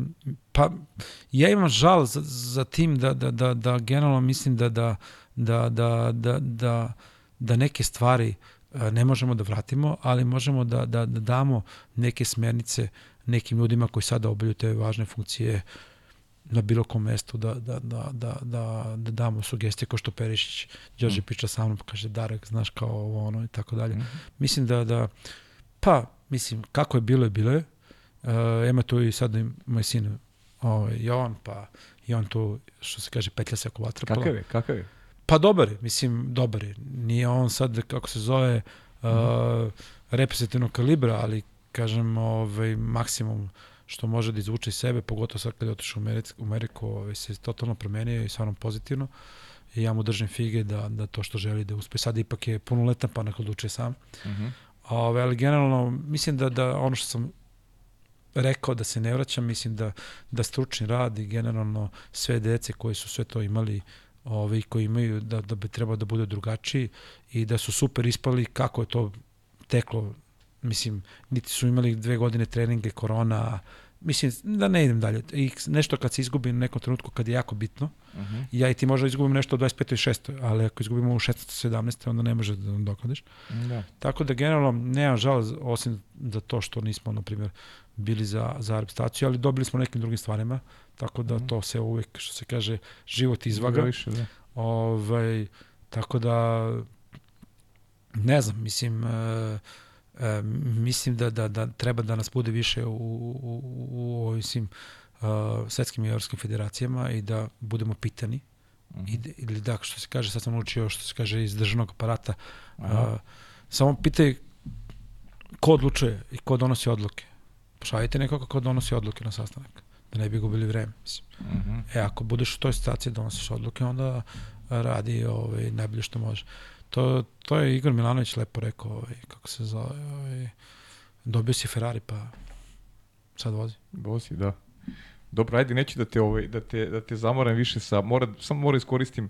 pa ja imam žal za, za tim da, da, da, da generalno mislim da, da, da, da, da, da, da neke stvari ne možemo da vratimo, ali možemo da, da, da damo neke smernice nekim ljudima koji sada obavljaju te važne funkcije na bilo kom mestu da, da, da, da, da, da damo sugestije kao što Perišić Đorđe mm. priča sa mnom, kaže Darek, znaš kao ovo, ono i tako dalje. Mm. Mislim da, da, pa, mislim, kako je bilo je, bilo je, Uh, ima tu i sad i moj sin ovaj, Jovan, pa i on tu, što se kaže, petlja se oko vatrpola. Kakav je, kakav je? Pa dobar je, mislim, dobar je. Nije on sad, kako se zove, uh, mm. reprezentativnog kalibra, ali, kažem, ovaj, maksimum što može da izvuče iz sebe, pogotovo sad kada je otišao u Ameriku, u Ameriku ovaj, se totalno promenio i stvarno pozitivno. I ja mu držim fige da, da to što želi da uspe. Sad ipak je punoletan pa neko odlučuje sam. Mm -hmm. Ove, ali generalno, mislim da, da ono što sam rekao da se ne vraćam, mislim da, da stručni rad i generalno sve dece koji su sve to imali ovaj, koji imaju da, da bi trebao da bude drugačiji i da su super ispali kako je to teklo mislim, niti su imali dve godine treninge, korona, mislim, da ne idem dalje. I nešto kad se izgubi u nekom trenutku kad je jako bitno, uh mhm. -huh. ja i ti možda izgubim nešto u 25. i 6. ali ako izgubimo u 16. 17. onda ne može da nam dokladiš. Da. Tako da generalno nemam žal osim za to što nismo, na primjer, bili za, za reprezentaciju, ali dobili smo nekim drugim stvarima, tako da mm. to se uvek, što se kaže, život izvaga. Više, da. Ovaj, tako da, ne znam, mislim, e, e, mislim da, da, da treba da nas bude više u, u, u ovim svim uh, svetskim i evropskim federacijama i da budemo pitani. Mm -hmm. I, ili da, što se kaže, sad sam učio što se kaže iz državnog aparata, uh, samo pitaj ko odlučuje i ko donosi odluke. Pošaljite nekoga ko donosi odluke na sastanak. da ne bi gubili vreme. Mislim. Mm -hmm. E, ako budeš u toj situaciji da donosiš odluke, onda radi ovaj, najbolje što može. To, to je Igor Milanović lepo rekao, ovaj, kako se zove, ovaj, dobio si Ferrari, pa sad vozi. Vozi, da. Dobro, ajde, neću da te, ovaj, da te, da te zamoram više sa, mora, samo mora iskoristim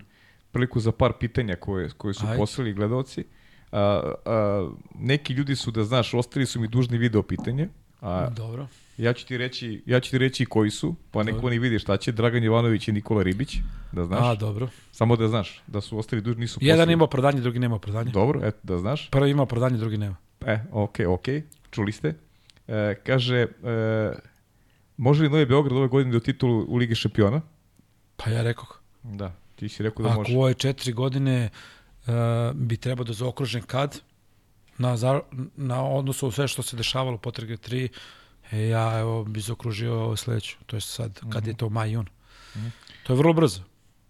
priliku za par pitanja koje, koje su Ajde. poslali gledalci. A, a, neki ljudi su, da znaš, ostali su mi dužni video pitanje. A, Dobro. Ja ću ti reći, ja ću ti reći koji su, pa neko dobro. oni vidi šta će. Dragan Jovanović i Nikola Ribić, da znaš. A, dobro. Samo da znaš, da su ostali dužni, nisu poslali. Jedan ima opravdanje, drugi nema opravdanje. Dobro, eto, da znaš. Prvi ima opravdanje, drugi nema. E, okej, okay, okej, okay. čuli ste. E, kaže, e, može li Novi Beograd ove godine do titulu u Ligi šampiona? Pa ja rekao. Da, ti si rekao da Ako može. Ako u ove četiri godine uh, bi trebao da zaokružen kad, na, za, na odnosu u sve što se dešavalo po trge 3, e, ja evo bi zaokružio sledeću, to je sad, kad mm -hmm. je Mhm. to maj, jun. Mm -hmm. To je vrlo brzo.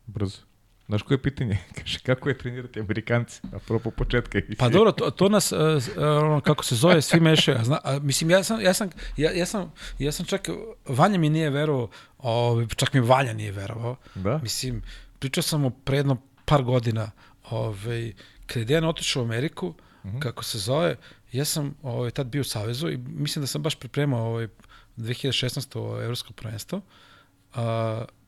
Brzo. Znaš koje je pitanje? Kaže, kako je trenirati Amerikanci? Apropo početka. Pa dobro, to, to nas, uh, uh, kako se zove, svi mešaju. Zna, uh, mislim, ja sam, ja sam, ja, ja sam, ja sam čak, Vanja mi nije verovao, ovaj, čak mi Vanja nije verovao. Da? Mislim, pričao sam mu pre jedno par godina, ovaj, kada je Dejan otišao u Ameriku, uh -huh. kako se zove, ja sam ovaj, tad bio u Savezu i mislim da sam baš pripremao ovaj, 2016. evropsko prvenstvo uh,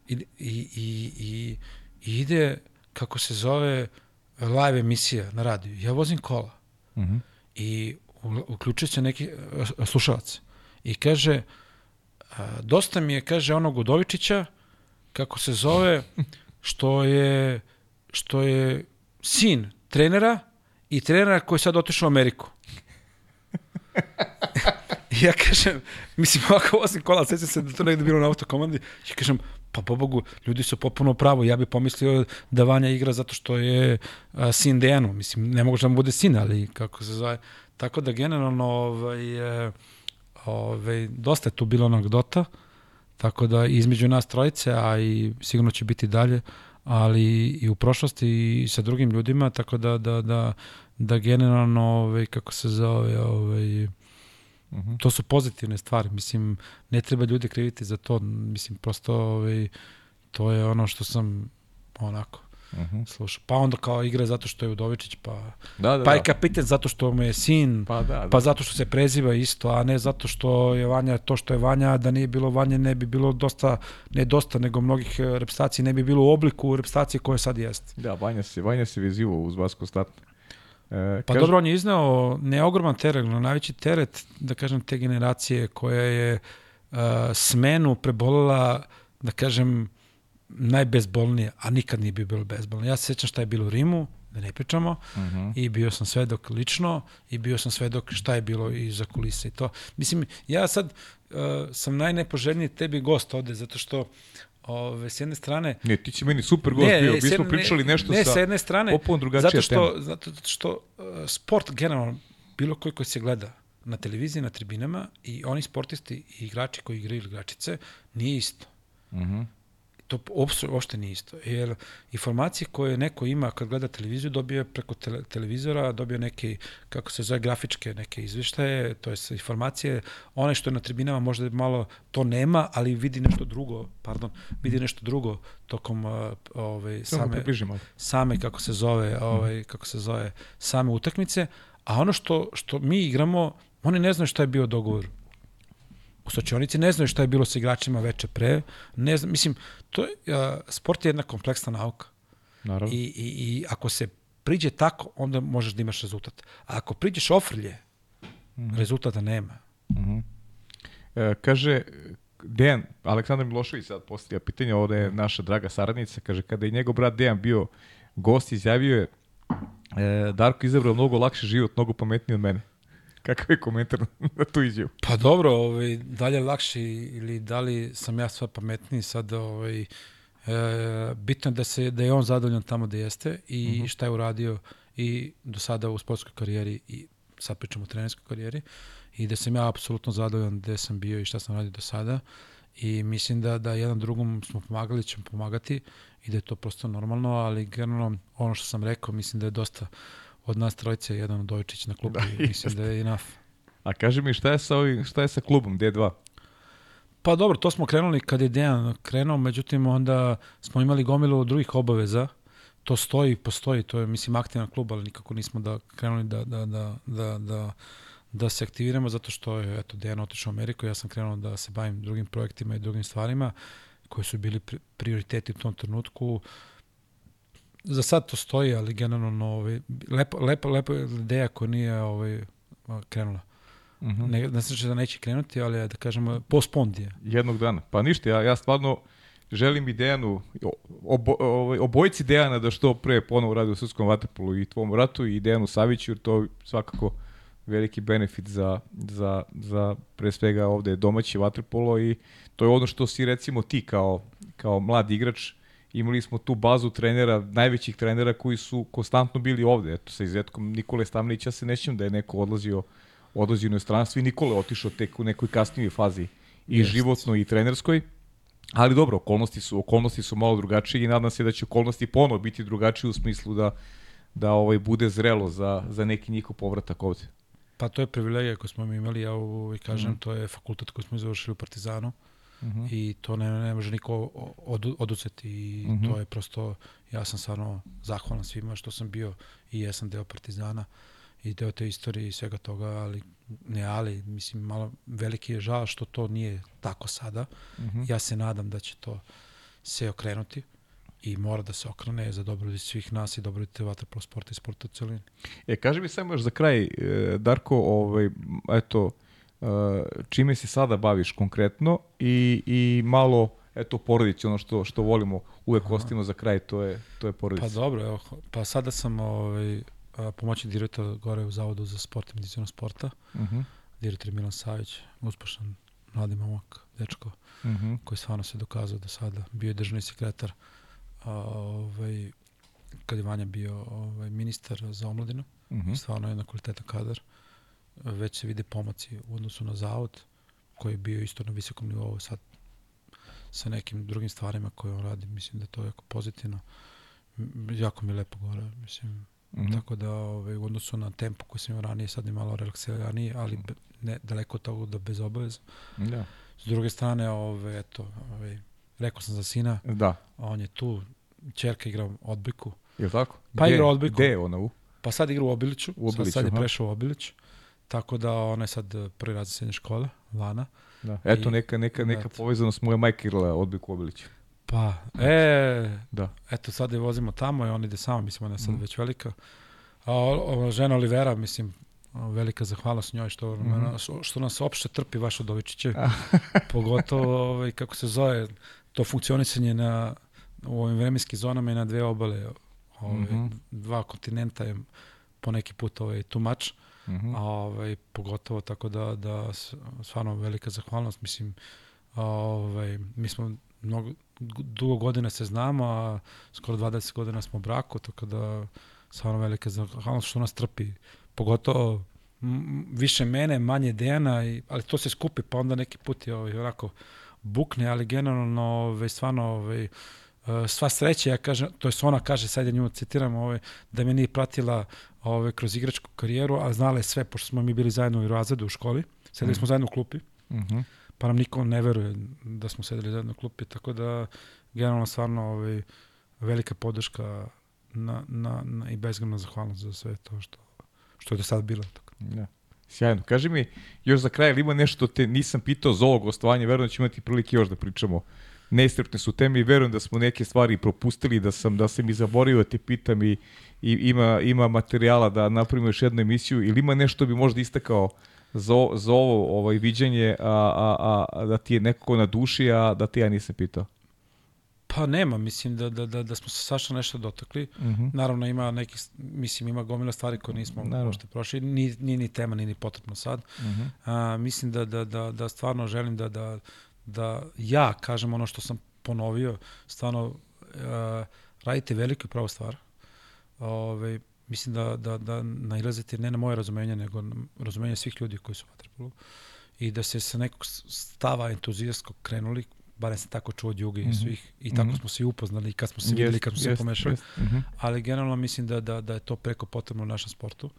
i, i, i, i, i ide, kako se zove, live emisija na radiju. Ja vozim kola uh -huh. i uključuje se neki slušalac i kaže, uh, dosta mi je, kaže, onog Udovičića, kako se zove, što je, što je sin trenera i trenera koji je sad otišao u Ameriku. ja kažem, mislim, ovako vozim kola, sećam se da to negde bilo na autokomandi, ja kažem, pa po Bogu, ljudi su potpuno pravo, ja bih pomislio da Vanja igra zato što je a, sin Dejanu, mislim, ne mogu da mu bude sin, ali kako se zove, tako da generalno, ovaj, e, ovaj, dosta je tu bilo anegdota, tako da između nas trojice, a i sigurno će biti dalje, ali i u prošlosti i sa drugim ljudima, tako da, da, da, da generalno, ovaj, kako se zove, ovaj, Uh -huh. To su pozitivne stvari. Mislim, ne treba ljude kriviti za to. Mislim, prosto ovaj, to je ono što sam onako uh -huh. slušao. Pa onda kao igra zato što je Udovičić, pa, da, da, pa da. je kapiten zato što mu je sin, pa, da, da. pa zato što se preziva isto, a ne zato što je Vanja to što je Vanja, da nije bilo Vanje ne bi bilo dosta, ne dosta, nego mnogih repstacija ne bi bilo u obliku repstacije koje sad jeste. Da, Vanja se, Vanja se vezivo uz Vasko Statno. E, pa kaž... dobro, on je izneo ne ogroman teret, no najveći teret, da kažem, te generacije koja je uh, smenu prebolela, da kažem, najbezbolnije, a nikad nije bilo bezbolno. Ja se sećam šta je bilo u Rimu, da ne pričamo, uh Mhm. -huh. i bio sam svedok lično i bio sam svedok šta je bilo iza kulisa i to. Mislim, ja sad uh, sam najnepoželjniji tebi gost ovde, zato što Ove, s jedne strane... Ne, ti si meni super gost ne, bio. Mi smo pričali nešto ne, sa... sa jedne strane, popolno drugačija zato što, tema. Zato što uh, sport generalno, bilo koji koji se gleda na televiziji, na tribinama i oni sportisti i igrači koji igraju igračice, nije isto. Uh -huh. To uopšte, uopšte nije isto. Jer informacije koje neko ima kad gleda televiziju dobije preko tele, televizora, dobije neke, kako se zove, grafičke neke izveštaje, to je informacije. One što je na tribinama možda malo to nema, ali vidi nešto drugo, pardon, vidi nešto drugo tokom uh, ovaj, same, same, kako se zove, ovaj, kako se zove, same utakmice. A ono što, što mi igramo, oni ne znaju šta je bio dogovor u sočionici, ne znaju šta je bilo sa igračima veče pre, ne znam, mislim, to je, uh, sport je jedna kompleksna nauka. Naravno. I, i, I ako se priđe tako, onda možeš da imaš rezultat. A ako priđeš ofrlje, mm -hmm. rezultata nema. Mm -hmm. e, kaže, Dejan, Aleksandar Milošević sad postavlja pitanje, ovde je naša draga saradnica, kaže, kada je njegov brat Dejan bio gost, izjavio je e, Darko izabrao mnogo lakši život, mnogo pametniji od mene. Kakav je komentar na tu izjavu? Pa dobro, ovaj, da li je lakši ili da li sam ja sve pametniji sad, ovaj, e, bitno je da, se, da je on zadovoljan tamo da jeste i uh -huh. šta je uradio i do sada u sportskoj karijeri i sad pričamo o trenerskoj karijeri i da sam ja apsolutno zadovoljan gde sam bio i šta sam radio do sada i mislim da, da jedan drugom smo pomagali, ćemo pomagati i da je to prosto normalno, ali generalno ono što sam rekao, mislim da je dosta od nas trojice jedan od Ovičić na klubu da, mislim da je enough. A kaži mi šta je sa ovim, šta je sa klubom D2? Pa dobro, to smo krenuli kad je Dejan krenuo, međutim onda smo imali gomilu drugih obaveza. To stoji, postoji, to je mislim aktivan klub, ali nikako nismo da krenuli da, da, da, da, da, da se aktiviramo zato što je eto Dejan otišao u Ameriku, ja sam krenuo da se bavim drugim projektima i drugim stvarima koji su bili prioriteti u tom trenutku. Za sad to stoji, ali generalno ovaj, lepa, lepa, lepa ideja koja nije ovaj, krenula. Uh mhm. -huh. Ne, ne znači da neće krenuti, ali da kažemo, postpond je. Jednog dana. Pa ništa, ja, ja stvarno želim i Dejanu, obo, ovaj, obojci Dejana da što pre ponovo radi u srpskom vaterpolu i tvom ratu i Dejanu Saviću, jer to svakako veliki benefit za, za, za pre svega ovde domaći vaterpolo i to je ono što si recimo ti kao, kao mlad igrač imali smo tu bazu trenera, najvećih trenera koji su konstantno bili ovde. Eto, sa izuzetkom Nikole Stamnića se nećem da je neko odlazio odlazio u inostranstvo i Nikola otišao tek u nekoj kasnijoj fazi i Jest. životno i trenerskoj. Ali dobro, okolnosti su okolnosti su malo drugačije i nadam se da će okolnosti ponovo biti drugačije u smislu da da ovaj bude zrelo za za neki njihov povratak ovde. Pa to je privilegija koju smo mi imali, ja ovaj kažem, mm. to je fakultet koji smo završili u Partizanu. Mm -hmm. i to ne, ne može niko od, oduceti i mm -hmm. to je prosto, ja sam stvarno zahvalan svima što sam bio i jesam deo Partizana i deo te istorije i svega toga, ali ne ali, mislim, malo veliki je žal što to nije tako sada. Mm -hmm. Ja se nadam da će to se okrenuti i mora da se okrene za dobrobit svih nas i dobrobit vaterpolo sporta i sporta u celini. E, kaži mi samo još za kraj, e, Darko, ovaj, eto, čime se sada baviš konkretno i, i malo eto porodici ono što što volimo uvek ostavimo za kraj to je to je porodica. Pa dobro, evo, pa sada sam ovaj pomoćni direktor gore u Zavodu za sport i medicinu sporta. Uh mhm. -huh. Direktor Milan Savić, uspešan mladi momak, dečko, uh mhm. -huh. koji stvarno se dokazao do sada. Bio je državni sekretar a, ovaj, kad je Vanja bio ovaj, ministar za omladinu. Uh mhm. -huh. Stvarno je jedan kvalitetan kadar. Već se vide pomaci u odnosu na zavod, koji je bio isto na visokom nivou sad sa nekim drugim stvarima koje on radi. Mislim da to je jako pozitivno. Jako mi je lepo gore. Mislim, Mm -hmm. Tako da ovaj, u odnosu na tempo koji sam imao ranije, sad je malo relaksiraniji, ali be, ne, daleko od toga da bez obaveza. Da. S druge strane, ovaj, eto, ovaj, rekao sam za sina, da. on je tu, čerka igra odbiku. Je li tako? Pa igra odbiku. Gde je ona u? Pa sad igra u Obiliću, u Obiliću sad, sad je prešao u Obilić. Tako da ona je sad prvi razred srednje škole, Lana. Da. Eto, I, neka, neka, neka povezanost moja majka igrala odbiku u Obiliću. Pa, e, da. eto sad je vozimo tamo i on ide samo, mislim, ona je sad mm. već velika. A o, žena Olivera, mislim, velika zahvalnost njoj što, mm -hmm. što nas opšte trpi vaš Odovičiće. Pogotovo, ovaj, kako se zove, to funkcionisanje na, u ovim vremenskim zonama i na dve obale. Ovaj, mm -hmm. Dva kontinenta je po neki put ovaj, too much. Mm -hmm. ovaj, pogotovo tako da, da stvarno velika zahvalnost. Mislim, ovaj, mi smo mnogo, dugo godina se znamo, a skoro 20 godina smo u braku, tako da stvarno velike zahvalnost što nas trpi. Pogotovo više mene, manje Dejana, i, ali to se skupi, pa onda neki put je ovaj, onako bukne, ali generalno ovaj, stvarno ovaj, sva sreća, ja kažem, to je ona kaže, sad ja nju citiram, ovaj, da me nije pratila ovaj, kroz igračku karijeru, a znala je sve, pošto smo mi bili zajedno u razredu u školi, sedeli mm. smo zajedno u klupi, mm -hmm pa nam niko ne veruje da smo sedeli zajedno u klupi, tako da generalno stvarno ovaj, velika podrška na, na, na, i bezgrana zahvalnost za sve to što, što je do sada bilo. Tako. Da. Sjajno. Kaži mi, još za kraj, ili ima nešto te nisam pitao za ovo gostovanje, verujem da ćemo imati prilike još da pričamo. Neistrpne su teme i verujem da smo neke stvari propustili, da sam da sam i zaboravio da te pitam i, i ima, ima materijala da napravimo još jednu emisiju ili ima nešto bi možda istakao za, za ovo ovaj, viđenje, a, a, a, da ti je nekako na duši, a da ti ja nisam pitao? Pa nema, mislim da, da, da, da smo se sašla nešto dotakli. Mhm. -huh. Naravno ima neki, mislim ima gomila stvari koje nismo možda prošli, ni, ni, ni tema, ni, ni potrebno sad. Mhm. -huh. a, mislim da, da, da, da stvarno želim da, da, da ja kažem ono što sam ponovio, stvarno a, radite veliku pravu stvar. Ove, ovaj, mislim da, da, da nailazite ne na moje razumenje, nego na razumenje svih ljudi koji su u i da se sa nekog stava entuzijastskog krenuli, barem se tako čuo od Juge i mhm. svih, i tako mm -hmm. smo se i upoznali, kad smo se yes, videli, kad smo yes, se pomešali. Yes, mm -hmm. Ali generalno mislim da, da, da je to preko potrebno u našem sportu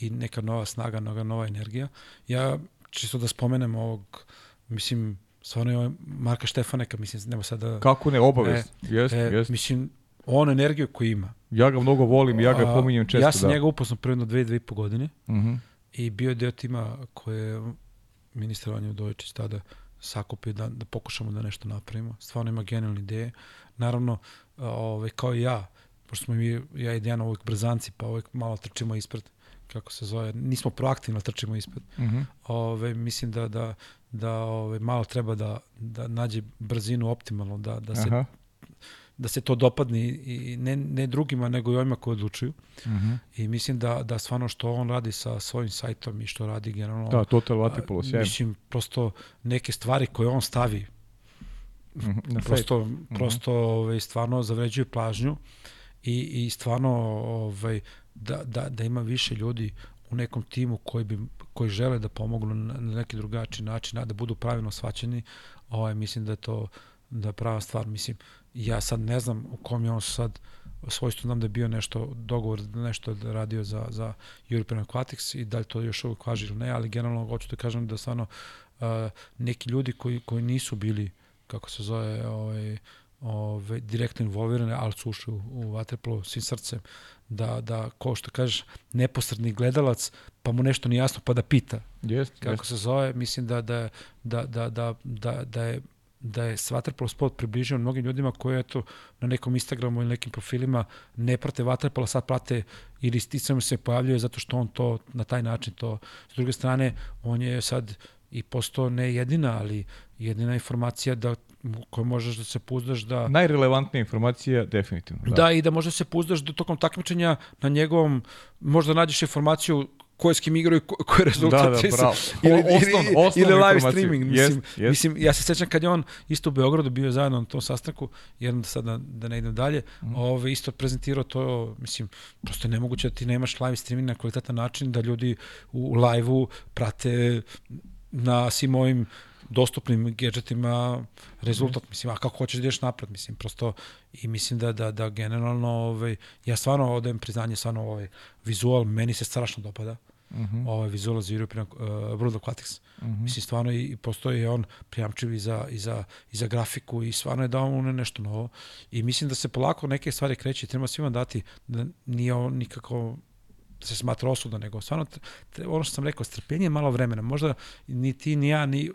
i neka nova snaga, neka nova energija. Ja čisto da spomenem ovog, mislim, Stvarno je ovaj Marka Štefaneka, mislim, nema sad da... Kako ne, obavez. E, jest, e, jest. Mislim, on energiju koju ima. Ja ga mnogo volim i ja ga pominjem često. Ja sam da. njega upoznao prvno dve, dve i po godine Mhm. i bio je deo tima koje je ministar Vanja Udovičić tada sakupio da, da pokušamo da nešto napravimo. Stvarno ima genijalne ideje. Naravno, a, ovaj, kao i ja, pošto smo mi, ja i Dijana uvijek brzanci, pa uvijek malo trčimo ispred, kako se zove, nismo proaktivno trčimo ispred. Mhm. Ove, mislim da, da, da ove, malo treba da, da nađe brzinu optimalno, da, da, se, Aha. da se to dopadne i ne, ne drugima, nego i ovima koji odlučuju. Mhm. I mislim da, da stvarno što on radi sa svojim sajtom i što radi generalno... Da, Total Waterpolo, sjajno. Mislim, prosto neke stvari koje on stavi, Mhm. Na sajt. prosto, prosto ovaj, stvarno zavređuju plažnju i, i stvarno ovaj, da, da, da ima više ljudi u nekom timu koji, bi, koji žele da pomognu na, neki drugačiji način, a da budu pravilno svaćeni, ovaj, mislim da je to da je prava stvar. Mislim, ja sad ne znam u kom je on sad svojstvu nam da je bio nešto dogovor, nešto da radio za, za European Aquatics i da li to još uvijek važi ili ne, ali generalno hoću da kažem da stvarno uh, neki ljudi koji, koji nisu bili kako se zove, ovaj, ovaj, direktno involvirane, ali su ušli u, u vaterpolo svim srcem, da, da, ko što kažeš, neposredni gledalac, pa mu nešto nije jasno, pa da pita Jest, kako jest. se zove, mislim da, da, da, da, da, da, da je da je Vaterpolo sport približio mnogim ljudima koji eto na nekom Instagramu ili nekim profilima ne prate Vaterpolo, sad prate ili sticamo se pojavljuje zato što on to na taj način to. S druge strane, on je sad i postao ne jedina, ali jedina informacija da koju možeš da se puzdaš da Najrelevantnija informacija, definitivno. Da. da, i da možda se puzdaš da tokom takmičenja na njegovom, možda nađeš informaciju ko je s kim igrao i ko, ko je rezultat. Da, da, bravo. Ili, O- osnovno- ili, ili live informaciju. streaming. Mislim, jest. mislim, ja se sećam kad je on isto u Beogradu bio zajedno na tom sastanku, jedan sad da, da ne idem dalje, mm. ove, isto prezentirao to, mislim, prosto je nemoguće da ti nemaš live streaming na kvalitetan način, da ljudi u live-u prate na svim ovim dostupnim gadgetima rezultat, mislim, a kako hoćeš da ideš napred, mislim, prosto, i mislim da, da, da generalno, ovaj, ja stvarno odajem priznanje, stvarno ovaj vizual, meni se strašno dopada, Mhm. ovaj vizual za European uh, World Aquatics. Mhm. Mislim, stvarno i, i postoji on prijamčiv i za, i, za, i za grafiku i stvarno je dao mu nešto novo. I mislim da se polako neke stvari kreće i treba svima dati da nije on nikako da se smatra osuda, nego stvarno, tre- ono što sam rekao, strpljenje je malo vremena. Možda ni ti, ni ja, ni,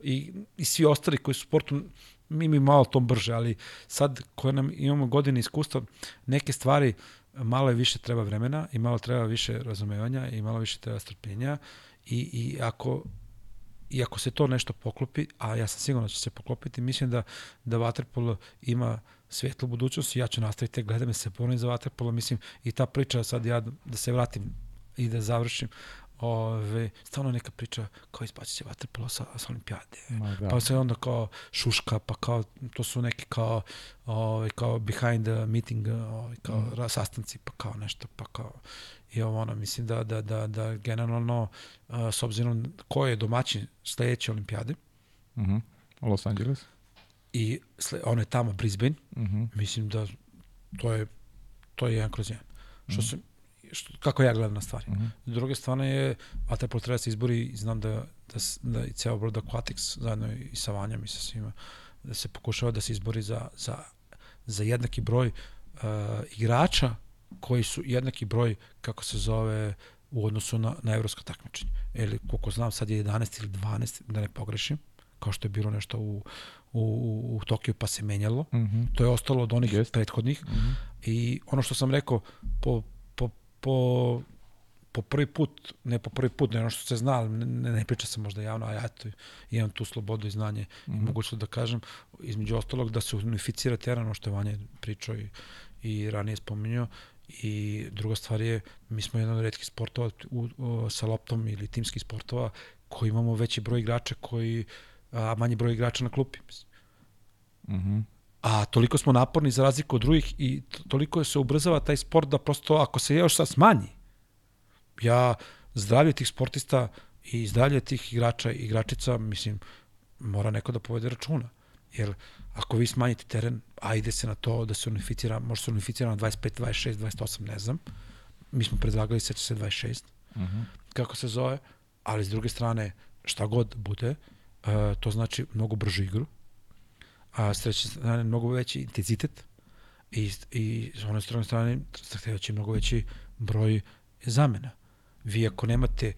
i, i svi ostali koji su sportu, mi mi malo to brže, ali sad koje nam imamo godine iskustva, neke stvari malo je više treba vremena i malo treba više razumevanja i malo više treba strpljenja i, i ako i ako se to nešto poklopi, a ja sam siguran da će se poklopiti, mislim da, da Waterpolo ima svetlu budućnost i ja ću nastaviti, gledam me se ponovim za Waterpolo, mislim, i ta priča, sad ja da se vratim i da završim, ove, stvarno neka priča kao izbacit će Waterpolo sa, sa olimpijade. Ma, da. Pa se onda kao šuška, pa kao, to su neki kao, ovaj, kao behind the meeting, ovaj, kao mm. sastanci, pa kao nešto, pa kao, i ovo ono, mislim da, da, da, da generalno, uh, s obzirom ko je domaćin sledeće olimpijade, Mhm. Los Angeles. i sle, ono je tamo Brisbane, Mhm. mislim da to je, to je jedan kroz jedan. Što se, što, kako ja gledam na stvari. Mhm. S druge strane je, Waterpolo treba da se izbori i znam da, da, da i ceo World Aquatics, zajedno i sa Vanjom i sa svima, da se pokušava da se izbori za, za, za jednaki broj uh, igrača koji su jednaki broj, kako se zove, u odnosu na, na evropsko takmičenje. Ili, koliko znam, sad je 11 ili 12, da ne pogrešim, kao što je bilo nešto u, u, u, Tokiju pa se menjalo. Mhm. To je ostalo od onih Jest. prethodnih. Mhm. I ono što sam rekao, po, po, po, prvi put, ne po prvi put, ne ono što se zna, ali ne, ne, ne priča se možda javno, a ja to imam tu slobodu i znanje mm -hmm. i mogućnost da kažem, između ostalog da se unificira teren, ono što je Vanja pričao i, i ranije spominjao, i druga stvar je, mi smo jedan od redkih sportova u, u, sa loptom ili timskih sportova koji imamo veći broj igrača koji, a manji broj igrača na klupi. Mislim Mhm. A toliko smo naporni za razliku od drugih i to- toliko se ubrzava taj sport da prosto ako se još sad smanji, ja zdravlje tih sportista i zdravlje tih igrača i igračica, mislim, mora neko da povede računa. Jer ako vi smanjite teren, a ide se na to da se unificira, može se unificira na 25, 26, 28, ne znam. Mi smo predlagali seća se 26 Mhm. kako se zove, ali s druge strane, šta god bude, uh, to znači mnogo bržu igru, a s treće strane mnogo veći intenzitet i, i s one strane strane zahtevaće mnogo veći broj zamena. Vi ako nemate,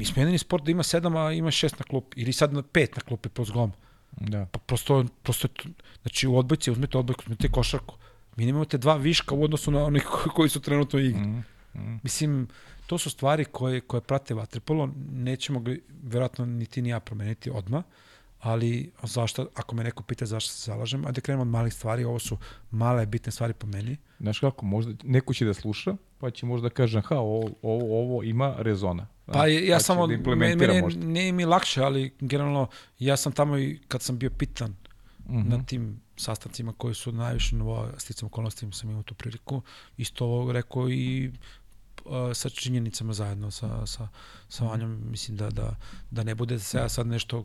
izmenjeni sport da ima sedam, a ima šest na klupi, ili sad na pet na klupi po zglom. Da. Pa prosto, prosto, znači u odbojci uzmete odbojku, uzmete košarku. Mi nemate dva viška u odnosu na onih koji su trenutno igri. Mm, mm. Mislim, to su stvari koje, koje prate vaterpolo, nećemo ga verovatno ni ti ni ja promeniti odmah, ali zašto, ako me neko pita zašto se zalažem, ajde krenemo od malih stvari, ovo su male bitne stvari po meni. Znaš kako, možda neko će da sluša, pa će možda kaže, ha, ovo, ovo, ovo ima rezona. Pa ja, ja pa samo, da meni, meni nije mi lakše, ali generalno ja sam tamo i kad sam bio pitan mm -hmm. na tim sastancima koji su najviše novo sticam okolnostima sam imao tu priliku, isto ovo rekao i sa činjenicama zajedno sa, sa, sa mhm. Vanjom, mislim da, da, da ne bude da se ja sad nešto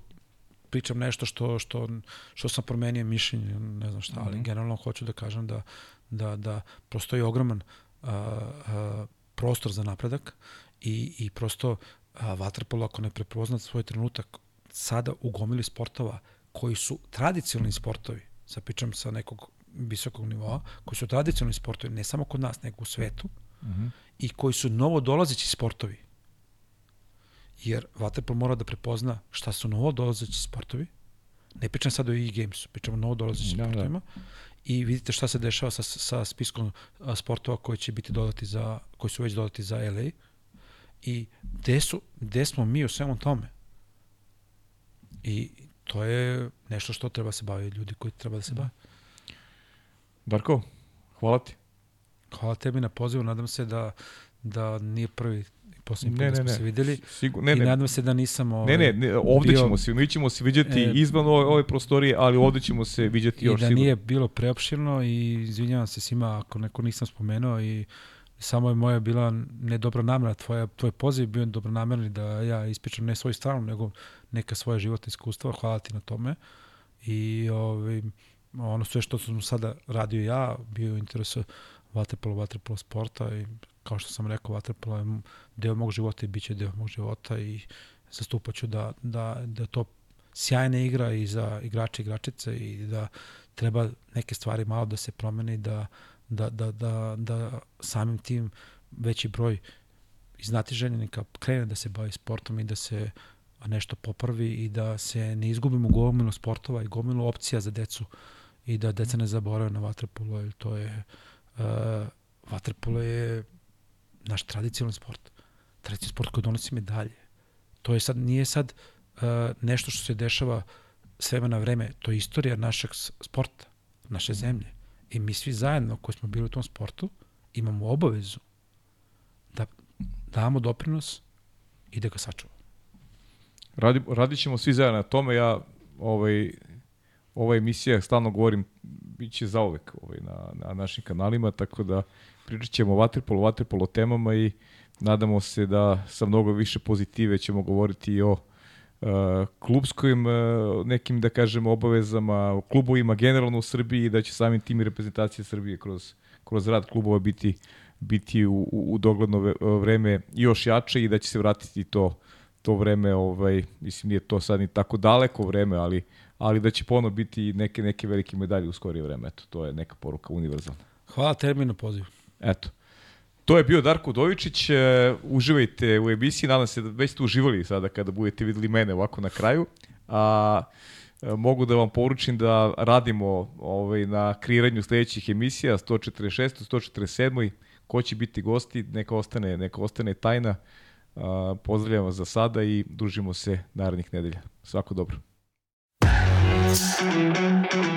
pričam nešto što, što, što sam promenio mišljenje, ne znam šta, ali mm -hmm. generalno hoću da kažem da, da, da prostoji ogroman a, a, prostor za napredak i, i prosto a, Waterpolo ako ne prepozna svoj trenutak sada u gomili sportova koji su tradicionalni sportovi, sa pričam sa nekog visokog nivoa, koji su tradicionalni sportovi, ne samo kod nas, nego u svetu, mm -hmm. i koji su novo dolazeći sportovi. Jer Waterpolo mora da prepozna šta su novo dolazeći sportovi, ne pričam sad o e-gamesu, pričam o novo dolazećim da, da. sportovima, da. i vidite šta se dešava sa, sa spiskom sportova koji će biti dodati za, koji su već dodati za LA, i gde, su, gde smo mi u svemu tome. I to je nešto što treba se baviti ljudi koji treba da se bave. Darko, hvala ti. Hvala tebi na pozivu, nadam se da, da nije prvi poslednji put da smo ne. se videli. Sigur, ne, I ne. nadam se da nisam... Ovaj, ne, ne, ne ovde bio, ćemo se, mi ćemo se viđati e, izvan ove, ove prostorije, ali ovde ćemo se viđati još sigurno. I da nije bilo preopširno i izvinjavam se svima ako neko nisam spomenuo i samo je moja bila ne dobra namera, tvoja, tvoj poziv bio dobro namerni da ja ispričam ne svoju stranu, nego neka svoje životne iskustva, hvala ti na tome. I ovaj, ono sve što sam sada radio ja, bio u interesu vaterpolo, vaterpolo sporta i kao što sam rekao, vaterpolo je deo mog života i bit će deo mog života i zastupat ću da, da, da to sjajna igra i za igrače i igračice i da treba neke stvari malo da se promene da da, da, da, da samim tim veći broj iznatiženjenika krene da se bavi sportom i da se nešto popravi i da se ne izgubimo gomilu sportova i gomilu opcija za decu i da deca ne zaborave na vaterpolo, jer to je uh, vaterpolo je naš tradicionalni sport. Tradicionalni sport koji donosi medalje. To je sad, nije sad uh, nešto što se dešava sve na vreme, to je istorija našeg sporta, naše zemlje. I mi svi zajedno koji smo bili u tom sportu imamo obavezu da damo doprinos i da ga sačuvamo. Radi, radit ćemo svi zajedno na tome. Ja ovaj, ova emisija, stalno govorim, bit će zauvek ovaj, na, na našim kanalima, tako da pričat ćemo o vaterpolu, vaterpolo temama i nadamo se da sa mnogo više pozitive ćemo govoriti i o uh, klubskim uh, nekim, da kažemo, obavezama, u klubovima generalno u Srbiji i da će samim tim i reprezentacija Srbije kroz, kroz rad klubova biti biti u, u dogledno vreme još jače i da će se vratiti to to vreme, ovaj, mislim nije to sad ni tako daleko vreme, ali ali da će ponovo biti neke neke velike medalje u skorije vreme. Eto, to je neka poruka univerzalna. Hvala terminu pozivu. Eto. To je bio Darko Dovičić, e, uživajte u emisiji, nadam se da već ste uživali sada kada budete videli mene ovako na kraju. A, e, mogu da vam poručim da radimo ovaj, na kreiranju sledećih emisija, 146. 147. Ko će biti gosti, neka ostane, neka ostane tajna. A, pozdravljam vas za sada i družimo se narednih nedelja. Svako dobro. Thank you.